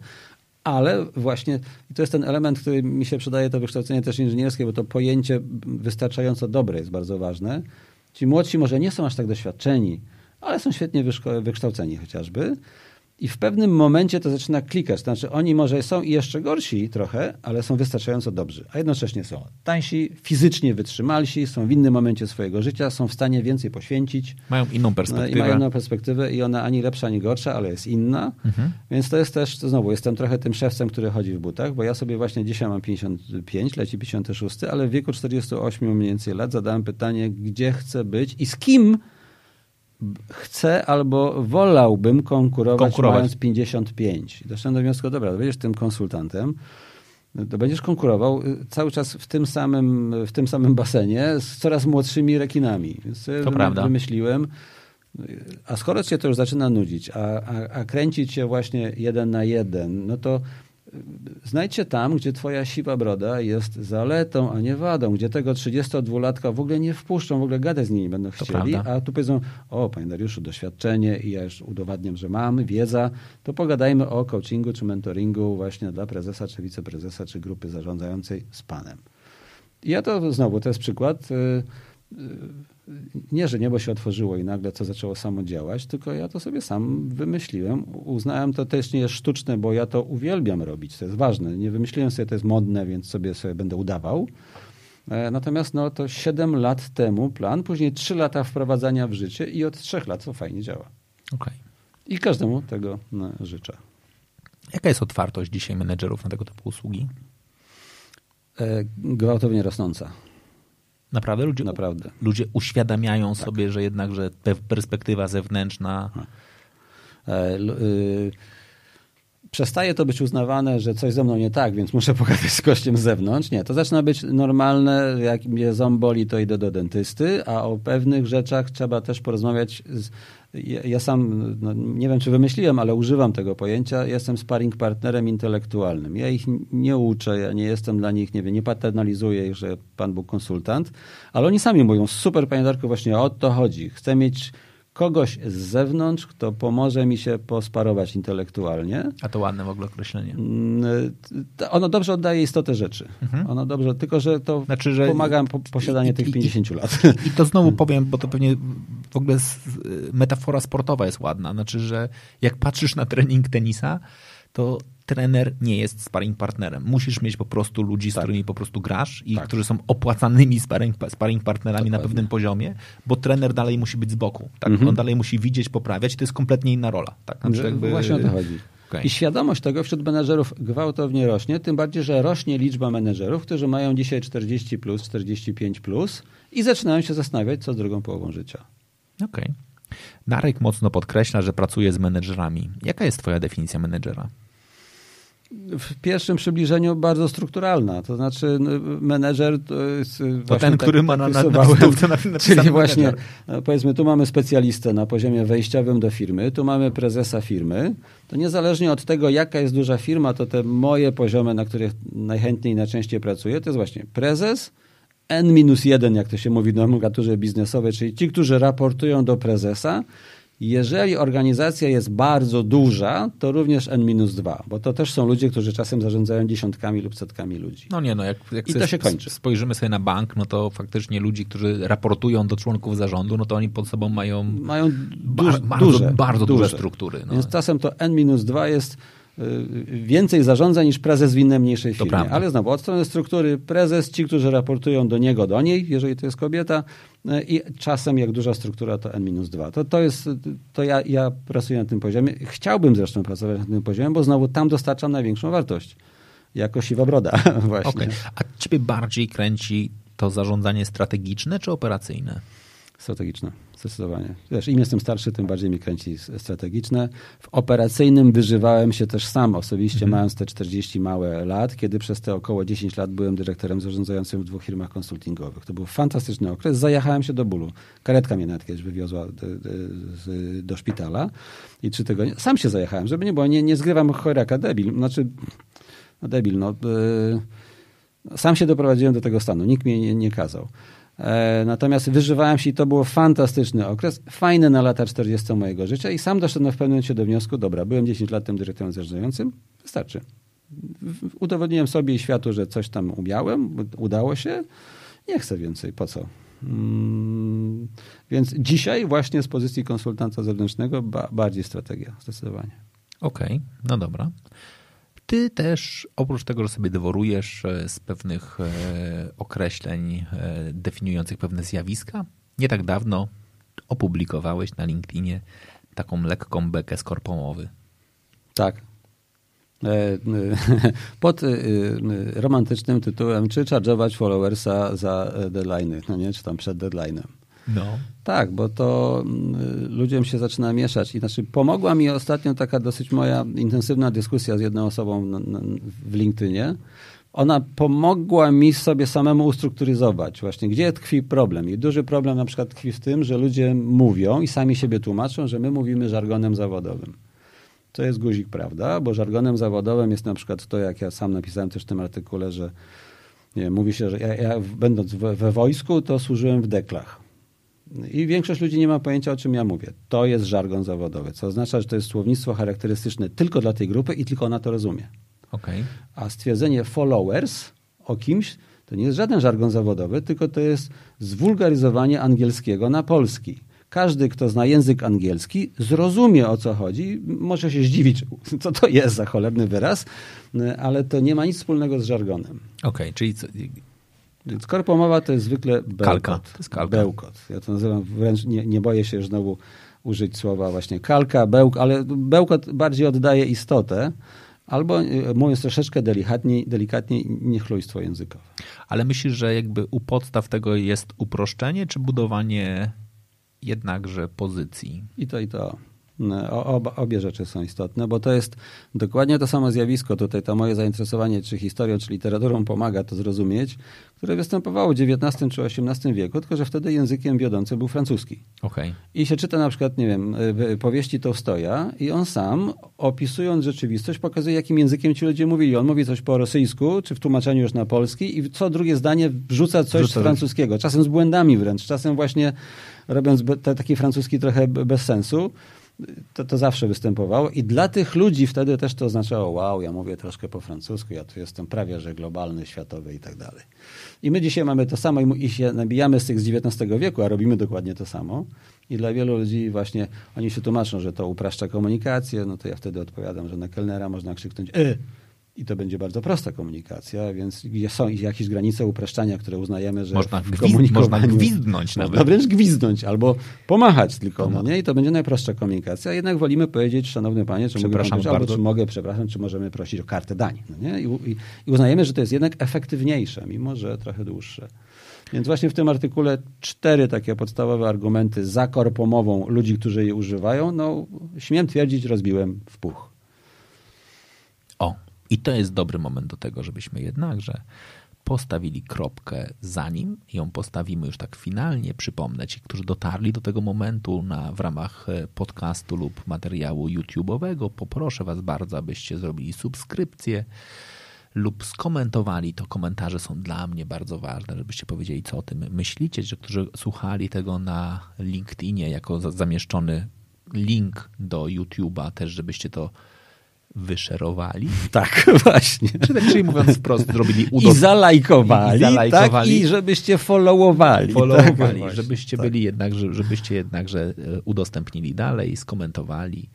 Ale właśnie i to jest ten element, który mi się przydaje, to wykształcenie też inżynierskie, bo to pojęcie wystarczająco dobre jest bardzo ważne. Ci młodsi może nie są aż tak doświadczeni, ale są świetnie wykształceni chociażby. I w pewnym momencie to zaczyna klikać. To znaczy, oni może są i jeszcze gorsi trochę, ale są wystarczająco dobrzy. A jednocześnie są tańsi, fizycznie wytrzymalsi, są w innym momencie swojego życia, są w stanie więcej poświęcić. Mają inną No, I perspektywę. mają inną perspektywę i ona ani lepsza, ani gorsza, ale jest inna. Mhm. Więc to jest też, to znowu, jestem trochę tym szewcem, który chodzi w butach, bo ja sobie właśnie dzisiaj mam 55, leci 56, ale w wieku 48 mniej więcej lat zadałem pytanie, gdzie chcę być i z kim chcę albo wolałbym konkurować, Konkurować. mając 55. I doszedłem do wniosku, dobra, to będziesz tym konsultantem, to będziesz konkurował y, cały czas w tym samym, w tym samym basenie z coraz młodszymi rekinami. Więc sobie To wymy- prawda. wymyśliłem, a skoro cię to już zaczyna nudzić, a, a, a kręcić się właśnie jeden na jeden, no to y, znajdź się tam, gdzie twoja siwa broda jest zaletą, a nie wadą, gdzie tego 32-latka w ogóle nie wpuszczą, w ogóle gadać z nimi będą To chcieli, prawda. a tu powiedzą, o panie Dariuszu, doświadczenie i ja już udowadniam, że mam, wiedza, to pogadajmy o coachingu czy mentoringu właśnie dla prezesa, czy wiceprezesa, czy grupy zarządzającej z panem. I ja to znowu, to jest przykład, y, y, nie, że niebo się otworzyło i nagle to zaczęło samo działać, tylko ja to sobie sam wymyśliłem. Uznałem, to też nie jest sztuczne, bo ja to uwielbiam robić, to jest ważne. Nie wymyśliłem sobie, to jest modne, więc sobie, sobie będę udawał. E, Natomiast no, to 7 lat temu plan, później 3 lata wprowadzania w życie i od 3 lat to fajnie działa. Okej. I każdemu tego no, życzę. Jaka jest otwartość dzisiaj menedżerów na tego typu usługi? E, Gwałtownie rosnąca, Naprawdę ludzie, naprawdę. ludzie uświadamiają Tak. sobie, że jednak, że pe- perspektywa zewnętrzna E, l- y, Przestaje to być uznawane, że coś ze mną nie tak, więc muszę pogadać z gościem z zewnątrz. Nie, to zaczyna być normalne. Jak mnie ząb boli, to idę do dentysty, a o pewnych rzeczach trzeba też porozmawiać. Z, ja, ja sam, no, nie wiem czy wymyśliłem, ale używam tego pojęcia. Jestem sparring partnerem intelektualnym. Ja ich nie uczę, ja nie jestem dla nich, nie wiem, nie paternalizuję ich, że Pan Bóg konsultant, ale oni sami mówią, super Panie Darku, właśnie o to chodzi. Chcę mieć kogoś z zewnątrz, kto pomoże mi się posparować intelektualnie. A to ładne w ogóle określenie. Mm, ono dobrze oddaje istotę rzeczy. Mhm. Ono dobrze, tylko że to znaczy, że pomaga po, posiadanie i, tych 50 i, lat. I, I, to znowu powiem, bo to pewnie w ogóle metafora sportowa jest ładna. Znaczy, że jak patrzysz na trening tenisa, to trener nie jest sparring partnerem. Musisz mieć po prostu ludzi, z tak. którymi po prostu grasz i tak. którzy są opłacanymi sparring, sparring partnerami Dokładnie. na pewnym poziomie, bo trener dalej musi być z boku. Tak? Mhm. On dalej musi widzieć, poprawiać. To jest kompletnie inna rola. Tak? Znaczy, jakby... Właśnie o to chodzi. Okay. I świadomość tego wśród menedżerów gwałtownie rośnie, tym bardziej, że rośnie liczba menedżerów, którzy mają dzisiaj 40 plus, 45 plus i zaczynają się zastanawiać, co z drugą połową życia. Okej. Okay. Darek mocno podkreśla, że pracuje z menedżerami. Jaka jest twoja definicja menedżera? W pierwszym przybliżeniu bardzo strukturalna. To znaczy menedżer to jest to ten, tak, który ma na, na, na, na Czyli właśnie no, powiedzmy tu mamy specjalistę na poziomie wejściowym do firmy, tu mamy prezesa firmy. To niezależnie od tego jaka jest duża firma, to te moje poziomy, na których najchętniej i najczęściej pracuję, to jest właśnie prezes, N-1, jak to się mówi w nomenklaturze biznesowej, czyli ci, którzy raportują do prezesa, jeżeli organizacja jest bardzo duża, to również N-2, bo to też są ludzie, którzy czasem zarządzają dziesiątkami lub setkami ludzi. No nie, no jak, jak I to się kończy. spojrzymy sobie na bank, no to faktycznie ludzi, którzy raportują do członków zarządu, no to oni pod sobą mają, mają duże, bardzo, duże, bardzo duże, duże struktury. No. Więc czasem to N-2 jest więcej zarządza niż prezes w innej mniejszej firmie. Ale znowu, od strony struktury prezes, ci, którzy raportują do niego, do niej, jeżeli to jest kobieta y, i czasem jak duża struktura to N-2. To, to jest, to ja, ja pracuję na tym poziomie. Chciałbym zresztą pracować na tym poziomie, bo znowu tam dostarczam największą wartość. Jako siwa broda właśnie. Okay. A ciebie bardziej kręci to zarządzanie strategiczne czy operacyjne? Strategiczne. Zdecydowanie. Wiesz, im jestem starszy, tym bardziej mi kręci strategiczne. W operacyjnym wyżywałem się też sam osobiście, mhm. mając te 40 małe lat, kiedy przez te około 10 lat byłem dyrektorem zarządzającym w dwóch firmach konsultingowych. To był fantastyczny okres. Zajechałem się do bólu. Karetka mnie nawet kiedyś wywiozła do, do, do szpitala i trzy tygodnie. Sam się zajechałem, żeby nie było. Nie, nie zgrywam choraka, debil. Znaczy, no debil, no. Yy, sam się doprowadziłem do tego stanu. Nikt mnie nie, nie kazał. E, natomiast wyżywałem się i to był fantastyczny okres, fajny na lata 40 mojego życia i sam doszedłem w pewnym momencie do wniosku, dobra, byłem 10 lat tym dyrektorem zarządzającym, wystarczy. Udowodniłem sobie i światu, że coś tam umiałem, udało się, nie chcę więcej, po co? Hmm, więc dzisiaj właśnie z pozycji konsultanta zewnętrznego ba bardziej strategia, zdecydowanie. Okej, okay, no dobra. Ty też, oprócz tego, że sobie deworujesz e, z pewnych e, określeń e, definiujących pewne zjawiska, nie tak dawno opublikowałeś na LinkedInie taką lekką bekę z korpomowy. Tak. Pod romantycznym tytułem, czy charge'ować followersa za deadline'y, no nie, czy tam przed deadline'em. No. Tak, bo to mm, ludziom się zaczyna mieszać. I znaczy, pomogła mi ostatnio taka dosyć moja intensywna dyskusja z jedną osobą w LinkedInie. Ona pomogła mi sobie samemu ustrukturyzować właśnie, gdzie tkwi problem. I duży problem na przykład tkwi w tym, że ludzie mówią i sami siebie tłumaczą, że my mówimy żargonem zawodowym. To jest guzik, prawda? Bo żargonem zawodowym jest na przykład to, jak ja sam napisałem też w tym artykule, że nie, mówi się, że ja, ja będąc we, we wojsku, to służyłem w deklach. I większość ludzi nie ma pojęcia, o czym ja mówię. To jest żargon zawodowy, co oznacza, że to jest słownictwo charakterystyczne tylko dla tej grupy i tylko ona to rozumie. Okay. A stwierdzenie followers o kimś to nie jest żaden żargon zawodowy, tylko to jest zwulgaryzowanie angielskiego na polski. Każdy, kto zna język angielski, zrozumie o co chodzi. Może się zdziwić, co to jest za cholebny wyraz, ale to nie ma nic wspólnego z żargonem. Okej, okay, czyli więc korpomowa to jest zwykle bełkot. Kalka. To jest kalka. Bełkot. Ja to nazywam wręcz, nie, nie boję się znowu użyć słowa właśnie kalka, bełk, ale bełkot bardziej oddaje istotę, albo y, mówiąc troszeczkę delikatniej, delikatniej niechlujstwo językowe. Ale myślisz, że jakby u podstaw tego jest uproszczenie, czy budowanie jednakże pozycji? I to, i to. Oba, obie rzeczy są istotne, bo to jest dokładnie to samo zjawisko. Tutaj to moje zainteresowanie czy historią, czy literaturą pomaga to zrozumieć, które występowało w XIX czy XVIII wieku, tylko że wtedy językiem wiodącym był francuski. Okay. I się czyta na przykład, nie wiem, powieści Tolstoja i on sam, opisując rzeczywistość, pokazuje, jakim językiem ci ludzie mówili. On mówi coś po rosyjsku, czy w tłumaczeniu już na polski i co drugie zdanie wrzuca coś Wrzuca z francuskiego. Czasem z błędami wręcz, czasem właśnie robiąc taki francuski trochę bez sensu, to, to zawsze występowało i dla tych ludzi wtedy też to oznaczało wow, ja mówię troszkę po francusku, ja tu jestem prawie, że globalny, światowy i tak dalej. I my dzisiaj mamy to samo i, się nabijamy z tych z XIX wieku, a robimy dokładnie to samo. I dla wielu ludzi właśnie oni się tłumaczą, że to upraszcza komunikację, no to ja wtedy odpowiadam, że na kelnera można krzyknąć y, i to będzie bardzo prosta komunikacja, więc są jakieś granice upraszczania, które uznajemy, że można, w można gwizdnąć nawet. Można wręcz gwizdnąć albo pomachać tylko, no nie? I to będzie najprostsza komunikacja. Jednak wolimy powiedzieć, szanowny panie, czy mogę albo czy mogę, przepraszam, czy możemy prosić o kartę dań, no nie? I, i, I uznajemy, że to jest jednak efektywniejsze, mimo że trochę dłuższe. Więc właśnie w tym artykule cztery takie podstawowe argumenty za korpomową ludzi, którzy jej używają, no śmiem twierdzić, rozbiłem w puch. O, i to jest dobry moment do tego, żebyśmy jednakże postawili kropkę za nim, ją postawimy już tak finalnie. Przypomnę ci, którzy dotarli do tego momentu na, w ramach e, podcastu lub materiału YouTube'owego, poproszę was bardzo, abyście zrobili subskrypcję lub skomentowali. To komentarze są dla mnie bardzo ważne, żebyście powiedzieli, co o tym myślicie, że którzy słuchali tego na LinkedInie jako zamieszczony link do YouTube'a, też żebyście to wyszerowali. Tak, właśnie. Czyli mówiąc wprost, zrobili udot... I zalajkowali, i, zalajkowali. Tak, i żebyście followowali. Followowali, tak, żebyście tak. byli jednak, żebyście jednakże e, udostępnili dalej, skomentowali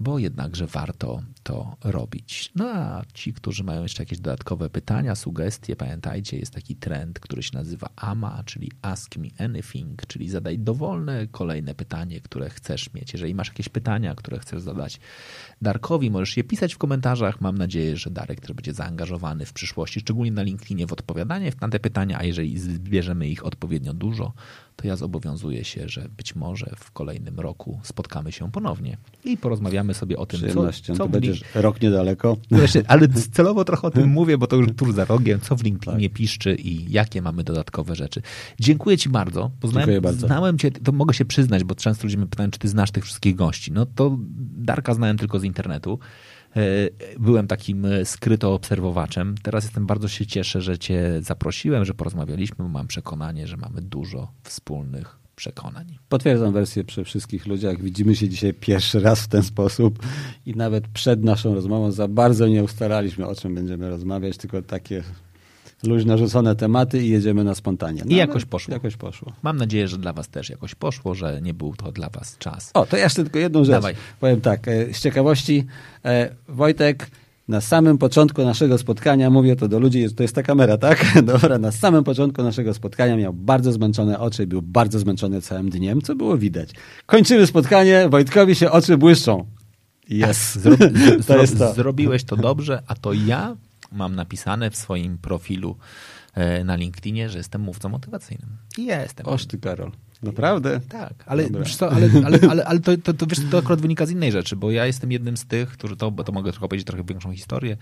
bo jednakże warto to robić. No a ci, którzy mają jeszcze jakieś dodatkowe pytania, sugestie, pamiętajcie, jest taki trend, który się nazywa AMA, czyli Ask Me Anything, czyli zadaj dowolne kolejne pytanie, które chcesz mieć. Jeżeli masz jakieś pytania, które chcesz zadać Darkowi, możesz je pisać w komentarzach. Mam nadzieję, że Darek też będzie zaangażowany w przyszłości, szczególnie na LinkedInie w odpowiadanie na te pytania, a jeżeli zbierzemy ich odpowiednio dużo, to ja zobowiązuję się, że być może w kolejnym roku spotkamy się ponownie i porozmawiamy sobie o tym, co, co będziesz rok niedaleko. Ale celowo trochę o tym mówię, bo to już tuż za rogiem, co w LinkedInie tak. piszczy i jakie mamy dodatkowe rzeczy. Dziękuję ci bardzo. Poznałem, Dziękuję bardzo. Znałem cię, to mogę się przyznać, bo często ludzie mnie pytają, czy ty znasz tych wszystkich gości. No to Darka znałem tylko z internetu. E, byłem takim e, skryto obserwowaczem. Teraz jestem bardzo się cieszę, że Cię zaprosiłem, że porozmawialiśmy, mam przekonanie, że mamy dużo wspólnych przekonań. Potwierdzam wersję przy wszystkich ludziach. Widzimy się dzisiaj pierwszy raz w ten sposób i nawet przed naszą rozmową za bardzo nie ustalaliśmy, o czym będziemy rozmawiać, tylko takie luźno rzucone tematy i jedziemy na spontanie. No, I jakoś poszło. Jakoś poszło. Mam nadzieję, że dla was też jakoś poszło, że nie był to dla was czas. O, to jeszcze tylko jedną rzecz. Dawaj. Powiem tak, e, z ciekawości, e, Wojtek na samym początku naszego spotkania, mówię to do ludzi, to jest ta kamera, tak? Dobra, na samym początku naszego spotkania miał bardzo zmęczone oczy i był bardzo zmęczony całym dniem, co było widać. Kończymy spotkanie, Wojtkowi się oczy błyszczą. Jest. Zro, to jest to. Zrobiłeś to dobrze, a to ja mam napisane w swoim profilu e, na LinkedInie, że jestem mówcą motywacyjnym. I jestem. Oż ty, Karol. Naprawdę? Tak, ale, co, ale, ale, ale, ale to, to, to, wiesz, to akurat wynika z innej rzeczy, bo ja jestem jednym z tych, którzy to, bo to mogę trochę powiedzieć trochę większą historię.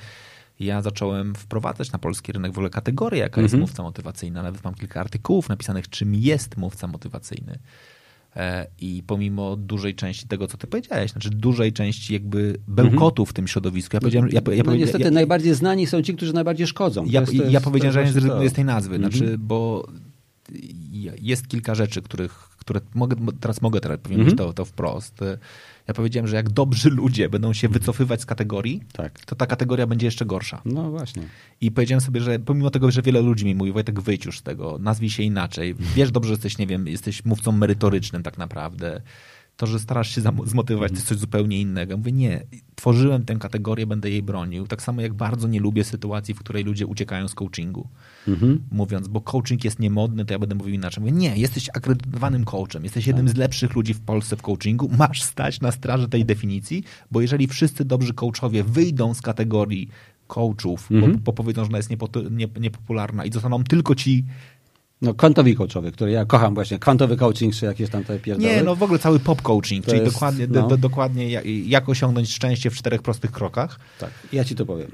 Ja zacząłem wprowadzać na polski rynek w ogóle kategorię, jaka jest mhm. mówca motywacyjna. Nawet mam kilka artykułów napisanych, czym jest mówca motywacyjny. E, I pomimo dużej części tego, co ty powiedziałeś, znaczy dużej części jakby bełkotu mhm. w tym środowisku. Ja powiedziałem, ja, ja, no niestety ja, najbardziej znani są ci, którzy najbardziej szkodzą. Ja, jest, ja powiedziałem, że ja nie zrezygnuję z tej nazwy, mhm. znaczy, bo jest kilka rzeczy, których, które mogę, teraz mogę teraz powiedzieć mhm. to, to wprost. Ja powiedziałem, że jak dobrzy ludzie będą się wycofywać z kategorii, tak. to ta kategoria będzie jeszcze gorsza. No właśnie. I powiedziałem sobie, że pomimo tego, że wiele ludzi mi mówi, Wojtek, wyjdź już z tego, nazwij się inaczej. Wiesz dobrze, że jesteś, nie wiem, jesteś mówcą merytorycznym tak naprawdę to, że starasz się zmotywować, to jest coś zupełnie innego. Mówię, nie, tworzyłem tę kategorię, będę jej bronił. Tak samo jak bardzo nie lubię sytuacji, w której ludzie uciekają z coachingu. Mhm. Mówiąc, bo coaching jest niemodny, to ja będę mówił inaczej. Mówię, nie, jesteś akredytowanym coachem, jesteś jednym z lepszych ludzi w Polsce w coachingu, masz stać na straży tej definicji, bo jeżeli wszyscy dobrzy coachowie wyjdą z kategorii coachów, mhm. bo, bo powiedzą, że ona jest niepopularna i zostaną tylko ci no, kwantowi coachowie, który ja kocham właśnie, kwantowy coaching, czy jakieś tam te pierdoły. Nie, no w ogóle cały pop coaching, to czyli jest, dokładnie, no. do, dokładnie jak osiągnąć szczęście w czterech prostych krokach. Tak, ja ci to powiem.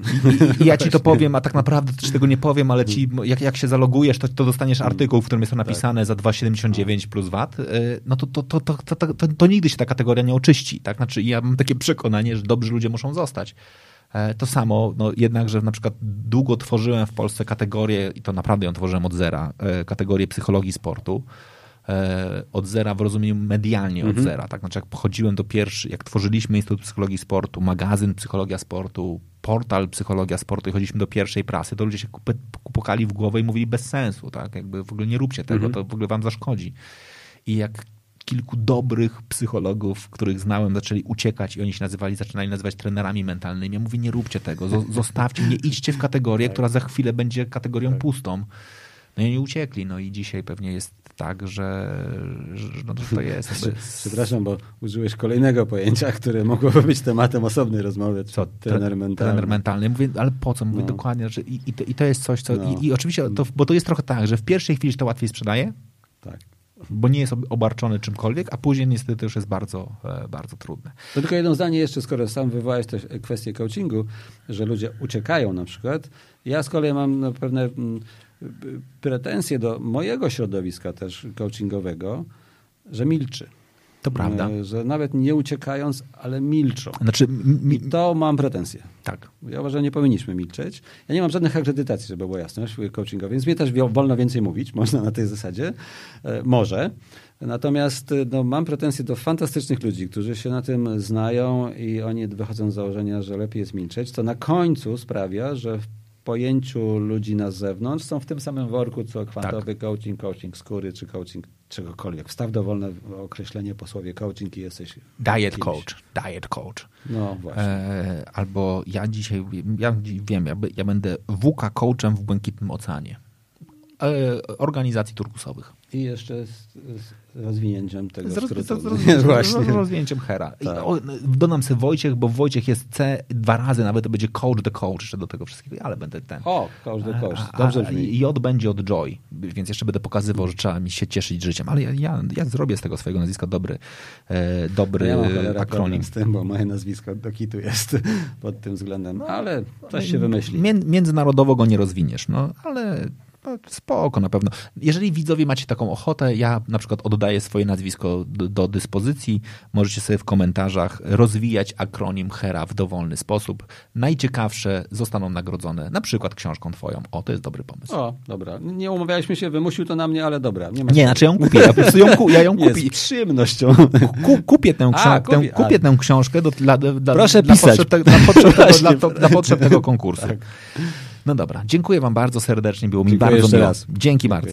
I, i ja ci to powiem, a tak naprawdę też tego nie powiem, ale ci, jak, jak się zalogujesz, to, to dostaniesz mm. artykuł, w którym jest to napisane tak. za 2,79 plus VAT, y, no to, to, to, to, to, to, to nigdy się ta kategoria nie oczyści. Tak? Znaczy ja mam takie przekonanie, że dobrzy ludzie muszą zostać. E, to samo, no jednakże na przykład długo tworzyłem w Polsce kategorię, i to naprawdę ją tworzyłem od zera, e, kategorię psychologii sportu. e, od zera w rozumieniu medialnie od zera. Tak? Znaczy jak pochodziłem do pierwszy, jak tworzyliśmy Instytut Psychologii Sportu, magazyn Psychologia Sportu, portal Psychologia Sportu i chodziliśmy do pierwszej prasy, to ludzie się pukali w głowę i mówili bez sensu. Tak? Jakby w ogóle nie róbcie tego, to w ogóle wam zaszkodzi. I jak kilku dobrych psychologów, których znałem, zaczęli uciekać i oni się nazywali, zaczynali nazywać trenerami mentalnymi. Ja mówię, nie róbcie tego, zo- zostawcie, nie idźcie w kategorię, która za chwilę będzie kategorią pustą. No i oni uciekli, no i dzisiaj pewnie jest tak, że, że no, to jest. Przepraszam, bo użyłeś kolejnego pojęcia, które mogłoby być tematem osobnej rozmowy. co, trener tre- mentalny. Trener mentalny. Mówię, ale po co? Mówię No. dokładnie, że i, i, to, i to jest coś, co... No. I, I oczywiście, to, bo to jest trochę tak, że w pierwszej chwili się to łatwiej sprzedaje, Tak. Bo nie jest ob- obarczony czymkolwiek, a później niestety już jest bardzo, e, bardzo trudne. To tylko jedno zdanie jeszcze, skoro sam wywołałeś też kwestię coachingu, że ludzie uciekają na przykład. Ja z kolei mam no, pewne mm, pretensje do mojego środowiska też coachingowego, że milczy. To prawda. E, Że nawet nie uciekając, ale milczą. Znaczy, mi, I to mam pretensje. tak. Ja uważam, że nie powinniśmy milczeć. Ja nie mam żadnych akredytacji, żeby była jasność coachingowej, więc mnie też wolno więcej mówić, można na tej zasadzie. E, może. Natomiast e, no, mam pretensje do fantastycznych ludzi, którzy się na tym znają i oni wychodzą z założenia, że lepiej jest milczeć, co na końcu sprawia, że pojęciu ludzi na zewnątrz są w tym samym worku, co kwantowy coaching, coaching skóry czy coaching czegokolwiek. Wstaw dowolne określenie po słowie coaching i jesteś Diet kimś. coach. Diet coach. No właśnie. E, albo ja dzisiaj, ja wiem, ja, ja będę WK coachem w Błękitnym Oceanie. E, organizacji turkusowych. I jeszcze z, z rozwinięciem tego Z, roz, z, skrótu. z, roz, rozwinięciem Hera. Tak. o, dodam sobie Wojciech, bo Wojciech jest C dwa razy, nawet to będzie coach the coach jeszcze do tego wszystkiego, ale będę ten. O, coach do coach. Dobrze brzmi. J będzie od Joy, więc jeszcze będę pokazywał, że trzeba mi się cieszyć życiem, ale ja, ja, ja zrobię z tego swojego nazwiska dobry, e, dobry ja akronim. z tym, bo moje nazwisko do kitu jest pod tym względem, ale coś się wymyśli. Mię, międzynarodowo go nie rozwiniesz, no ale no, spoko na pewno. Jeżeli widzowie macie taką ochotę, ja na przykład oddaję swoje nazwisko do, do dyspozycji. Możecie sobie w komentarzach rozwijać akronim HERA w dowolny sposób. Najciekawsze zostaną nagrodzone na przykład książką twoją. O, to jest dobry pomysł. O, dobra. Nie umawialiśmy się, wymusił to na mnie, ale dobra. Nie, ma Nie, znaczy ją kupię. Ja, po prostu ją, ku- ja ją kupię. z przyjemnością. Ku, kupię, tę, A, ksią- kupi- tę, kupię tę książkę do, dla, dla, Proszę dla pisać. Potrzeb, te, dla, potrzeb tego, dla, to, dla potrzeb tego konkursu. No dobra, dziękuję wam bardzo serdecznie, było mi Dziękuję bardzo jeszcze miło. raz. Dzięki bardzo.